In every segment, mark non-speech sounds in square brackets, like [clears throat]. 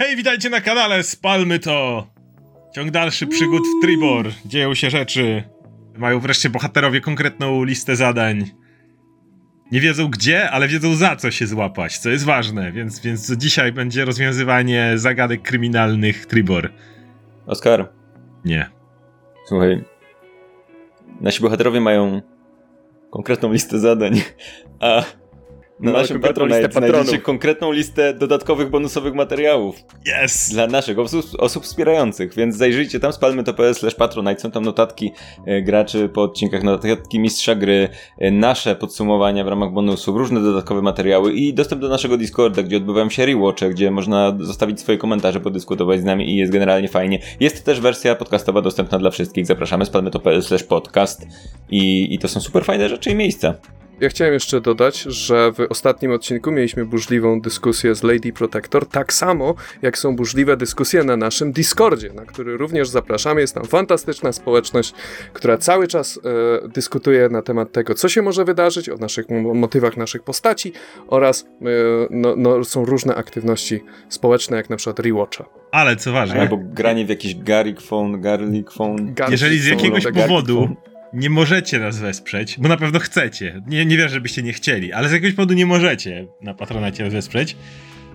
Hej, witajcie na kanale Spalmy to! Ciąg dalszy przygód w Tribor. Dzieją się rzeczy. Mają wreszcie bohaterowie konkretną listę zadań. Nie wiedzą gdzie, ale wiedzą za co się złapać, co jest ważne, więc, więc dzisiaj będzie rozwiązywanie zagadek kryminalnych Tribor. Oskar, Nie. słuchaj. Nasi bohaterowie mają konkretną listę zadań, a na Mamy naszym konkretną listę Patronite znajdziecie konkretną listę dodatkowych bonusowych materiałów Yes! dla naszych osób, osób wspierających, więc zajrzyjcie tam spalmy to.pl slash patronite, są tam notatki e, graczy po odcinkach, notatki mistrza gry, e, nasze podsumowania w ramach bonusów, różne dodatkowe materiały i dostęp do naszego Discorda, gdzie odbywają się rewatche, gdzie można zostawić swoje komentarze, podyskutować z nami i jest generalnie fajnie. Jest też wersja podcastowa dostępna dla wszystkich, zapraszamy spalmy to.pl slash podcast i, i to są super fajne rzeczy i miejsca. Ja chciałem jeszcze dodać, że w ostatnim odcinku mieliśmy burzliwą dyskusję z Lady Protector, tak samo jak są burzliwe dyskusje na naszym Discordzie, na który również zapraszamy. Jest tam fantastyczna społeczność, która cały czas e, dyskutuje na temat tego, co się może wydarzyć, o naszych mo- motywach naszych postaci oraz e, no, no, są różne aktywności społeczne, jak na przykład rewatcha. Ale co ważne, Albo granie w jakiś Garrick Phone, Garlic Phone. Garlic jeżeli z jakiegoś Garlic powodu. Nie możecie nas wesprzeć, bo na pewno chcecie, nie, nie wierzę, żebyście nie chcieli, ale z jakiegoś powodu nie możecie na patronacie nas wesprzeć,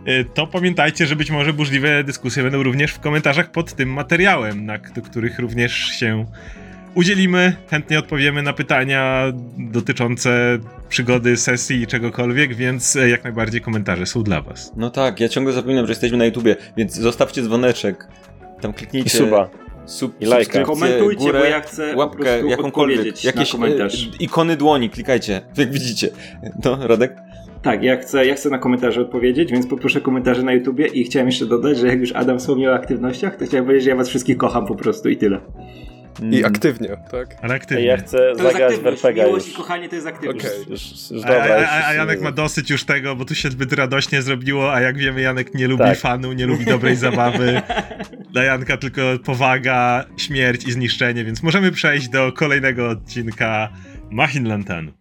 y, to pamiętajcie, że być może burzliwe dyskusje będą również w komentarzach pod tym materiałem, na do których również się udzielimy. Chętnie odpowiemy na pytania dotyczące przygody, sesji i czegokolwiek, więc e, jak najbardziej komentarze są dla was. No tak, ja ciągle zapominam, że jesteśmy na YouTubie, więc zostawcie dzwoneczek. Tam I kliknijcie. suba. Sub, I lajka. Komentujcie, górę, bo ja chcę po łapkę, prostu jakąkolwiek. odpowiedzieć Jakieś na komentarz. e, ikony dłoni, klikajcie, [laughs] jak widzicie. No, Radek? Tak, ja chcę, ja chcę na komentarze odpowiedzieć, więc poproszę komentarze na YouTubie i chciałem jeszcze dodać, że jak już Adam wspomniał o aktywnościach, to chciałem powiedzieć, że ja was wszystkich kocham po prostu i tyle. Mm. I aktywnie, tak? Ale aktywnie. Ja chcę To jest zagrać w. RPGa Miłość już. i kochanie to jest aktywność. Okej. Już, już A, dobra, a, już, a, a Janek ma dosyć już tego, bo tu się zbyt radośnie zrobiło, a jak wiemy, Janek nie lubi Tak. fanu, nie lubi dobrej [laughs] zabawy. Dla Janka tylko powaga, śmierć i zniszczenie, więc możemy przejść do kolejnego odcinka Machin Lantanu.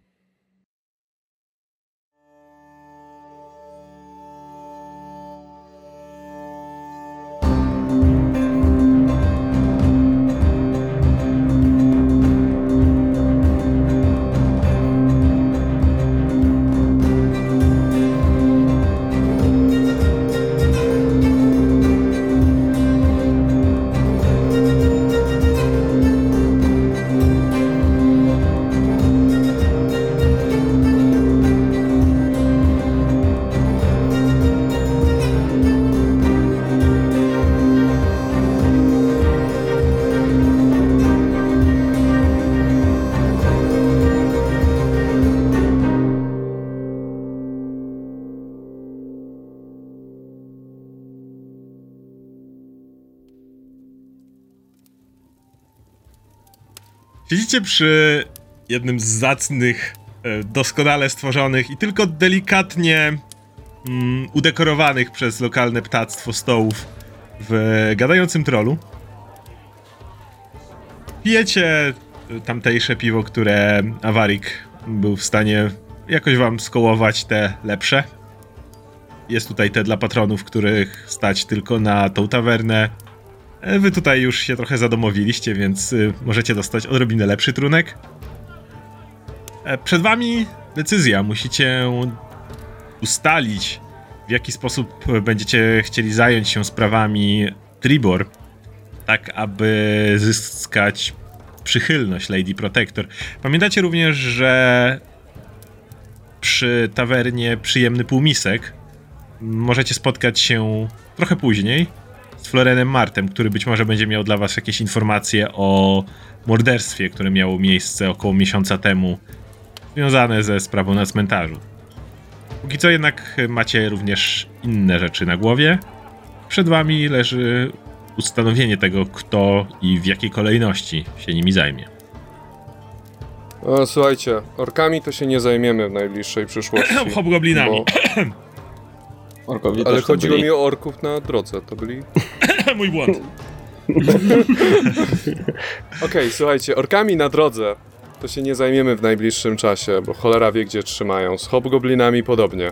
Siedzicie przy jednym z zacnych, e, doskonale stworzonych i tylko delikatnie mm, udekorowanych przez lokalne ptactwo stołów w gadającym trolu. Pijecie e, tamtejsze piwo, które Awarik był w stanie jakoś wam skołować te lepsze. Jest tutaj te dla patronów, których stać tylko na tą tawernę. E, Wy tutaj już się trochę zadomowiliście, więc y, możecie dostać odrobinę lepszy trunek. E, Przed wami decyzja. Musicie ustalić, w jaki sposób będziecie chcieli zająć się sprawami Tribor, tak aby zyskać przychylność Lady Protector. Pamiętacie również, że przy tawernie Przyjemny Półmisek możecie spotkać się trochę później Florenem Martem, który być może będzie miał dla was jakieś informacje o morderstwie, które miało miejsce około miesiąca temu, związane ze sprawą na cmentarzu. Póki co jednak macie również inne rzeczy na głowie. Przed wami leży ustanowienie tego, kto i w jakiej kolejności się nimi zajmie. O, słuchajcie, orkami to się nie zajmiemy w najbliższej przyszłości. [coughs] Hobgoblinami. bo- [coughs] Orkowie Ale chodziło byli. mi o orków na drodze, to byli... [laughs] Mój błąd. [laughs] Okej, słuchajcie, orkami na drodze to się nie zajmiemy w najbliższym czasie, bo cholera wie gdzie trzymają. Z hobgoblinami podobnie. E,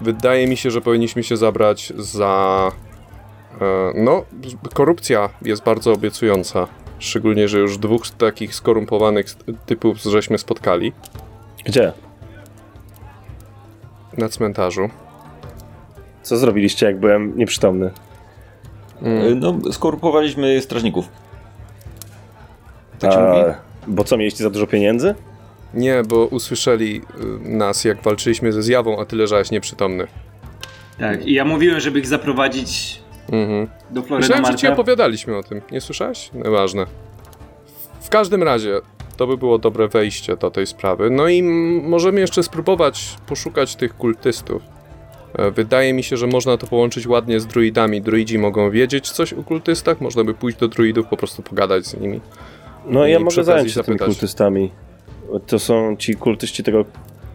wydaje mi się, że powinniśmy się zabrać za. E, no, korupcja jest bardzo obiecująca. Szczególnie, że już dwóch takich skorumpowanych typów żeśmy spotkali Gdzie? na cmentarzu. Co zrobiliście, jak byłem nieprzytomny? Mm. No, skorupowaliśmy strażników. Tak się mówi? Bo co, mieliście za dużo pieniędzy? Nie, bo usłyszeli y, nas, jak walczyliśmy ze zjawą, a ty leżałeś nieprzytomny. Tak, i ja mówiłem, żeby ich zaprowadzić Mhm. do Floryda Myślałem, że ci opowiadaliśmy o tym. Nie słyszałeś? Nieważne. W każdym razie, to by było dobre wejście do tej sprawy. No i możemy jeszcze spróbować poszukać tych kultystów. E, Wydaje mi się, że można to połączyć ładnie z druidami. Druidzi mogą wiedzieć coś o kultystach, można by pójść do druidów, po prostu pogadać z nimi. No I ja mogę zająć się tymi zapytać. kultystami. To są ci kultyści tego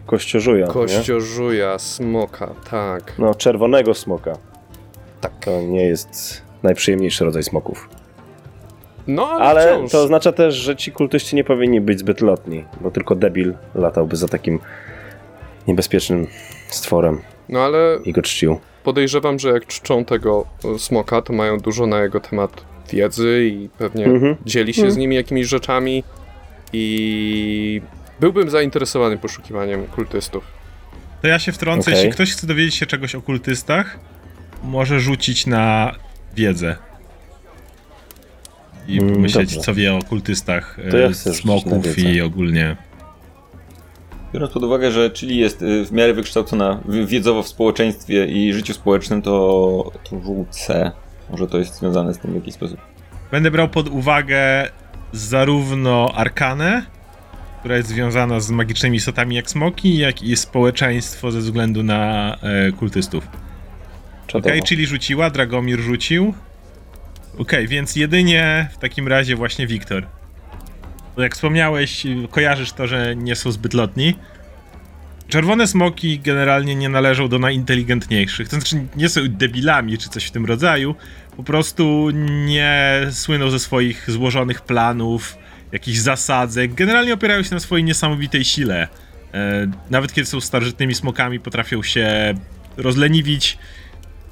kościożuja, nie? Kościożuja, smoka, tak. No, czerwonego smoka. Tak. To nie jest najprzyjemniejszy rodzaj smoków. No, ale, Ale wciąż. to oznacza też, że ci kultyści nie powinni być zbyt lotni, bo tylko debil latałby za takim niebezpiecznym stworem No ale i go czcił. podejrzewam, że jak czczą tego e, smoka, to mają dużo na jego temat wiedzy i pewnie Mhm. dzieli się z nimi jakimiś rzeczami i byłbym zainteresowany poszukiwaniem kultystów. To ja się wtrącę, Okej. jeśli ktoś chce dowiedzieć się czegoś o kultystach, może rzucić na wiedzę. I Mm, pomyśleć, dobrze. co wie o kultystach To ja e, smoków i ogólnie. Biorąc pod uwagę, że Chili jest y, w miarę wykształcona wiedzowo w społeczeństwie i życiu społecznym, to, to. Może to jest związane z tym w jakiś sposób. Będę brał pod uwagę zarówno arkanę, która jest związana z magicznymi istotami jak smoki, jak i społeczeństwo ze względu na e, kultystów. Okej, czyli rzuciła, Dragomir rzucił. Okej, więc jedynie w takim razie właśnie Wiktor. Jak wspomniałeś, kojarzysz to, że nie są zbyt lotni. Czerwone smoki generalnie nie należą do najinteligentniejszych. To znaczy nie są debilami czy coś w tym rodzaju. Po prostu nie słyną ze swoich złożonych planów, jakichś zasadzek. Generalnie opierają się na swojej niesamowitej sile. E, nawet kiedy są starożytnymi smokami, potrafią się rozleniwić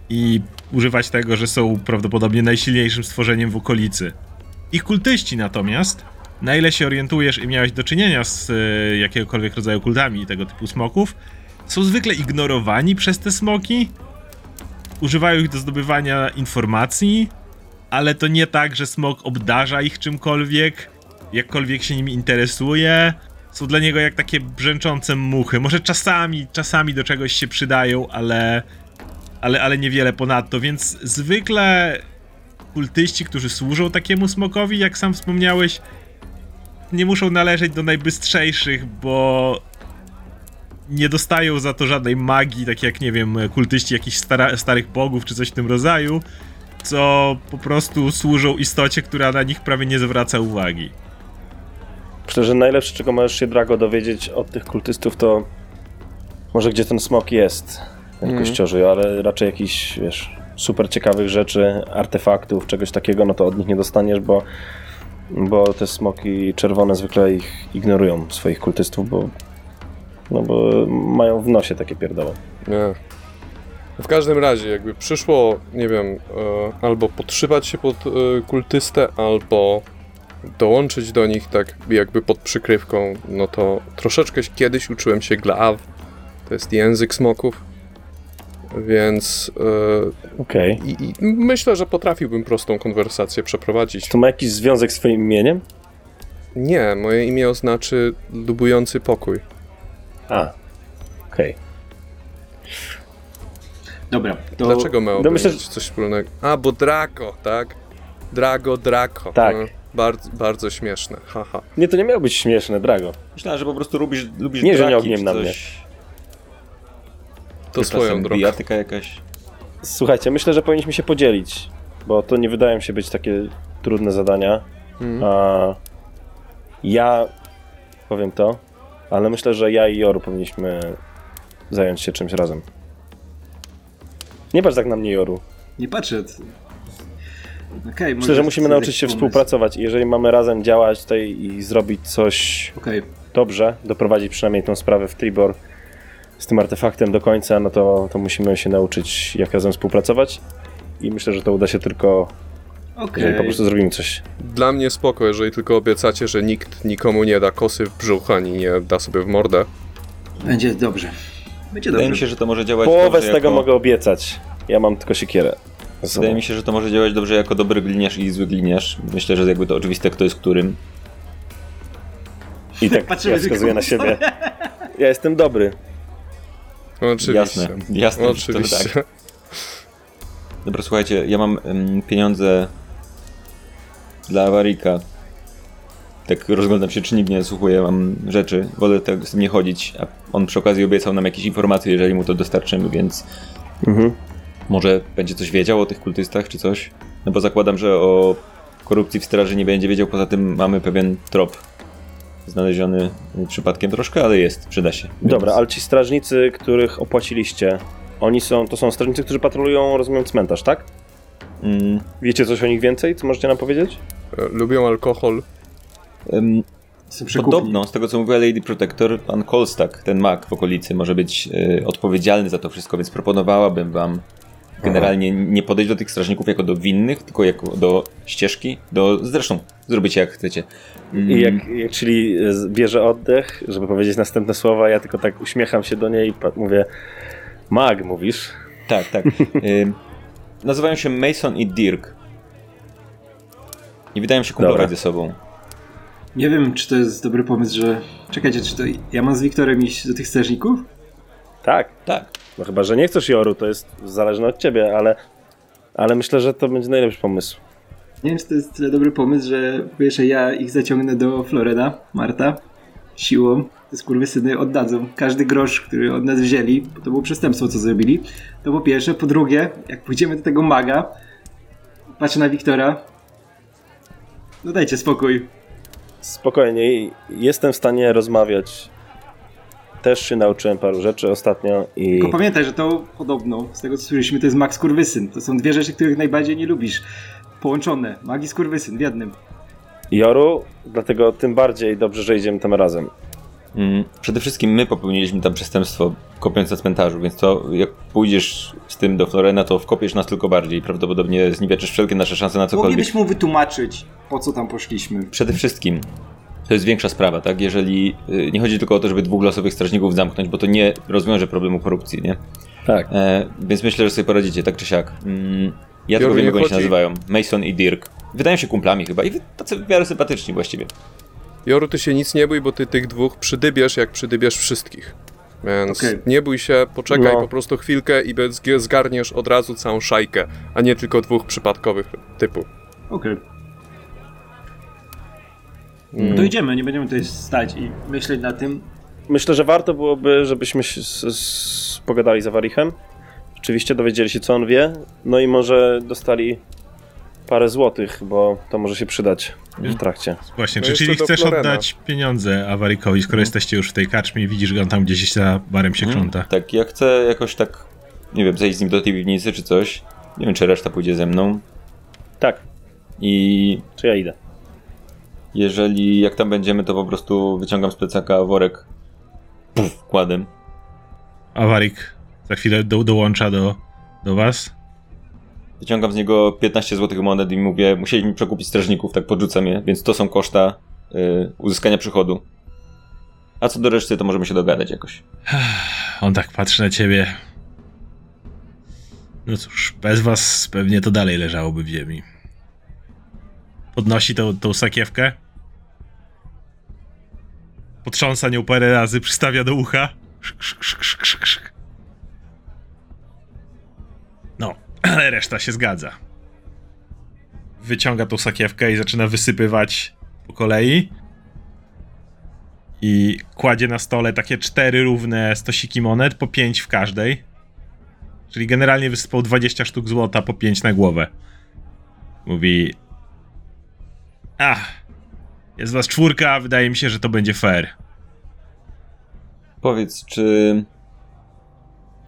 i używać tego, że są prawdopodobnie najsilniejszym stworzeniem w okolicy. Ich kultyści natomiast, na ile się orientujesz i miałeś do czynienia z e, jakiegokolwiek rodzaju kultami tego typu smoków, są zwykle ignorowani przez te smoki, używają ich do zdobywania informacji, ale to nie tak, że smok obdarza ich czymkolwiek, jakkolwiek się nimi interesuje. Są dla niego jak takie brzęczące muchy. Może czasami, czasami do czegoś się przydają, ale ale, ale niewiele ponadto, więc zwykle kultyści, którzy służą takiemu smokowi, jak sam wspomniałeś, nie muszą należeć do najbystrzejszych, bo nie dostają za to żadnej magii, tak jak, nie wiem, kultyści jakichś stara, starych bogów czy coś w tym rodzaju, co po prostu służą istocie, która na nich prawie nie zwraca uwagi. Myślę, że najlepsze, czego możesz się, Drago, dowiedzieć od tych kultystów, to może gdzie ten smok jest, ten kościoży, ale raczej jakichś, wiesz, super ciekawych rzeczy, artefaktów, czegoś takiego, no to od nich nie dostaniesz, bo, bo te smoki czerwone zwykle ich ignorują, swoich kultystów, bo, no bo mają w nosie takie pierdoły. Nie. W każdym razie, jakby przyszło, nie wiem, e, albo podszywać się pod e, kultystę, albo dołączyć do nich tak jakby pod przykrywką, no to troszeczkę kiedyś uczyłem się glaw, to jest język smoków, więc e, Okej. i, i myślę, że potrafiłbym prostą konwersację przeprowadzić. To ma jakiś związek z twoim imieniem? Nie, moje imię oznaczy lubujący pokój. A, okej. Dobra, to... Dlaczego miałoby no myślę, mieć coś wspólnego? A, bo Draco, tak? Drago, Draco. Tak. No, bardzo, bardzo śmieszne, haha. Nie, to nie miało być śmieszne, Drago. Myślałem, że po prostu lubisz, lubisz Nie, że nie ogniem na coś. To swoją drogą. Bijatyka jakaś. Słuchajcie, myślę, że powinniśmy się podzielić, bo to nie wydają się być takie trudne zadania. Mhm. A ja powiem to, ale myślę, że ja i Joru powinniśmy zająć się czymś razem. Nie patrz tak na mnie, Joru. Nie patrzę. Okej, Myślę, że musimy nauczyć się współpracować i jeżeli mamy razem działać tutaj i zrobić coś Okej, dobrze, doprowadzić przynajmniej tą sprawę w Tribor z tym artefaktem do końca, no to, to musimy się nauczyć, jak razem współpracować. I myślę, że to uda się tylko, Okej. jeżeli po prostu zrobimy coś. Dla mnie spoko, jeżeli tylko obiecacie, że nikt nikomu nie da kosy w brzuch, ani nie da sobie w mordę. Będzie dobrze. Będzie Wydaje mi dobrze. się, że to może działać Połowę dobrze z tego jako... mogę obiecać. Ja mam tylko siekierę. Wydaje mi się, że to może działać dobrze jako dobry gliniarz i zły gliniarz. Myślę, że jakby to oczywiste, kto jest którym. I tak [laughs] Patrzymy ja wskazuję na siebie. Ja jestem dobry. Oczywiście. Jasne, jasne. Oczywiście. To tak. Dobra, słuchajcie, ja mam em, pieniądze dla awarika. Tak rozglądam się, czy nikt nie słuchuje, mam rzeczy. Wolę tak z tym nie chodzić, a on przy okazji obiecał nam jakieś informacje, jeżeli mu to dostarczymy, więc Mhm. może będzie coś wiedział o tych kultystach, czy coś? No bo zakładam, że o korupcji w straży nie będzie wiedział, poza tym mamy pewien trop znaleziony przypadkiem troszkę, ale jest, przyda się. Dobra, Więc- ale ci strażnicy, których opłaciliście, oni są, to są strażnicy, którzy patrolują, rozumiem, cmentarz, tak? Mm, Wiecie coś o nich więcej? Co możecie nam powiedzieć? E, Lubią alkohol. przekupni. Podobno, z tego co mówiła Lady Protector, pan Kolstak, ten mag w okolicy, może być e, odpowiedzialny za to wszystko, więc proponowałabym wam generalnie nie podejść do tych strażników jako do winnych, tylko jako do ścieżki, do... Zresztą, zrobicie jak chcecie. Mm, I jak, jak czyli z- bierze oddech, żeby powiedzieć następne słowa, ja tylko tak uśmiecham się do niej i mówię Mag, mówisz? Tak, tak. [laughs] Ym, nazywają się Mason i Dirk. I wydają się kumplować ze sobą. Nie wiem, czy to jest dobry pomysł, że... Czekajcie, czy to ja mam z Wiktorem iść do tych strażników? Tak. Tak. No chyba, że nie chcesz Joru, to jest zależne od ciebie, ale, ale myślę, że to będzie najlepszy pomysł. Nie wiem, czy to jest tyle dobry pomysł, że wiesz, ja ich zaciągnę do Floreda, Marta, siłą. Te skurwysyny oddadzą każdy grosz, który od nas wzięli, bo to było przestępstwo, co zrobili. To po pierwsze. Po drugie, jak pójdziemy do tego maga, patrzę na Wiktora, no dajcie spokój. Spokojnie, jestem w stanie rozmawiać. Też się nauczyłem paru rzeczy ostatnio i Tylko pamiętaj, że to podobno, z tego co słyszeliśmy, to jest mag skurwysyn. To są dwie rzeczy, których najbardziej nie lubisz. Połączone. Mag i skurwysyn w jednym. Joru, dlatego tym bardziej dobrze, że idziemy tam razem. Mm, Przede wszystkim my popełniliśmy tam przestępstwo kopiąc na cmentarzu, więc to jak pójdziesz z tym do Florena, to wkopiesz nas tylko bardziej. Prawdopodobnie zniweczysz wszelkie nasze szanse na cokolwiek. Moglibyśmy mu wytłumaczyć, po co tam poszliśmy. Przede wszystkim to jest większa sprawa, tak? Jeżeli y, nie chodzi tylko o to, żeby dwóch losowych strażników zamknąć, bo to nie rozwiąże problemu korupcji, nie? Tak. E, więc myślę, że sobie poradzicie, tak czy siak. Mm, ja tylko wiem, jak oni się nazywają. Mason i Dirk. Wydają się kumplami chyba i tacy w miarę sympatyczni właściwie. Joru, ty się nic nie bój, bo ty tych dwóch przydybiesz, jak przydybiesz wszystkich. Więc Okej. nie bój się, poczekaj No. po prostu chwilkę i bez- zgarniesz od razu całą szajkę, a nie tylko dwóch przypadkowych typów. Okej. Mm. To idziemy, nie będziemy tutaj stać i myśleć na tym. Myślę, że warto byłoby, żebyśmy się s- s- pogadali z Awarichem. Oczywiście dowiedzieli się, co on wie. No i może dostali parę złotych, bo to może się przydać w trakcie. Właśnie, No czy czyli chcesz Florena. oddać pieniądze Awarikowi, skoro jesteście już w tej karczmie i widzisz, że on tam gdzieś za barem się krząta? Tak, ja chcę jakoś tak, nie wiem, zejść z nim do tej piwnicy czy coś. Nie wiem, czy reszta pójdzie ze mną. Tak, I czy ja idę? Jeżeli jak tam będziemy, to po prostu wyciągam z plecaka worek. Puf, kładem. Awarik za chwilę do, dołącza do, do was. Wyciągam z niego 15 złotych monet i mówię, musieliśmy przekupić strażników, tak podrzucam je, więc to są koszta y, uzyskania przychodu. A co do reszty, to możemy się dogadać jakoś. [sighs] On tak patrzy na ciebie. No cóż, bez was pewnie to dalej leżałoby w ziemi. Podnosi tą, tą sakiewkę. Potrząsa nią parę razy, przystawia do ucha. No, [clears throat] ale reszta się zgadza. Wyciąga tą sakiewkę i zaczyna wysypywać po kolei i kładzie na stole takie cztery równe stosiki monet, po pięć w każdej. Czyli generalnie wysypał 20 sztuk złota, po pięć na głowę. Mówi... Ach, jest was czwórka, wydaje mi się, że to będzie fair. Powiedz, czy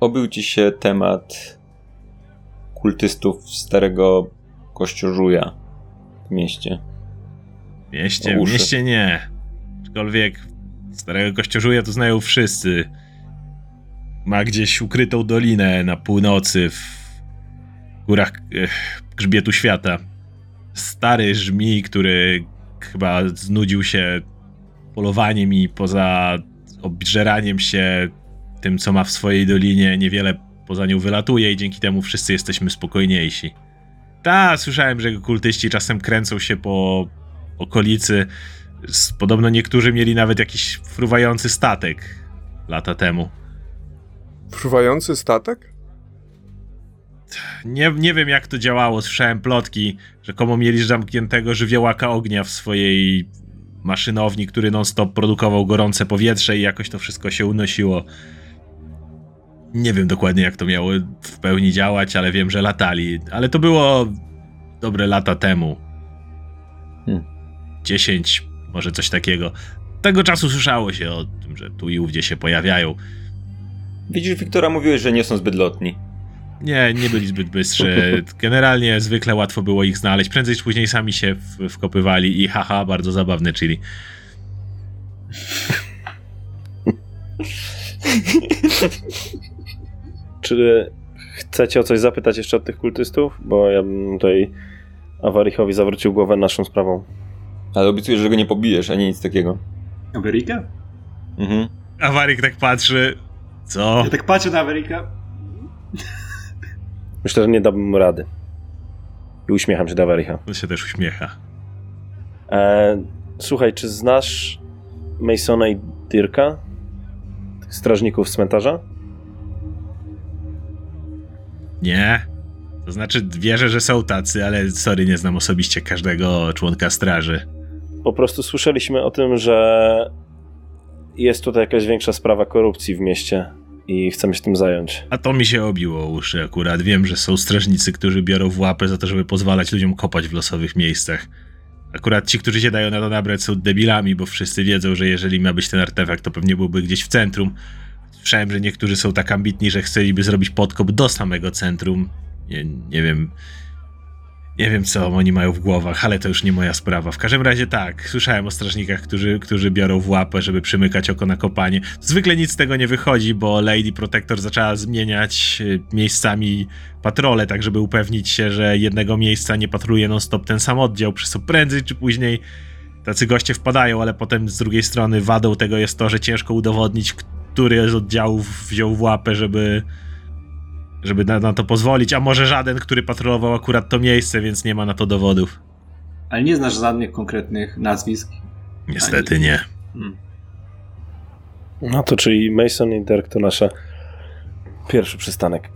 obył ci się temat kultystów starego kościożuja w mieście? W mieście, w mieście nie. Aczkolwiek starego kościożuja to znają wszyscy. ma gdzieś ukrytą dolinę na północy w górach ech, grzbietu świata. Stary żmij, który chyba znudził się polowaniem i poza obżeraniem się tym, co ma w swojej dolinie, niewiele poza nią wylatuje i dzięki temu wszyscy jesteśmy spokojniejsi. Ta, słyszałem, że kultyści czasem kręcą się po okolicy. Podobno niektórzy mieli nawet jakiś fruwający statek lata temu. Fruwający statek? Nie, nie wiem jak to działało, słyszałem plotki, że komu mieli zamkniętego żywiołaka ognia w swojej maszynowni, który non-stop produkował gorące powietrze i jakoś to wszystko się unosiło. Nie wiem dokładnie jak to miało w pełni działać, ale wiem, że latali. Ale to było dobre lata temu. Hmm. 10, może coś takiego. Tego czasu słyszało się o tym, że tu i ówdzie się pojawiają. Widzisz, Wiktora, mówiłeś, że nie są zbyt lotni. Nie, nie byli zbyt bystrzy. Generalnie zwykle łatwo było ich znaleźć. Prędzej czy później sami się w, wkopywali i haha, bardzo zabawne chili. Czy chcecie o coś zapytać jeszcze od tych kultystów? Bo ja bym tutaj Awarichowi zawrócił głowę naszą sprawą. Ale obiecujesz, że go nie pobijesz, ani nic takiego. Ameryka? Mhm. Awarik tak patrzy. Co? Ja tak patrzę na Ameryka. Myślę, że nie dałbym mu rady. I uśmiecham się do Awaricha. On się też uśmiecha. E, słuchaj, czy znasz Masona i Dirka? Tych strażników z cmentarza? Nie. To znaczy, wierzę, że są tacy, ale sorry, nie znam osobiście każdego członka straży. Po prostu słyszeliśmy o tym, że jest tutaj jakaś większa sprawa korupcji w mieście i chcemy się tym zająć. A to mi się obiło uszy akurat. Wiem, że są strażnicy, którzy biorą w łapę za to, żeby pozwalać ludziom kopać w losowych miejscach. Akurat ci, którzy się dają na to nabrać, są debilami, bo wszyscy wiedzą, że jeżeli ma być ten artefakt, to pewnie byłby gdzieś w centrum. Słyszałem, że niektórzy są tak ambitni, że chcieliby zrobić podkop do samego centrum. Nie, nie wiem. Nie wiem, co oni mają w głowach, ale to już nie moja sprawa. W każdym razie tak, słyszałem o strażnikach, którzy, którzy biorą w łapę, żeby przymykać oko na kopanie. Zwykle nic z tego nie wychodzi, bo Lady Protector zaczęła zmieniać y, miejscami patrole, tak żeby upewnić się, że jednego miejsca nie patruje non-stop ten sam oddział, przez co prędzej czy później tacy goście wpadają, ale potem z drugiej strony wadą tego jest to, że ciężko udowodnić, który z oddziałów wziął w łapę, żeby żeby na, na to pozwolić, a może żaden, który patrolował akurat to miejsce, więc nie ma na to dowodów. Ale nie znasz żadnych konkretnych nazwisk. Niestety nie. Hmm. No to czyli Mason i Dirk to nasza pierwszy przystanek.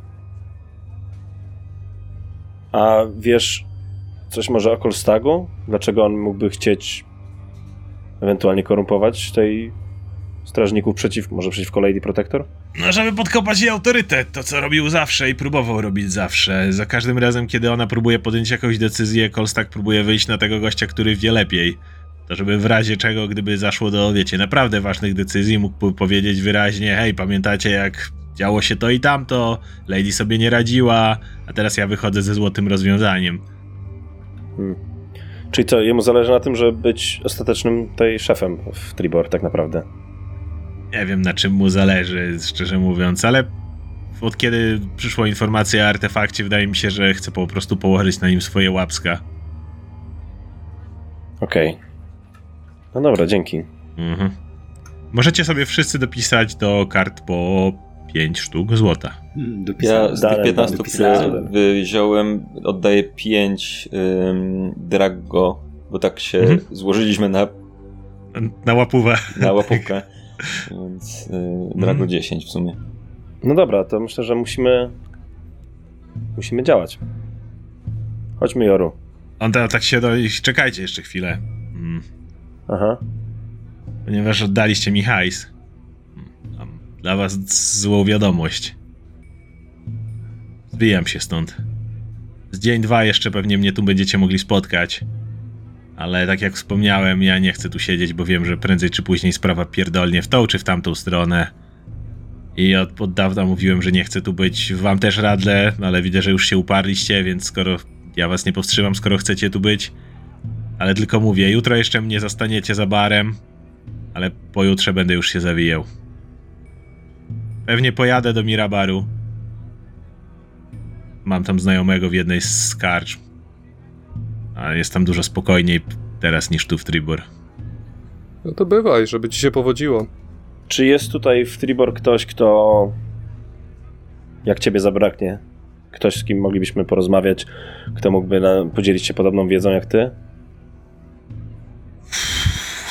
A wiesz coś może o Kolstagu? Dlaczego on mógłby chcieć ewentualnie korumpować tej strażników przeciw, może przeciwko Lady Protector? No, żeby podkopać jej autorytet, to co robił zawsze i próbował robić zawsze. Za każdym razem, kiedy ona próbuje podjąć jakąś decyzję, Kolstak próbuje wyjść na tego gościa, który wie lepiej. To żeby w razie czego, gdyby zaszło do, wiecie, naprawdę ważnych decyzji, mógłby powiedzieć wyraźnie, hej, pamiętacie jak działo się to i tamto, Lady sobie nie radziła, a teraz ja wychodzę ze złotym rozwiązaniem. Czyli co, jemu zależy na tym, żeby być ostatecznym tej szefem w Tribor tak naprawdę. Nie wiem na czym mu zależy, szczerze mówiąc, ale od kiedy przyszła informacja o artefakcie, wydaje mi się, że chce po prostu położyć na nim swoje łapska. Okej. No dobra, dzięki. Mhm. Możecie sobie wszyscy dopisać do kart po 5 sztuk złota. Hmm, Ja dopisałem. z tych Dalej, 15, dopisałem. wziąłem, oddaję 5 ym, Drago, bo tak się Mhm. złożyliśmy na, Na łapówę. na łapówkę. Więc y, Drago Mhm. 10 w sumie. No dobra, to myślę, że musimy musimy działać. Chodźmy, Joru. On ta, tak się do... Czekajcie jeszcze chwilę. Mm. Aha. Ponieważ oddaliście mi hajs. Mam dla was złą wiadomość. Zbijam się stąd. Z dzień dwa jeszcze pewnie mnie tu będziecie mogli spotkać. Ale tak jak wspomniałem, ja nie chcę tu siedzieć, bo wiem, że prędzej czy później sprawa pierdolnie w tą czy w tamtą stronę. I od, od dawna mówiłem, że nie chcę tu być. Wam też radle, ale widzę, że już się uparliście, więc skoro ja was nie powstrzymam, skoro chcecie tu być. Ale tylko mówię, jutro jeszcze mnie zastaniecie za barem, ale pojutrze będę już się zawijał. Pewnie pojadę do Mirabaru. Mam tam znajomego w jednej z karcz. A jest tam dużo spokojniej teraz niż tu w Tribor. No to bywaj, żeby ci się powodziło. Czy jest tutaj w Tribor ktoś, kto. Jak ciebie zabraknie? Ktoś, z kim moglibyśmy porozmawiać, kto mógłby na, podzielić się podobną wiedzą jak ty?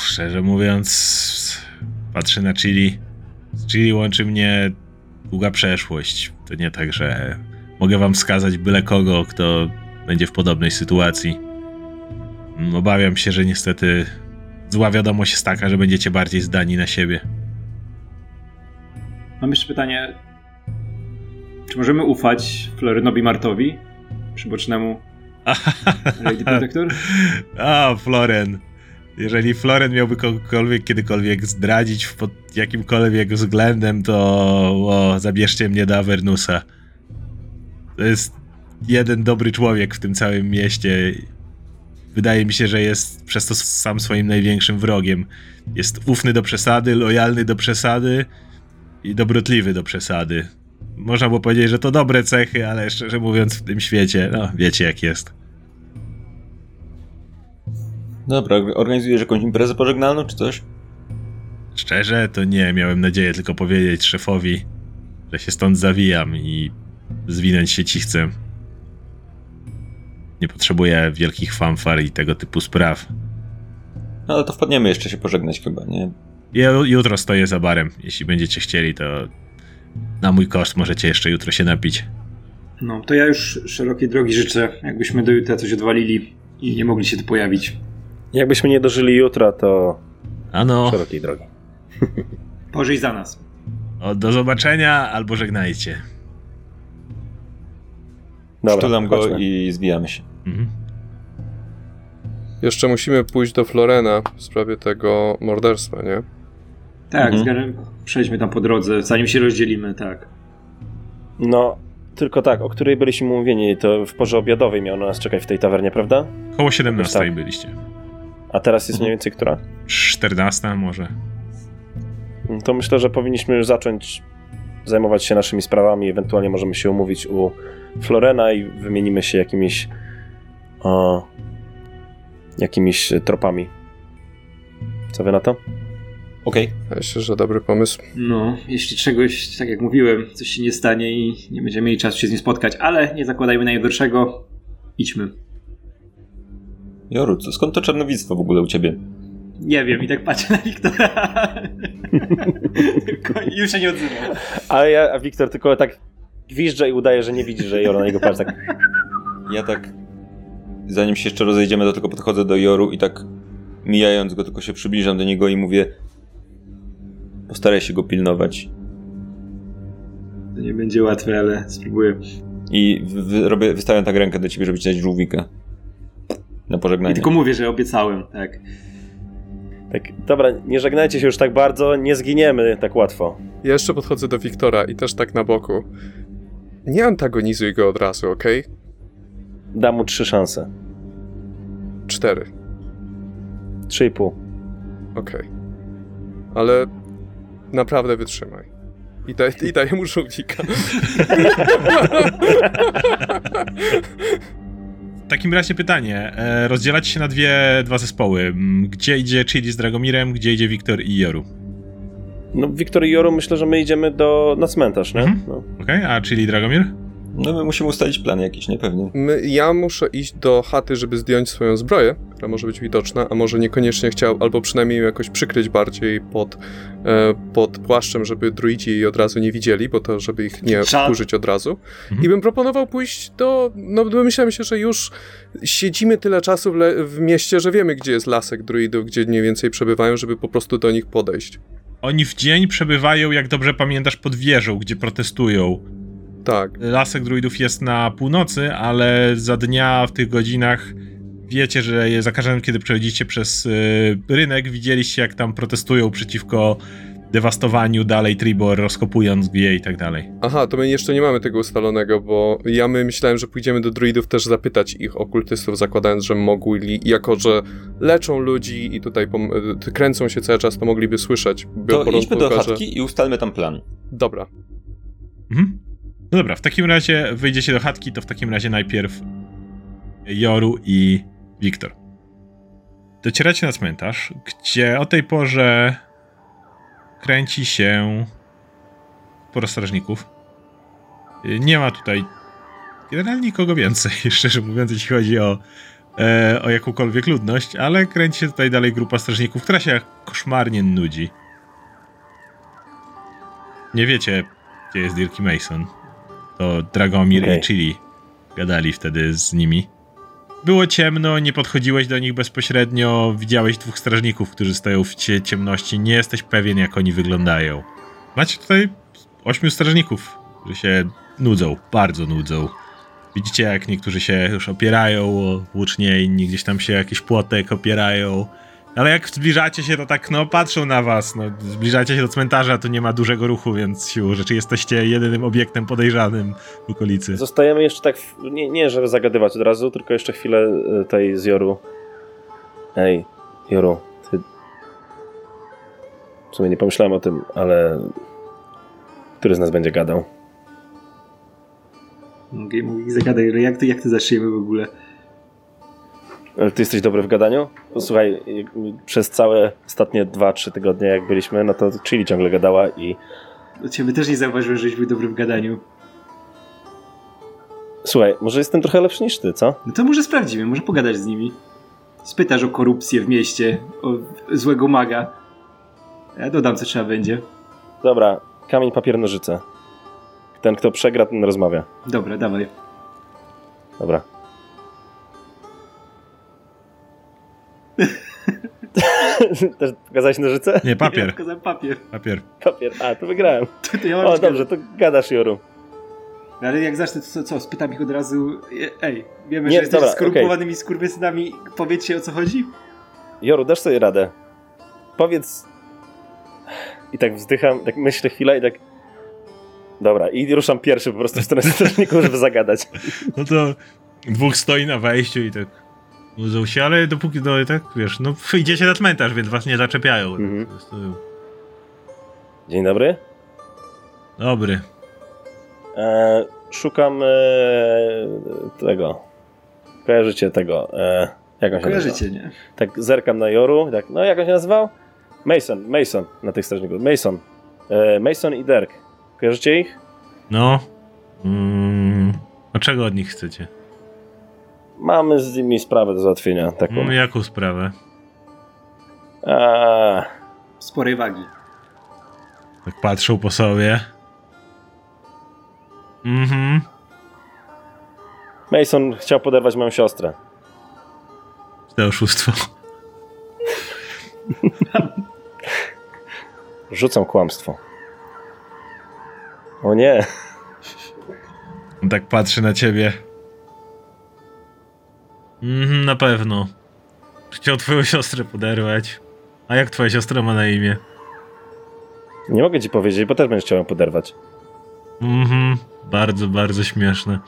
Szczerze mówiąc, patrzę na Chili. Z Chili łączy mnie długa przeszłość. To nie tak, że mogę wam wskazać byle kogo, kto będzie w podobnej sytuacji. Mm, Obawiam się, że niestety zła wiadomość jest taka, że będziecie bardziej zdani na siebie. Mam jeszcze pytanie. Czy możemy ufać Florynowi Martowi? Przybocznemu [laughs] Lady Protector? A, Floren. Jeżeli Floren miałby kogokolwiek kiedykolwiek zdradzić pod jakimkolwiek względem, to o, zabierzcie mnie do Avernusa. To jest jeden dobry człowiek w tym całym mieście. Wydaje mi się, że jest przez to sam swoim największym wrogiem. Jest ufny do przesady, lojalny do przesady i dobrotliwy do przesady. Można było powiedzieć, że to dobre cechy, ale szczerze mówiąc w tym świecie, no wiecie jak jest. Dobra, organizujesz jakąś imprezę pożegnalną czy coś? Szczerze, to nie. Miałem nadzieję tylko powiedzieć szefowi, że się stąd zawijam i zwinąć się ci chcę. Nie potrzebuję wielkich fanfar i tego typu spraw. No ale to wpadniemy jeszcze się pożegnać chyba, nie? Ja jutro stoję za barem. Jeśli będziecie chcieli, to na mój koszt możecie jeszcze jutro się napić. No, to ja już szerokiej drogi życzę, jakbyśmy do jutra coś odwalili i nie mogli się tu pojawić. Jakbyśmy nie dożyli jutra, to Ano, szerokiej drogi. [laughs] Pożyj za nas. o, do zobaczenia albo żegnajcie. Dobra, Sztulam go chodźmy. i zbijamy się. Mhm. Jeszcze musimy pójść do Florena w sprawie tego morderstwa, nie? Tak, Mhm. przejdźmy tam po drodze, zanim się rozdzielimy, tak. No, tylko tak, o której byliśmy umówieni, to w porze obiadowej miał na nas czekać w tej tawernie, prawda? Koło 17 Tak. byliście. A teraz jest Mhm. mniej więcej która? 14 może. No To myślę, że powinniśmy już zacząć zajmować się naszymi sprawami, ewentualnie możemy się umówić u Florena i wymienimy się jakimiś o, jakimiś tropami. Co wy na to? Okej. Myślę, że dobry pomysł. No, jeśli czegoś, tak jak mówiłem, coś się nie stanie i nie będziemy mieli czasu się z nim spotkać, ale nie zakładajmy najgorszego. Idźmy. Joru, co, skąd to czarnowictwo w ogóle u ciebie? Nie wiem, i tak patrzę na Wiktora. [laughs] Tylko Już się nie odzywam. Ale ja, a Wiktor tylko tak gwizdże i udaje, że nie widzi, że Jora na niego patrzy. Tak. Ja tak, zanim się jeszcze rozejdziemy, to tylko podchodzę do Joru i tak mijając go, tylko się przybliżam do niego i mówię postaraj się go pilnować. To nie będzie łatwe, ale spróbuję. I wy, robię, wystawiam tak rękę do ciebie, żeby ci dać żółwika. Na I pożegnanie. tylko mówię, że obiecałem, tak. tak. Dobra, nie żegnajcie się już tak bardzo, nie zginiemy tak łatwo. Ja jeszcze podchodzę do Wiktora i też tak na boku. Nie antagonizuj go od razu, okej? Dam mu trzy szanse. Cztery, Trzy i pół. okej. Ale naprawdę wytrzymaj. I, daj, I daję mu żółwika. W takim razie pytanie. E, rozdzielacie się na dwie, dwa zespoły. Mm, Gdzie idzie Chili z Dragomirem, gdzie idzie Wiktor i Joru? No, Wiktor i Joru, myślę, że my idziemy do, na cmentarz, nie? Mhm. No. Okej, a Chili i Dragomir? No my musimy ustalić plan jakiś, nie? Pewnie. My, ja muszę iść do chaty, żeby zdjąć swoją zbroję, która może być widoczna, a może niekoniecznie chciał, albo przynajmniej ją jakoś przykryć bardziej pod, e, pod płaszczem, żeby druidzi jej od razu nie widzieli, bo to, żeby ich nie wkurzyć od razu. Mhm. I bym proponował pójść do, no domyślam się, że już siedzimy tyle czasu w, le, w mieście, że wiemy, gdzie jest lasek druidów, gdzie mniej więcej przebywają, żeby po prostu do nich podejść. Oni w dzień przebywają, jak dobrze pamiętasz, pod wieżą, gdzie protestują. Tak. Lasek druidów jest na północy, ale za dnia w tych godzinach wiecie, że je- za każdym, kiedy przechodzicie przez y, rynek, widzieliście, jak tam protestują przeciwko dewastowaniu dalej Tribor, rozkopując je i tak dalej. Aha, to my jeszcze nie mamy tego ustalonego, bo ja my myślałem, że pójdziemy do druidów też zapytać ich okultystów, zakładając, że mogli, jako że leczą ludzi i tutaj pom- y, kręcą się cały czas, to mogliby słyszeć. To biorąc idźmy do uwagę, że- chatki i ustalmy tam plan. Dobra. Mhm. No dobra, w takim razie wyjdziecie do chatki, to w takim razie najpierw Joru i Wiktor. Docieracie na cmentarz, gdzie o tej porze kręci się sporo strażników. Nie ma tutaj generalnie nikogo więcej, [laughs] szczerze mówiąc, jeśli chodzi o, e, o jakąkolwiek ludność, ale kręci się tutaj dalej grupa strażników, która się koszmarnie nudzi. Nie wiecie, gdzie jest Dirk Mason. To Dragomir Okej. i Chili gadali wtedy z nimi. Było ciemno, nie podchodziłeś do nich bezpośrednio, widziałeś dwóch strażników, którzy stoją w cie- ciemności, nie jesteś pewien, jak oni wyglądają. Macie tutaj ośmiu strażników, którzy się nudzą, bardzo nudzą. Widzicie, jak niektórzy się już opierają o włócznie, inni gdzieś tam się jakiś płotek opierają. Ale jak zbliżacie się, to tak, no, patrzą na was. No, zbliżacie się do cmentarza, tu nie ma dużego ruchu, więc siłą rzeczy jesteście jedynym obiektem podejrzanym w okolicy. Zostajemy jeszcze tak, w, nie, nie żeby zagadywać od razu, tylko jeszcze chwilę y, tej z Joru. Ej, Joru, ty... W sumie nie pomyślałem o tym, ale... Który z nas będzie gadał? Mogę mówić zagadać, ale jak to, jak to zaczniemy w ogóle? Ale ty jesteś dobry w gadaniu? Posłuchaj, jak- przez całe ostatnie 2-3 tygodnie jak byliśmy, no to Chili ciągle gadała i... Ciebie też nie zauważyłem, żeś był dobry w gadaniu. Słuchaj, może jestem trochę lepszy niż ty, co? No to może sprawdzimy, może pogadać z nimi. Spytasz o korupcję w mieście, o złego maga. Ja dodam, co trzeba będzie. Dobra, kamień, papier, nożyce. Ten, kto przegra, ten rozmawia. Dobra, dawaj. Dobra. [laughs] Też pokazałeś nożyce? Nie, Ja papier, pokazałem papier. papier. Papier. A, to wygrałem. To, [laughs] to ja mam O, dobrze, to gadasz, Joru. No ale jak zacznę, to co, co, spytam ich od razu. Ej, wiemy, Nie, że jesteś dobra, skorumpowanymi skurwysynami. Powiedzcie o co chodzi? Joru, dasz sobie radę. Powiedz... I tak wzdycham, tak myślę chwilę i tak... Dobra, i ruszam pierwszy po prostu w stronę [laughs] strażników, żeby zagadać. No to dwóch stoi na wejściu i tak nudzą się, ale dopóki, no tak, wiesz, no idziecie na cmentarz, więc was nie zaczepiają. Mhm. Dzień dobry. Dobry. E, szukam e, tego. Kojarzycie tego. E, jak on się nazywa? Kojarzycie, nie? Tak zerkam na Joru. Tak, no jak on się nazywał? Mason, Mason na tych strażników. Mason. E, Mason i Derek. Kojarzycie ich? No. Mm, a czego od nich chcecie? Mamy z nimi sprawę do załatwienia. Taką. No, jaką sprawę? A, Sporej wagi. Tak patrzą po sobie. Mhm. Mason chciał poderwać moją siostrę. To oszustwo. Rzucam kłamstwo. O nie. On tak patrzy na ciebie. Mhm, na pewno. Chciał twoją siostrę poderwać. A jak twoja siostra ma na imię? Nie mogę ci powiedzieć, bo też będziesz chciał ją poderwać. Mhm, bardzo, bardzo śmieszne.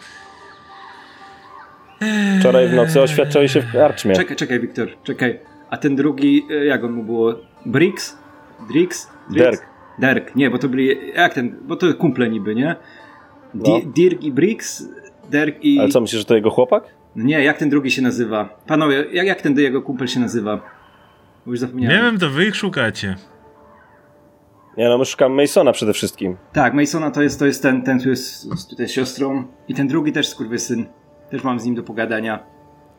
Wczoraj w nocy oświadczali się w karczmie. Czekaj, czekaj, Wiktor, czekaj. A ten drugi, e, jak on mu było? Brix? Drix? Drix? Derek. Derek, nie, bo to byli, jak ten, bo to kumple niby, nie? Di- No. Dirk i Brix, Derek i... Ale co, myślisz, że to jego chłopak? No Nie, jak ten drugi się nazywa? Panowie, jak, jak ten jego kumpel się nazywa? Bo już zapomniałem. Nie wiem, to wy ich szukacie. Nie no, my szukamy Masona przede wszystkim. Tak, Masona to jest, to jest ten, ten, który jest z tutaj z siostrą. I ten drugi też skurwysyn. Też mam z nim do pogadania.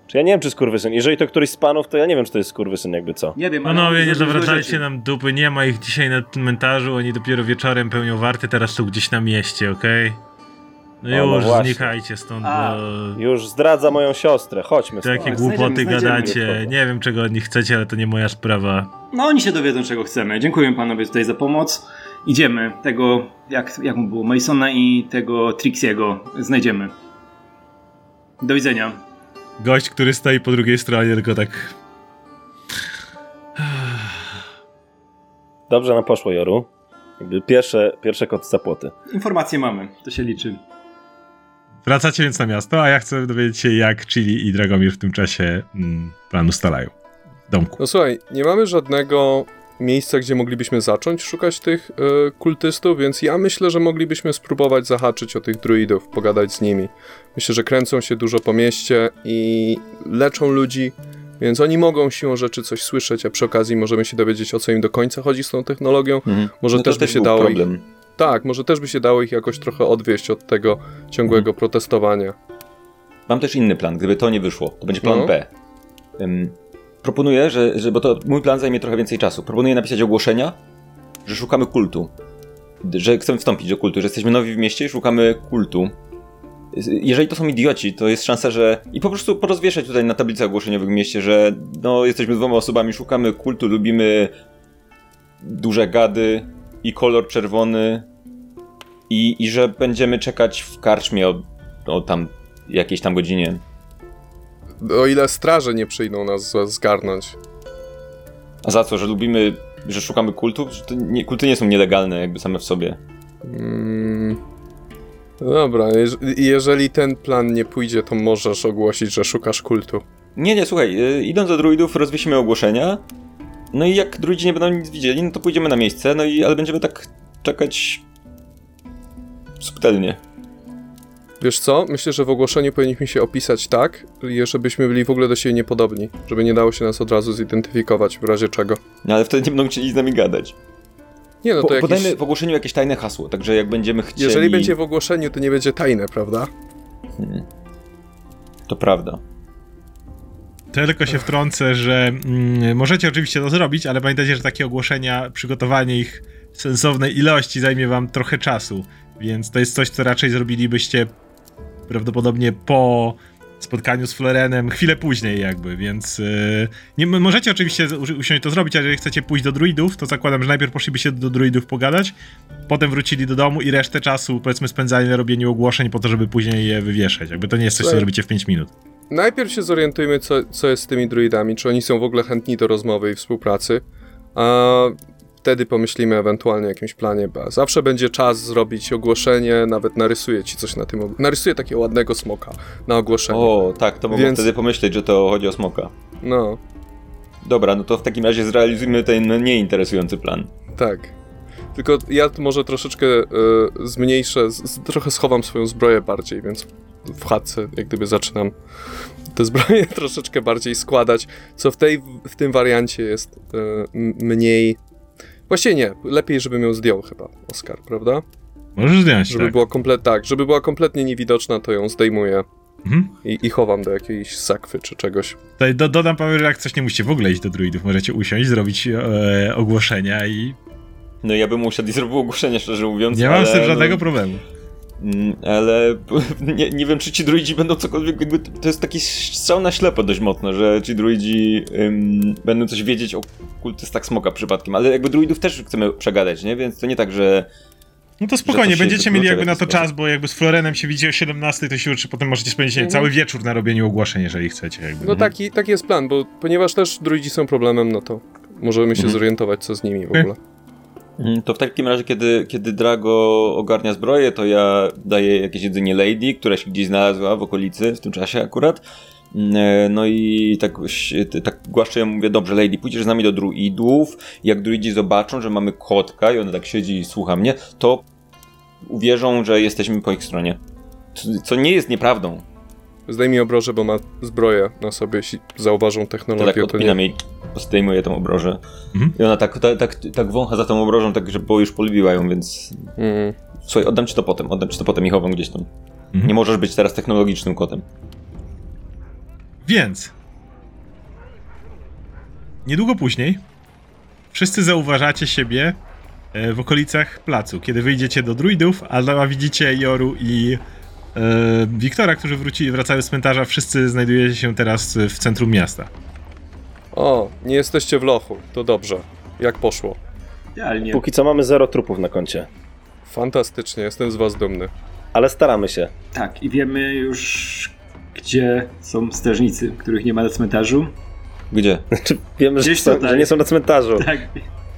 Czy ja nie wiem, czy skurwysyn. Jeżeli to któryś z panów, to ja nie wiem, czy to jest skurwysyn, jakby co. Nie wiem. Panowie, nie zawracajcie nam dupy, nie ma ich dzisiaj na cmentarzu, oni dopiero wieczorem pełnią warty, teraz są gdzieś na mieście, okej? No no już, właśnie. znikajcie stąd, A. bo Już zdradza moją siostrę. Chodźmy stąd. takie głupoty znajdziemy, znajdziemy. gadacie. Nie wiem, czego od nich chcecie, ale to nie moja sprawa. No oni się dowiedzą, czego chcemy. Dziękuję panowie tutaj za pomoc. Idziemy. Tego, jak, jak mu było, Masona i tego Trixiego znajdziemy. Do widzenia. Gość, który stoi po drugiej stronie, tylko tak... [sighs] Dobrze nam poszło, Joru. Jakby pierwsze, pierwsze koty za płoty. Informacje mamy, to się liczy. Wracacie więc na miasto, a ja chcę dowiedzieć się, jak Chili i Dragomir w tym czasie mm, plan ustalają. W domku. No słuchaj, nie mamy żadnego miejsca, gdzie moglibyśmy zacząć szukać tych e, kultystów, więc ja myślę, że moglibyśmy spróbować zahaczyć o tych druidów, pogadać z nimi. Myślę, że kręcą się dużo po mieście i leczą ludzi, więc oni mogą siłą rzeczy coś słyszeć, a przy okazji możemy się dowiedzieć, o co im do końca chodzi z tą technologią. Mhm. Może No też by się dało ich problem. Tak, może też by się dało ich jakoś trochę odwieść od tego ciągłego Mhm. protestowania. Mam też inny plan, gdyby to nie wyszło. To będzie plan No. B. Ym, proponuję, że, że, bo to mój plan zajmie trochę więcej czasu. Proponuję napisać ogłoszenia, że szukamy kultu. Że chcemy wstąpić do kultu, że jesteśmy nowi w mieście i szukamy kultu. Jeżeli to są idioci, to jest szansa, że. I po prostu porozwieszać tutaj na tablicach ogłoszeniowych w mieście, że no, jesteśmy dwoma osobami, szukamy kultu, lubimy duże gady i kolor czerwony. I, i że będziemy czekać w karczmie o, o tam jakiejś tam godzinie. O ile straże nie przyjdą nas zgarnąć. A za co? Że lubimy, że szukamy kultu? Że nie, kulty nie są nielegalne jakby same w sobie. Mm. Dobra, jeż- jeżeli ten plan nie pójdzie, to możesz ogłosić, że szukasz kultu. Nie, nie, słuchaj, y, idąc do druidów rozwiesimy ogłoszenia. No i jak druidzi nie będą nic widzieli, no to pójdziemy na miejsce, no i ale będziemy tak czekać subtelnie. Wiesz co? Myślę, że w ogłoszeniu powinniśmy się opisać tak, żebyśmy byli w ogóle do siebie niepodobni. Żeby nie dało się nas od razu zidentyfikować w razie czego. No ale wtedy nie będą chcieli z nami gadać. Nie no, Po, to jakiś... Podajmy w ogłoszeniu jakieś tajne hasło, także jak będziemy chcieli... Jeżeli będzie w ogłoszeniu, to nie będzie tajne, prawda? Hmm. To prawda. Tylko się wtrącę, że mm, możecie oczywiście to zrobić, ale pamiętajcie, że takie ogłoszenia, przygotowanie ich w sensownej ilości zajmie wam trochę czasu, więc to jest coś, co raczej zrobilibyście prawdopodobnie po spotkaniu z Florenem chwilę później jakby, więc yy, nie, możecie oczywiście usiąść to zrobić, ale jeżeli chcecie pójść do druidów, to zakładam, że najpierw poszlibyście do druidów pogadać, potem wrócili do domu i resztę czasu powiedzmy spędzali na robieniu ogłoszeń po to, żeby później je wywieszać. Jakby to nie jest coś, co zrobicie w 5 minut. Najpierw się zorientujmy, co, co jest z tymi druidami, czy oni są w ogóle chętni do rozmowy i współpracy, a wtedy pomyślimy ewentualnie o jakimś planie B. Zawsze będzie czas zrobić ogłoszenie, nawet narysuję ci coś na tym. Narysuję takiego ładnego smoka na ogłoszeniu. O, tak, to mogą Więc- wtedy pomyśleć, że to chodzi o smoka. No, Dobra, no to w takim razie zrealizujmy ten nieinteresujący plan. tak. Tylko ja może troszeczkę e, zmniejszę, z, trochę schowam swoją zbroję bardziej, więc w chatce jak gdyby zaczynam te zbroje [laughs] troszeczkę bardziej składać, co w, tej, w tym wariancie jest m- mniej... Właściwie nie, lepiej żebym ją zdjął chyba, Oskar, prawda? Możesz zdjąć, Żeby tak. była komplet, tak, żeby była kompletnie niewidoczna, to ją zdejmuję Mhm. i, i chowam do jakiejś sakwy czy czegoś. Tutaj do, dodam Paweł, że jak coś nie musicie w ogóle iść do druidów, możecie usiąść, zrobić e, ogłoszenia i No ja bym usiadł i zrobił ogłoszenie, szczerze mówiąc. nie mam ale, z tym żadnego no, problemu. Mm, Ale [laughs] nie, nie wiem, czy ci druidzi będą cokolwiek. Jakby to jest taki strzał na ślepo dość mocno, że ci druidzi ym, będą coś wiedzieć o kultystach smoka przypadkiem. Ale jakby druidów też chcemy przegadać, nie? Więc to nie tak, że. No to spokojnie, to będziecie mieli jakby na to czas, bo jakby z Florenem się widzi o 17, to siłę, czy potem możecie spędzić Mhm. cały wieczór na robieniu ogłoszeń, jeżeli chcecie. Jakby. No taki, taki jest plan, bo ponieważ też druidzi są problemem, no to możemy się Mhm. zorientować, co z nimi w ogóle. Mm, To w takim razie, kiedy, kiedy Drago ogarnia zbroję, to ja daję jakieś jedzenie Lady, która się gdzieś znalazła w okolicy w tym czasie akurat. Mm, e, No i tak, tak głaszczę ją, mówię, dobrze Lady, pójdziesz z nami do druidów, jak druidzi zobaczą, że mamy kotka i ona tak siedzi i słucha mnie, to uwierzą, że jesteśmy po ich stronie. Co- Co nie jest nieprawdą. Zdejmij obroże, bo ma zbroję na sobie, jeśli zauważą To technologię, tak to, odpinam nie... jej, zdejmuję tą obrożę. Mhm. I ona tak, tak, tak, tak wącha za tą obrożą, tak, że bo już polubiła ją, więc Mm. Słuchaj, oddam ci to potem, oddam ci to potem i chowam gdzieś tam. Mhm. Nie możesz być teraz technologicznym kotem. Więc niedługo później wszyscy zauważacie siebie e, w okolicach placu, kiedy wyjdziecie do druidów, a widzicie Joru i Wiktora, którzy wrócili, wracają z cmentarza. Wszyscy znajdujecie się teraz w centrum miasta. O, nie jesteście w lochu, to dobrze. Jak poszło? Idealnie. Póki co mamy zero trupów na koncie. Fantastycznie, jestem z was dumny. Ale staramy się. Tak, i wiemy już, gdzie są strażnicy, których nie ma na cmentarzu. Gdzie? Czy wiemy, że, Gdzieś są, tutaj. że nie są na cmentarzu. Tak,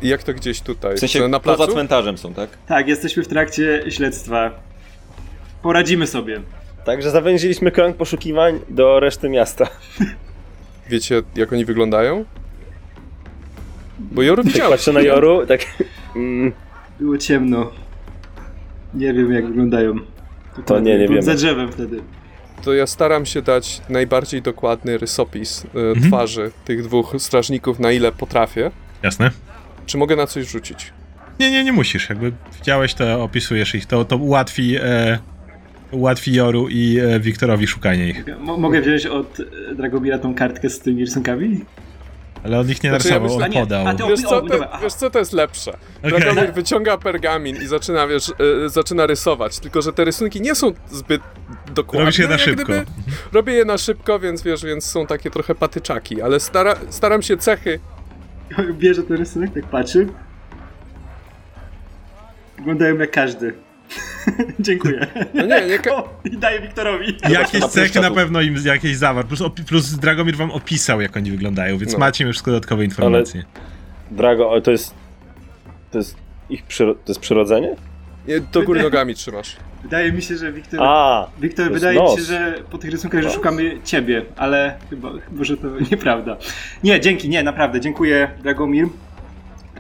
Jak to gdzieś tutaj? W sensie na poza placu? cmentarzem są, tak? Tak, jesteśmy w trakcie śledztwa. Poradzimy sobie. Także zawęziliśmy krąg poszukiwań do reszty miasta. [laughs] Wiecie, jak oni wyglądają? Bo Joru Tak widziałeś. patrzę na Joru, tak... Mm, Było ciemno. Nie wiem jak wyglądają. To nie, nie Byłem wiemy. za drzewem wtedy. To ja staram się dać najbardziej dokładny rysopis e, Mhm. twarzy tych dwóch strażników, na ile potrafię. Jasne? Czy mogę na coś rzucić? Nie, nie, nie musisz. Jakby widziałeś, to opisujesz ich. To, to ułatwi, e, ułatwi Joru i e, Wiktorowi szukanie ich. Mo- mogę wziąć od e, Dragomira tą kartkę z tymi rysunkami? Ale on ich nie Znaczy, ja narysował, myślę- on A nie, podał. a O, Wiesz co, to, wiesz co, to jest lepsze. Okej. Dragomir wyciąga pergamin i zaczyna, wiesz, e, zaczyna rysować, tylko że te rysunki nie są zbyt dokładne. Robisz je na jak szybko. Gdyby, robię je na szybko, więc wiesz, więc są takie trochę patyczaki, ale stara, staram się cechy [laughs] Bierze ten rysunek, tak patrzy. Wyglądają jak każdy. [laughs] Dziękuję. No nie, nie ka- O, [laughs] I daję Wiktorowi. Jakieś cechy na pewno im jakieś zawarł. Plus, plus Dragomir wam opisał, jak oni wyglądają, więc No. macie już dodatkowe informacje. Drago, ale to jest... To jest ich przyro... to jest przyrodzenie? nie, do góry nogami trzymasz. Wydaje mi się, że Wiktor... A, Wiktor, to wydaje mi się, że po tych rysunkach, że szukamy ciebie, ale chyba, może to [laughs] nieprawda. Nie, dzięki, nie, naprawdę, dziękuję Dragomir.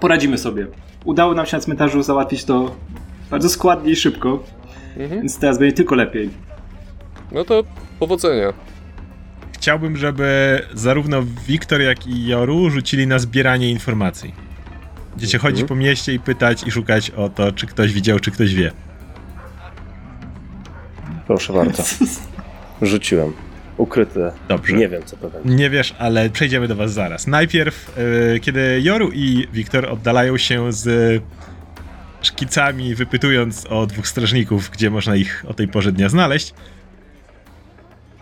Poradzimy sobie. Udało nam się na cmentarzu załatwić to bardzo składnie i szybko, Mhm. więc teraz będzie tylko lepiej. No to powodzenia. Chciałbym, żeby zarówno Wiktor, jak i Joru rzucili na zbieranie informacji. Będziecie chodzić po mieście i pytać i szukać o to, czy ktoś widział, czy ktoś wie. proszę bardzo. Rzuciłem. Ukryte. Dobrze. Nie wiem, co to będzie. Nie wiesz, ale przejdziemy do was zaraz. Najpierw, e, kiedy Joru i Wiktor oddalają się z szkicami, wypytując o dwóch strażników, gdzie można ich o tej porze dnia znaleźć,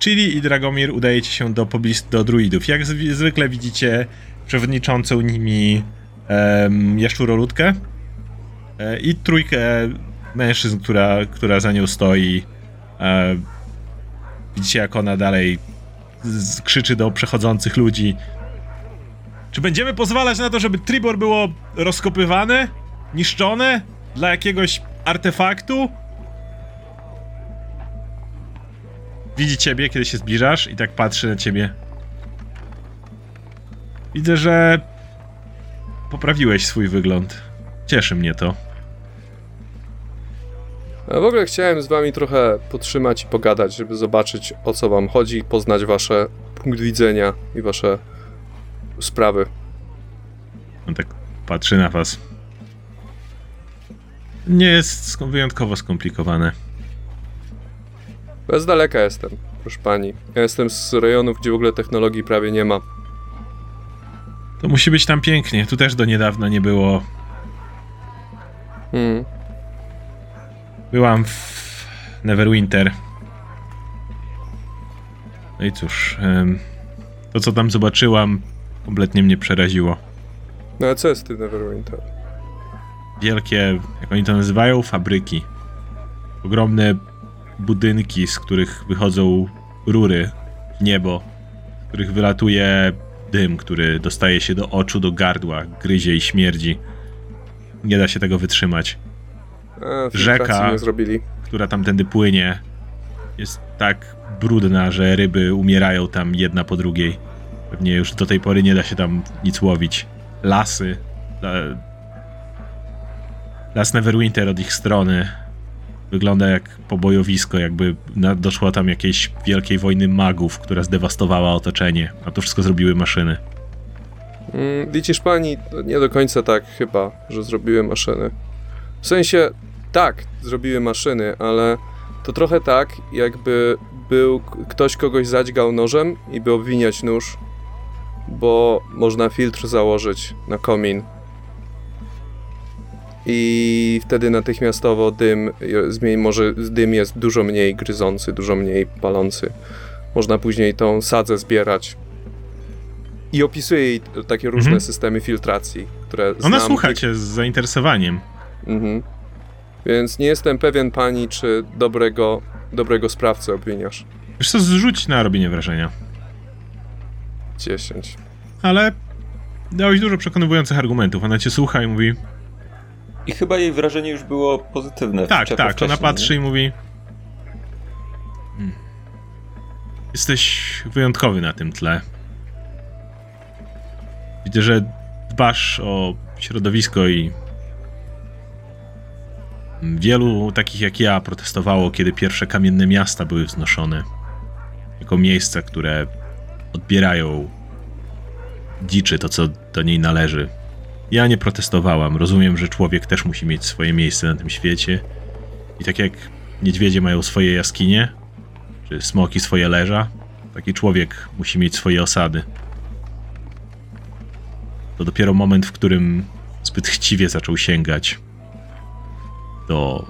Chili i Dragomir udajecie się do poblis do druidów. Jak zwykle widzicie przewodniczącą nimi um, jaszczuroludkę e, i trójkę mężczyzn, która, która za nią stoi. E, widzicie, jak ona dalej z- krzyczy do przechodzących ludzi. Czy będziemy pozwalać na to, żeby Tribor było rozkopywane, niszczone dla jakiegoś artefaktu? Widzi ciebie, kiedy się zbliżasz i tak patrzy na ciebie. Widzę, że poprawiłeś swój wygląd. Cieszy mnie to. A w ogóle chciałem z wami trochę potrzymać i pogadać, żeby zobaczyć o co wam chodzi, poznać wasze punkt widzenia i wasze sprawy. On tak patrzy na was. Nie jest wyjątkowo skomplikowane. Ja z daleka jestem, proszę pani. Ja jestem z rejonów, gdzie w ogóle technologii prawie nie ma. To musi być tam pięknie. Tu też do niedawna nie było. Hmm. Byłam w Neverwinter. No i cóż, to co tam zobaczyłam, kompletnie mnie przeraziło. No a co jest w Neverwinter? Wielkie, jak oni to nazywają, fabryki. Ogromne budynki, z których wychodzą rury w niebo, z których wylatuje dym, który dostaje się do oczu, do gardła, gryzie i śmierdzi. Nie da się tego wytrzymać. A, Rzeka. która tamtędy płynie, jest tak brudna, że ryby umierają tam jedna po drugiej. Pewnie już do tej pory nie da się tam nic łowić. Lasy. La- Las Neverwinter od ich strony wygląda jak pobojowisko, jakby na, doszło tam jakiejś wielkiej wojny magów, która zdewastowała otoczenie, a to wszystko zrobiły maszyny. Mm, widzisz pani, nie do końca tak chyba, że zrobiły maszyny. W sensie, tak, zrobiły maszyny, ale to trochę tak, jakby był ktoś kogoś zadźgał nożem i by obwiniać nóż, bo można filtr założyć na komin. I wtedy natychmiastowo dym, może dym jest dużo mniej gryzący, dużo mniej palący. Można później tą sadzę zbierać. I opisuje jej takie różne Mhm. systemy filtracji, które Ona znam. słucha cię z zainteresowaniem. Mhm. Więc nie jestem pewien pani, czy dobrego, dobrego sprawcę obwiniasz. Wiesz co, zrzuć na robienie wrażenia. 10. Ale Dałeś dużo przekonujących argumentów. Ona cię słucha i mówi: I chyba jej wrażenie już było pozytywne. Tak, tak. Ona patrzy nie? i mówi: "Hmm. Jesteś wyjątkowy na tym tle. Widzę, że dbasz o środowisko i wielu takich jak ja protestowało, kiedy pierwsze kamienne miasta były wznoszone jako miejsca, które odbierają dziczy to, co do niej należy. Ja nie protestowałam. Rozumiem, że człowiek też musi mieć swoje miejsce na tym świecie. I tak jak niedźwiedzie mają swoje jaskinie, czy smoki swoje leża, taki człowiek musi mieć swoje osady. To dopiero moment, w którym zbyt chciwie zaczął sięgać do,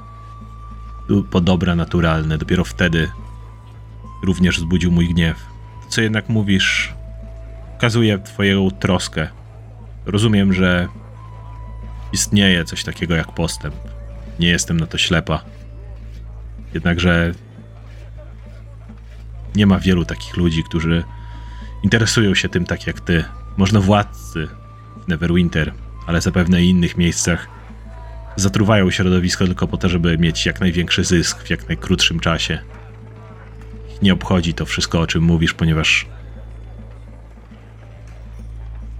po dobra naturalne, dopiero wtedy również wzbudził mój gniew. To, co jednak mówisz, pokazuje twoją troskę. Rozumiem, że istnieje coś takiego jak postęp. Nie jestem na to ślepa. Jednakże nie ma wielu takich ludzi, którzy interesują się tym tak jak ty. Można władcy w Neverwinter, ale zapewne i innych miejscach zatruwają środowisko tylko po to, żeby mieć jak największy zysk w jak najkrótszym czasie. Nie obchodzi to wszystko, o czym mówisz, ponieważ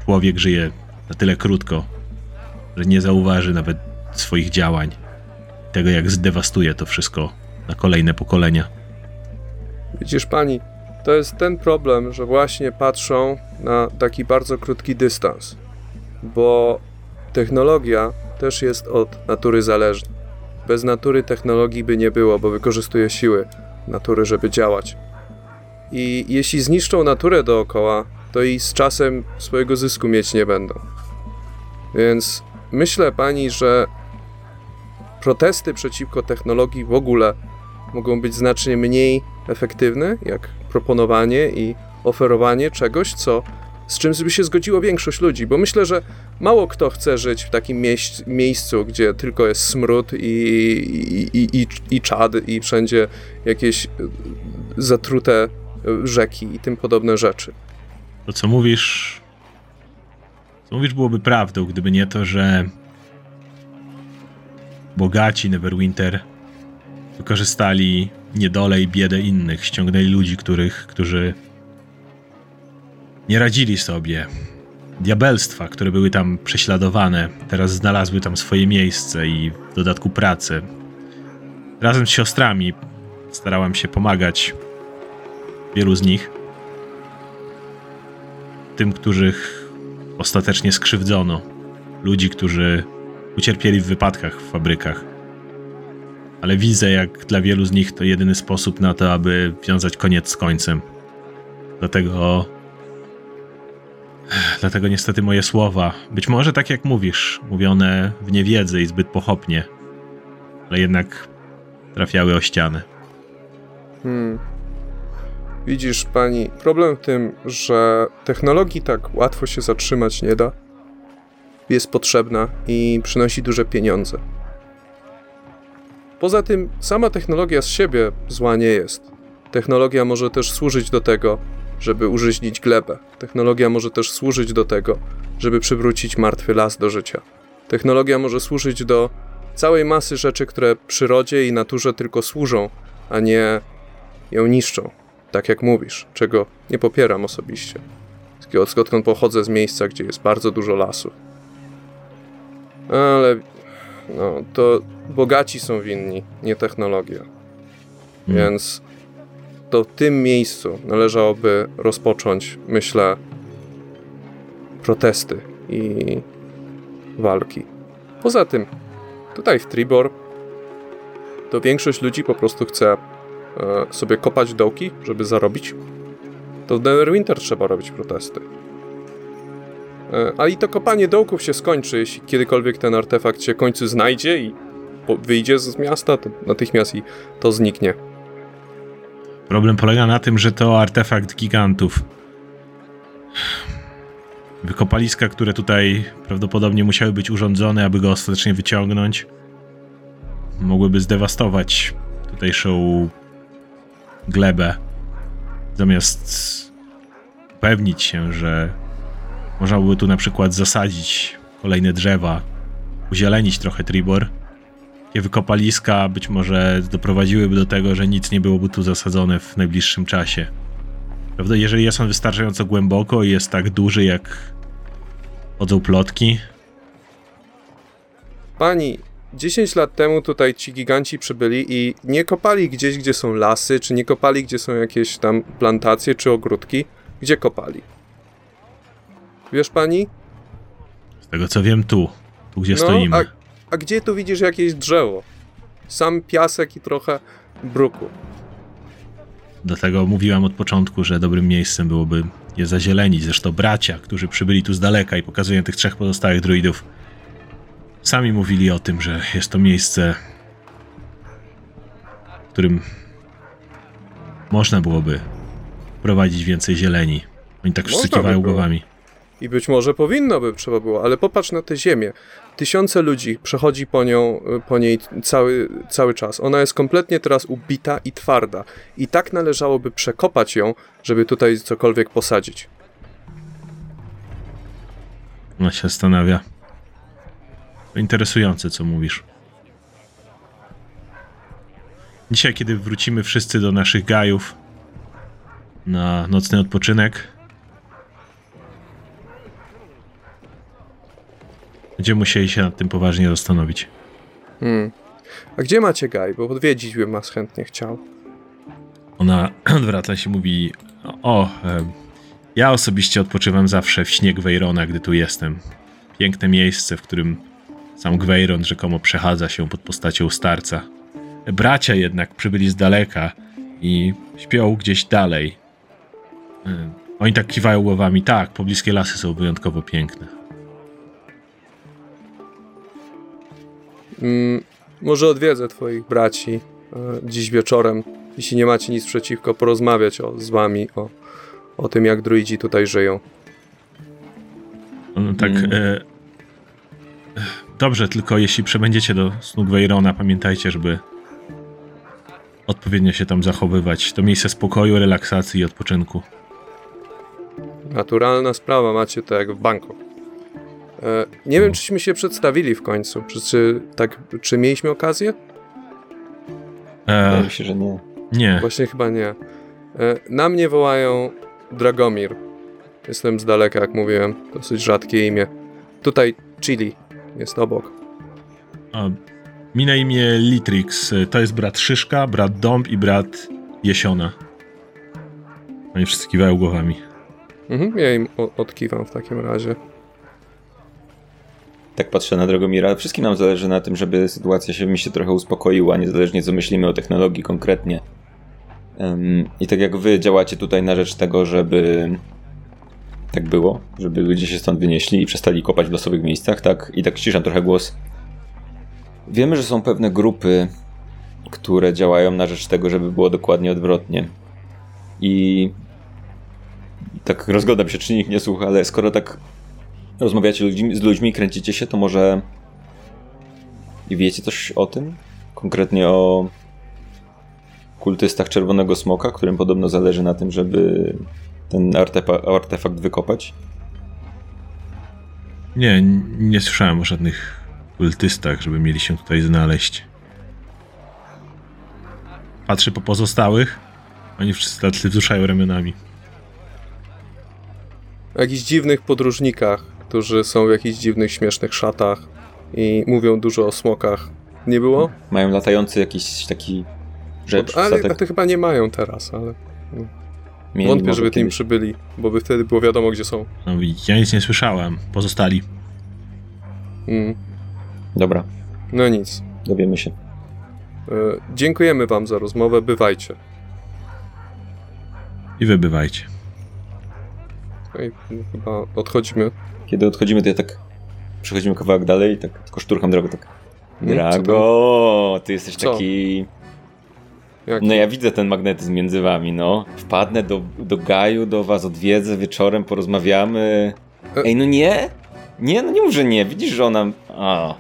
człowiek żyje na tyle krótko, że nie zauważy nawet swoich działań, tego jak zdewastuje to wszystko na kolejne pokolenia. Widzisz pani, to jest ten problem, że właśnie patrzą na taki bardzo krótki dystans, bo technologia też jest od natury zależna. Bez natury technologii by nie było, bo wykorzystuje siły natury, żeby działać. I jeśli zniszczą naturę dookoła, to i z czasem swojego zysku mieć nie będą. Więc myślę pani, że protesty przeciwko technologii w ogóle mogą być znacznie mniej efektywne, jak proponowanie i oferowanie czegoś, co, z czym by się zgodziło większość ludzi, bo myślę, że mało kto chce żyć w takim mieś, miejscu, gdzie tylko jest smród i, i, i, i, i czad i wszędzie jakieś zatrute rzeki i tym podobne rzeczy. To, co mówisz. Mówisz, byłoby prawdą, gdyby nie to, że. Bogaci Neverwinter wykorzystali niedolę i biedę innych, ściągnęli ludzi, których, którzy nie radzili sobie. Diabelstwa, które były tam prześladowane, teraz znalazły tam swoje miejsce i w dodatku pracę. Razem z siostrami starałam się pomagać wielu z nich tym, których ostatecznie skrzywdzono. Ludzi, którzy ucierpieli w wypadkach w fabrykach. Ale widzę, jak dla wielu z nich to jedyny sposób na to, aby wiązać koniec z końcem. Dlatego. Dlatego niestety moje słowa, być może tak jak mówisz, mówione w niewiedzy i zbyt pochopnie, ale jednak trafiały o ścianę. Hmm. Widzisz, pani, problem w tym, że technologii tak łatwo się zatrzymać nie da. Jest potrzebna i przynosi duże pieniądze. Poza tym, sama technologia z siebie zła nie jest. Technologia może też służyć do tego, żeby użyźnić glebę. Technologia może też służyć do tego, żeby przywrócić martwy las do życia. Technologia może służyć do całej masy rzeczy, które przyrodzie i naturze tylko służą, a nie ją niszczą. Tak jak mówisz, czego nie popieram osobiście. Odkąd pochodzę z miejsca, gdzie jest bardzo dużo lasów. Ale no, to bogaci są winni, nie technologia. Hmm. Więc to w tym miejscu należałoby rozpocząć, myślę, protesty i walki. Poza tym, tutaj w Tribor to większość ludzi po prostu chce sobie kopać dołki, żeby zarobić. To w Neverwinter trzeba robić protesty. E, ale i to kopanie dołków się skończy, jeśli kiedykolwiek ten artefakt się końcu znajdzie i wyjdzie z miasta, to natychmiast i to zniknie. Problem polega na tym, że to artefakt gigantów. Wykopaliska, które tutaj prawdopodobnie musiały być urządzone, aby go ostatecznie wyciągnąć, mogłyby zdewastować tutejszą glebę. Zamiast upewnić się, że Można byłoby tu na przykład zasadzić kolejne drzewa, uzielenić trochę Tribor. Takie wykopaliska być może doprowadziłyby do tego, że nic nie byłoby tu zasadzone w najbliższym czasie. Prawda? Jeżeli jest on wystarczająco głęboko i jest tak duży, jak chodzą plotki, Pani, 10 lat temu tutaj ci giganci przybyli i nie kopali gdzieś, gdzie są lasy, czy nie kopali, gdzie są jakieś tam plantacje, czy ogródki. Gdzie kopali? Wiesz pani? z tego co wiem, tu, tu gdzie No, stoimy. a, a gdzie tu widzisz jakieś drzewo? Sam piasek i trochę bruku. Dlatego mówiłem od początku, że dobrym miejscem byłoby je zazielenić. Zresztą bracia, którzy przybyli tu z daleka i pokazują tych trzech pozostałych druidów, sami mówili o tym, że jest to miejsce, w którym można byłoby prowadzić więcej zieleni. Oni tak wszyscy by kiwają było. głowami. I być może powinno by trzeba było, ale popatrz na tę ziemię. Tysiące ludzi przechodzi po nią, po niej cały, cały czas. Ona jest kompletnie teraz ubita i twarda. I tak należałoby przekopać ją, żeby tutaj cokolwiek posadzić. Ona się zastanawia. Interesujące, co mówisz. Dzisiaj, kiedy wrócimy wszyscy do naszych gajów na nocny odpoczynek, będziemy musieli się nad tym poważnie zastanowić. Hmm. A gdzie macie Gaj? Bo odwiedzić bym was chętnie chciał. Ona [clears throat] odwraca się i mówi: O, e, ja osobiście odpoczywam zawsze w śnie Gwejrona, gdy tu jestem. Piękne miejsce, w którym sam Gwejron rzekomo przechadza się pod postacią starca. Bracia jednak przybyli z daleka i śpią gdzieś dalej. E, Oni tak kiwają głowami. Tak, pobliskie lasy są wyjątkowo piękne. Mm, może odwiedzę twoich braci e, dziś wieczorem, jeśli nie macie nic przeciwko, porozmawiać o, z wami o, o tym, jak druidzi tutaj żyją. On tak. Mm. E, dobrze, tylko jeśli przebędziecie do snu Gwejrona, pamiętajcie, żeby odpowiednio się tam zachowywać. To miejsce spokoju, relaksacji i odpoczynku. Naturalna sprawa, macie to jak w banku. E, nie wiem, czyśmy się przedstawili w końcu. Czy, czy, tak, czy mieliśmy okazję? Wydaje E, mi się, że nie. nie, Właśnie chyba nie. E, na mnie wołają Dragomir. Jestem z daleka, jak mówiłem. Dosyć rzadkie imię. Tutaj Chili jest obok. a, mi na imię Litrix. To jest brat Szyszka, brat Dąb i brat Jesiona. Oni wszyscy kiwają głowami. Mhm, ja im odkiwam w takim razie. Tak patrzę na Dragomira. Wszystkim nam zależy na tym, żeby sytuacja się mi się trochę uspokoiła, niezależnie co myślimy o technologii konkretnie. Em, I tak jak wy działacie tutaj na rzecz tego, żeby tak było, żeby ludzie się stąd wynieśli i przestali kopać w losowych miejscach, tak? I tak ściszam trochę głos. Wiemy, że są pewne grupy, które działają na rzecz tego, żeby było dokładnie odwrotnie. I tak rozglądam się, czy nikt nie słucha, ale skoro tak rozmawiacie ludźmi, z ludźmi, kręcicie się, to może i wiecie coś o tym? Konkretnie o kultystach Czerwonego Smoka, którym podobno zależy na tym, żeby ten artefa- artefakt wykopać? Nie, nie słyszałem o żadnych kultystach, żeby mieli się tutaj znaleźć. Patrzę po pozostałych. Oni wszyscy tacy wzruszają ramionami. O jakichś dziwnych podróżnikach, którzy są w jakichś dziwnych, śmiesznych szatach i mówią dużo o smokach. Nie było? Mają latający jakiś taki rzecz, Bo- ale to chyba nie mają teraz, ale Mieli wątpię, żeby tym kiedyś. przybyli, bo by wtedy było wiadomo, gdzie są. No, i ja nic nie słyszałem. Pozostali. Mm. Dobra, No nic. dowiemy się. E, dziękujemy wam za rozmowę, bywajcie. I wybywajcie. Ej, no, chyba odchodzimy. Kiedy odchodzimy, to ja tak przechodzimy kawałek dalej i tak tylko szturcham drogę, tak tam? Drago, ty jesteś Co? taki... Jak... No ja widzę ten magnetyzm między wami, no. Wpadnę do, do Gaju, do was odwiedzę wieczorem, porozmawiamy. E- Ej, no nie? Nie, no nie mów, że nie. Widzisz, że ona... A,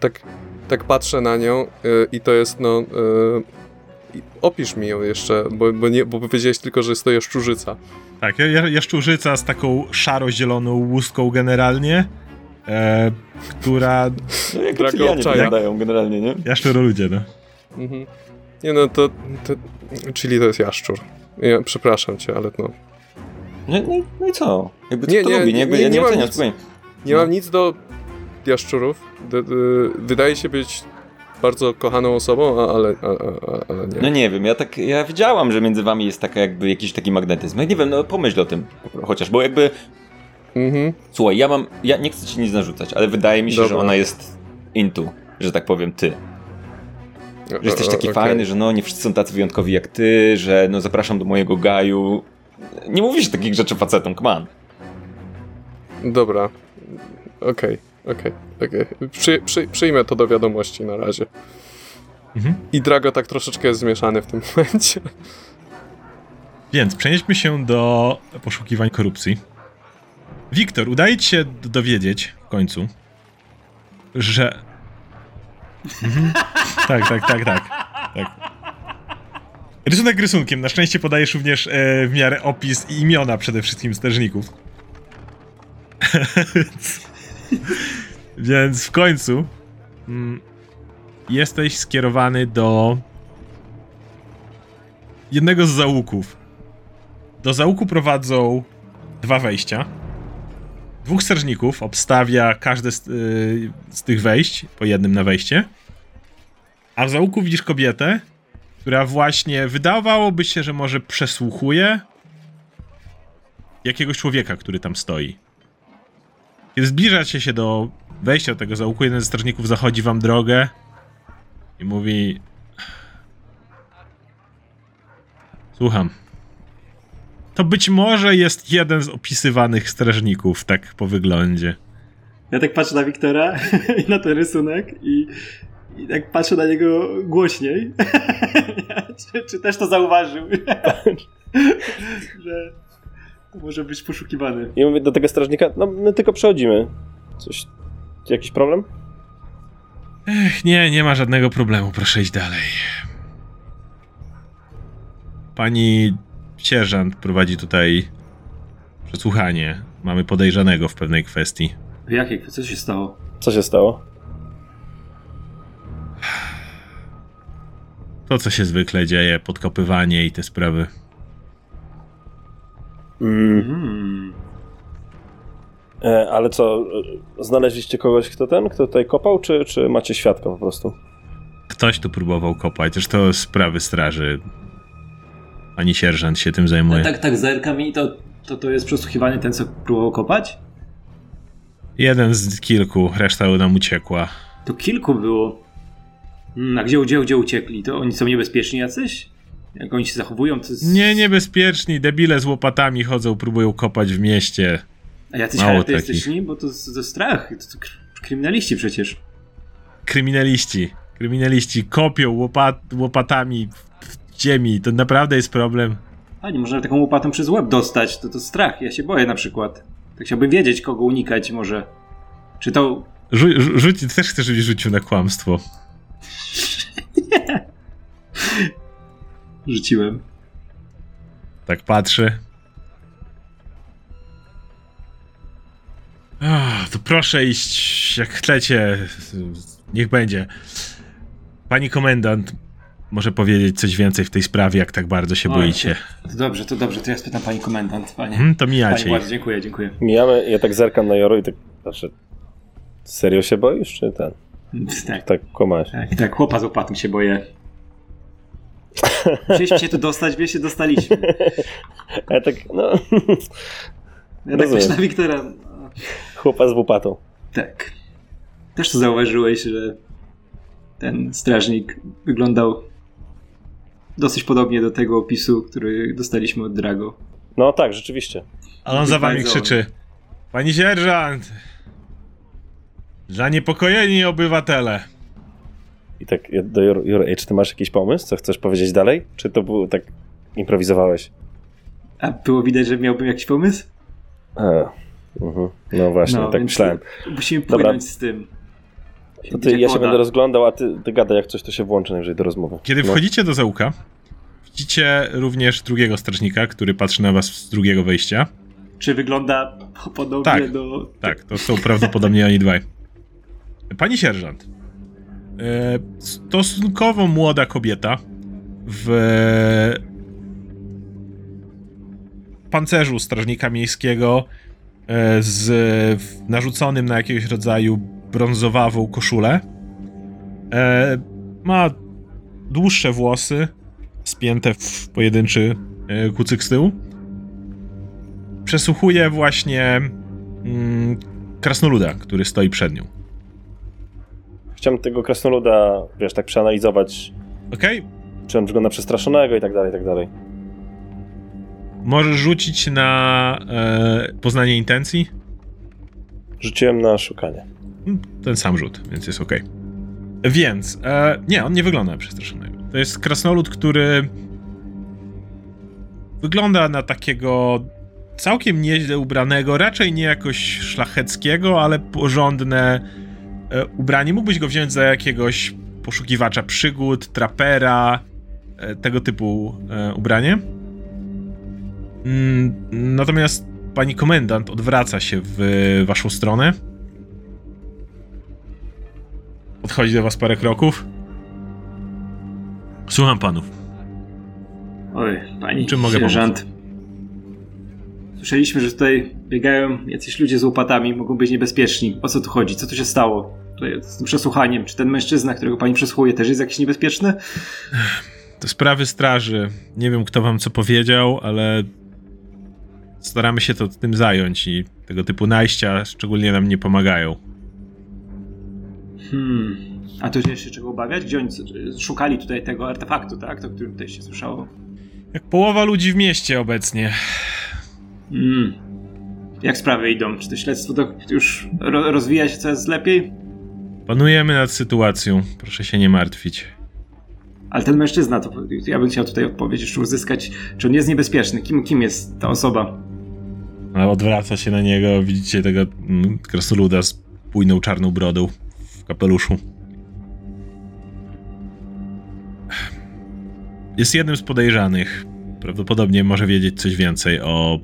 tak, tak patrzę na nią y, i to jest no y, I Opisz mi ją jeszcze, bo, bo, nie, bo powiedziałeś tylko, że jest to jaszczurzyca. Tak, ja- ja- jaszczurzyca z taką szaro-zieloną łuską generalnie, e, która... No jak Drago generalnie, nie? Jaszczuroludzie, no. Mhm. Nie no, to, to... Czyli to jest jaszczur. Ja, przepraszam cię, ale no... No, no, i- no i co? Jakby Nie, nie, to nie, lubi, nie? nie, Jakby nie, ja nie nie mam oceniam, nic. spokojnie. Nie No. mam nic do jaszczurów. D, wydaje się być bardzo kochaną osobą, ale, a, a, ale nie. No nie wiem, ja tak, ja wiedziałam, że między wami jest taka jakby jakiś taki magnetyzm. Ja nie wiem, no pomyśl o tym chociaż, bo jakby, Mhm. słuchaj, ja mam, ja nie chcę ci nic narzucać, ale wydaje mi się, Dobra. że ona jest into, że tak powiem, ty. Że jesteś taki okej. fajny, że no nie wszyscy są tacy wyjątkowi jak ty, że no zapraszam do mojego gaju. Nie mówisz takich rzeczy facetom, on. Dobra. Okej, okej, okej. Przy, przy, przyjmę to do wiadomości na razie. Mhm. I Drago tak troszeczkę jest zmieszany w tym [laughs] momencie. Więc przenieśmy się do poszukiwań korupcji. Wiktor, udaje ci się dowiedzieć w końcu, że... Mhm. Tak, tak, tak, tak. tak. Rysunek rysunkiem. Na szczęście podajesz również e, w miarę opis i imiona przede wszystkim strażników. [laughs] Więc- w końcu mm, jesteś skierowany do jednego z załuków. Do załuku prowadzą dwa wejścia. Dwóch strażników obstawia każde z, y, z tych wejść, po jednym na wejście. A w załuku widzisz kobietę, która właśnie wydawałoby się, że może przesłuchuje jakiegoś człowieka, który tam stoi. Kiedy zbliżacie się do wejścia do tego załuku, jeden ze strażników zachodzi wam drogę i mówi: Słucham. To być może jest jeden z opisywanych strażników, tak po wyglądzie. Ja tak patrzę na Wiktora [laughs] i na ten rysunek i, i tak patrzę na niego głośniej. [laughs] czy, czy też to zauważył? [laughs] że to może być poszukiwany. I mówię do tego strażnika, no my tylko przechodzimy. Coś, jakiś problem? Ech, nie, nie ma żadnego problemu, proszę iść dalej. Pani sierżant prowadzi tutaj przesłuchanie. Mamy podejrzanego w pewnej kwestii. Jakie? Co się stało? Co się stało? To, co się zwykle dzieje, podkopywanie i te sprawy. Mm, Hmm. e, ale co, znaleźliście kogoś, kto ten, kto tutaj kopał, czy, czy macie świadka po prostu? Ktoś tu próbował kopać, zresztą sprawy straży. Pani sierżant się tym zajmuje. Tak, tak, zerkam i to, to, to jest przesłuchiwanie ten, co próbował kopać? Jeden z kilku, reszta nam uciekła. To kilku było. Hmm, a gdzie, gdzie, gdzie uciekli? To oni są niebezpieczni jacyś? Jak oni się zachowują, to jest... Nie, niebezpieczni, debile z łopatami chodzą, próbują kopać w mieście. A jacyś Mało charakterystyczni? Bo to, to strach. To, to kr- kryminaliści przecież. Kryminaliści. Kryminaliści kopią łopat, łopatami ziemi. To naprawdę jest problem. A nie można taką łopatą przez łeb dostać. To to strach. Ja się boję na przykład. Tak chciałbym wiedzieć, kogo unikać może. Czy to... Rzu- rzu- też chcesz, żebyś rzucił na kłamstwo. [laughs] Rzuciłem. Tak patrzy. Ach, to proszę iść, jak chcecie. Niech będzie. Pani komendant może powiedzieć coś więcej w tej sprawie, jak tak bardzo się Oj, boicie. To dobrze, to dobrze. To ja spytam pani komendant, panie. Hmm, to Panie mijacie ich. dziękuję, dziękuję. Mijamy, ja tak zerkam na Joro i tak patrzę, serio się boisz, czy ten? [laughs] Tak, Tak kłamałeś. tak, tak. Chłopa z łopatą się boję. [laughs] Chcieliśmy się tu dostać, wie się dostaliśmy. A [laughs] ja tak, no, Ja tak na Wiktora. chłopa z łopatą. Tak. Też to zauważyłeś, że ten strażnik wyglądał dosyć podobnie do tego opisu, który dostaliśmy od Drago. No tak, rzeczywiście. A on za wami krzyczy. Pani sierżant! Zaniepokojeni obywatele. I tak do ej, czy ty masz jakiś pomysł, co chcesz powiedzieć dalej? Czy to było tak improwizowałeś? A było widać, że miałbym jakiś pomysł? A, mhm. No właśnie, tak więc myślałem. Musimy Dobra. płynąć z tym. To ty, ja się będę rozglądał, a ty, ty gadaj, jak coś to się włączy najwyżej do rozmowy. Kiedy No. wchodzicie do zaułka, widzicie również drugiego strażnika, który patrzy na was z drugiego wejścia. Czy wygląda podobnie Tak. do... Tak, to są prawdopodobnie oni dwaj. Pani sierżant. E, stosunkowo młoda kobieta w pancerzu strażnika miejskiego e, z narzuconym na jakiegoś rodzaju brązowawą koszulę. E, ma dłuższe włosy, spięte w pojedynczy e, kucyk z tyłu. Przesłuchuje właśnie mm, krasnoluda, który stoi przed nią. Chciałem tego krasnoluda, wiesz, tak przeanalizować, Okej? czy on wygląda przestraszonego i tak dalej, i tak dalej. Możesz rzucić na e, poznanie intencji. Rzuciłem na szukanie. Mm, Ten sam rzut, więc jest okej. Więc, e, nie, on nie wygląda przestraszonego. To jest krasnolud, który wygląda na takiego całkiem nieźle ubranego, raczej nie jakoś szlacheckiego, ale porządne e, ubranie. Mógłbyś go wziąć za jakiegoś poszukiwacza przygód, trapera, e, tego typu e, ubranie. Mm, natomiast pani komendant odwraca się w waszą stronę. Podchodzi do was parę kroków. Słucham panów. Oj, pani Czym mogę sierżant. Słyszeliśmy, że tutaj biegają jacyś ludzie z łopatami, mogą być niebezpieczni. O co tu chodzi? Co tu się stało? Tutaj z tym przesłuchaniem. Czy ten mężczyzna, którego pani przesłuchuje, też jest jakiś niebezpieczny? To sprawy straży. Nie wiem, kto wam co powiedział, ale staramy się to tym zająć i tego typu najścia szczególnie nam nie pomagają. Hmm. A tu się jeszcze czego obawiać? Gdzie oni szukali tutaj tego artefaktu, tak? O którym tutaj się słyszało. Jak połowa ludzi w mieście obecnie. Hmm. Jak sprawy idą? Czy to śledztwo to już ro rozwija się coraz lepiej? Panujemy nad sytuacją. Proszę się nie martwić. Ale ten mężczyzna, to ja bym chciał tutaj odpowiedź jeszcze uzyskać, czy on jest niebezpieczny? Kim, kim jest ta osoba? Ale odwraca się na niego. Widzicie tego mm, krasnoluda z bujną czarną brodą kapeluszu. Jest jednym z podejrzanych. Prawdopodobnie może wiedzieć coś więcej o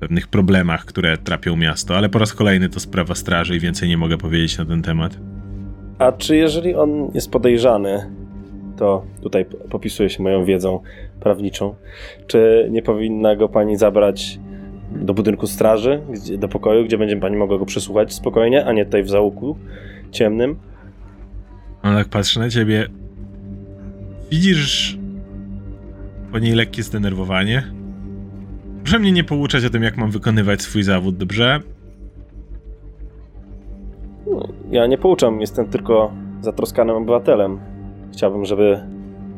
pewnych problemach, które trapią miasto, ale po raz kolejny to sprawa straży i więcej nie mogę powiedzieć na ten temat. A czy jeżeli on jest podejrzany, to tutaj p- popisuję się moją wiedzą prawniczą, czy nie powinna go pani zabrać do budynku straży, gdzie, do pokoju, gdzie będzie pani mogła go przesłuchać spokojnie, a nie tutaj w załuku ciemnym? On tak patrzy na ciebie. Widzisz po niej lekkie zdenerwowanie? Proszę mnie nie pouczać o tym, jak mam wykonywać swój zawód, dobrze? No, Ja nie pouczam, jestem tylko zatroskanym obywatelem. Chciałbym, żeby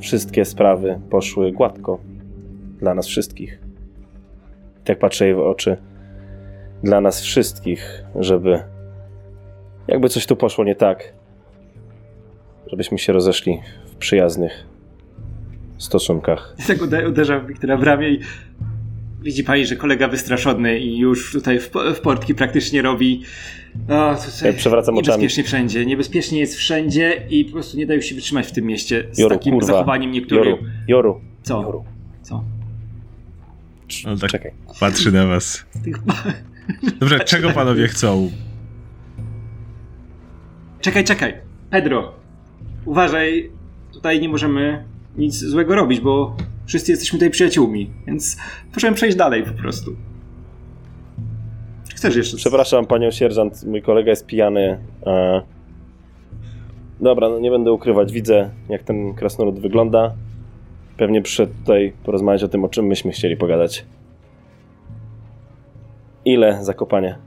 wszystkie sprawy poszły gładko. Dla nas wszystkich. Tak patrzę jej w oczy. Dla nas wszystkich, żeby jakby coś tu poszło nie tak, żebyśmy się rozeszli w przyjaznych stosunkach. [laughs] Tak ude- uderzam Wiktora w ramię i widzi pani, że kolega wystraszony i już tutaj w, w portki praktycznie robi. O, tutaj Ja przewracam oczami. niebezpiecznie wszędzie. Niebezpiecznie jest wszędzie i po prostu nie dają się wytrzymać w tym mieście z Joru, takim kurwa. zachowaniem niektórych. Joru, Joru, Co? Joru. Co? On tak Czekaj. patrzy na was. Dobrze, czego panowie chcą? Czekaj, czekaj. Pedro, uważaj. Tutaj nie możemy nic złego robić, bo wszyscy jesteśmy tutaj przyjaciółmi, więc możemy przejść dalej po prostu. Czy chcesz jeszcze? coś? Przepraszam panią sierżant, mój kolega jest pijany. E... Dobra, no nie będę ukrywać, widzę jak ten krasnolud wygląda. Pewnie przyszedł tutaj porozmawiać o tym, o czym myśmy chcieli pogadać. Ile zakopanie?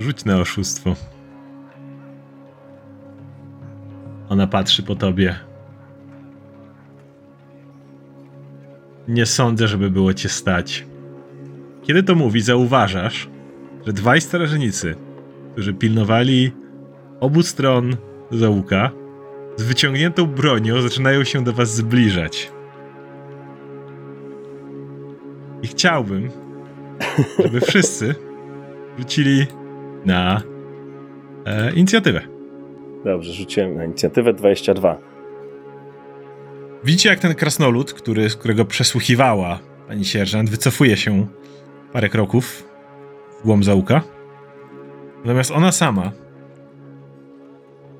Rzuć na oszustwo. Ona patrzy po tobie. Nie sądzę, żeby było cię stać. Kiedy to mówi, zauważasz, że dwaj strażnicy, którzy pilnowali obu stron załuka, z wyciągniętą bronią zaczynają się do was zbliżać. I chciałbym, żeby [laughs] wszyscy rzucili na e, inicjatywę. Dobrze, rzuciłem na inicjatywę 22. Widzicie, jak ten krasnolud, który, którego przesłuchiwała pani sierżant, wycofuje się parę kroków w głąb zaułka. Natomiast ona sama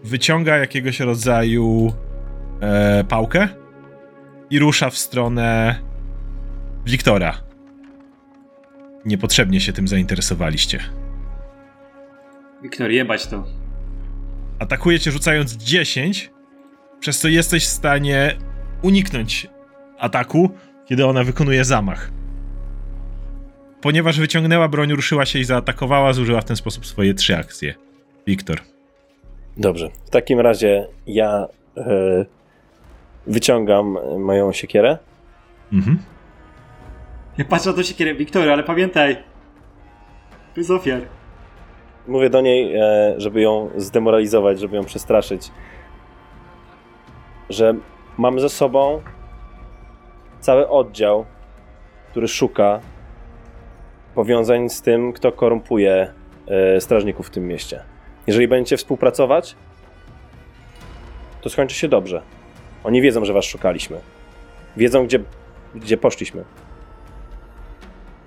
wyciąga jakiegoś rodzaju e, pałkę i rusza w stronę Wiktora. Niepotrzebnie się tym zainteresowaliście. Wiktor, jebać to. Atakuje cię rzucając 10, przez co jesteś w stanie uniknąć ataku, kiedy ona wykonuje zamach. Ponieważ wyciągnęła broń, ruszyła się i zaatakowała, zużyła w ten sposób swoje trzy akcje. Wiktor. Dobrze, w takim razie ja e, wyciągam moją siekierę. Mhm. Ja patrzę na to siekierę, Wiktor, ale pamiętaj. Bez ofiar. Mówię do niej, e, żeby ją zdemoralizować, żeby ją przestraszyć, że mamy ze sobą cały oddział, który szuka powiązań z tym, kto korumpuje e, strażników w tym mieście. Jeżeli będziecie współpracować, to skończy się dobrze. Oni wiedzą, że was szukaliśmy. Wiedzą, gdzie, gdzie poszliśmy.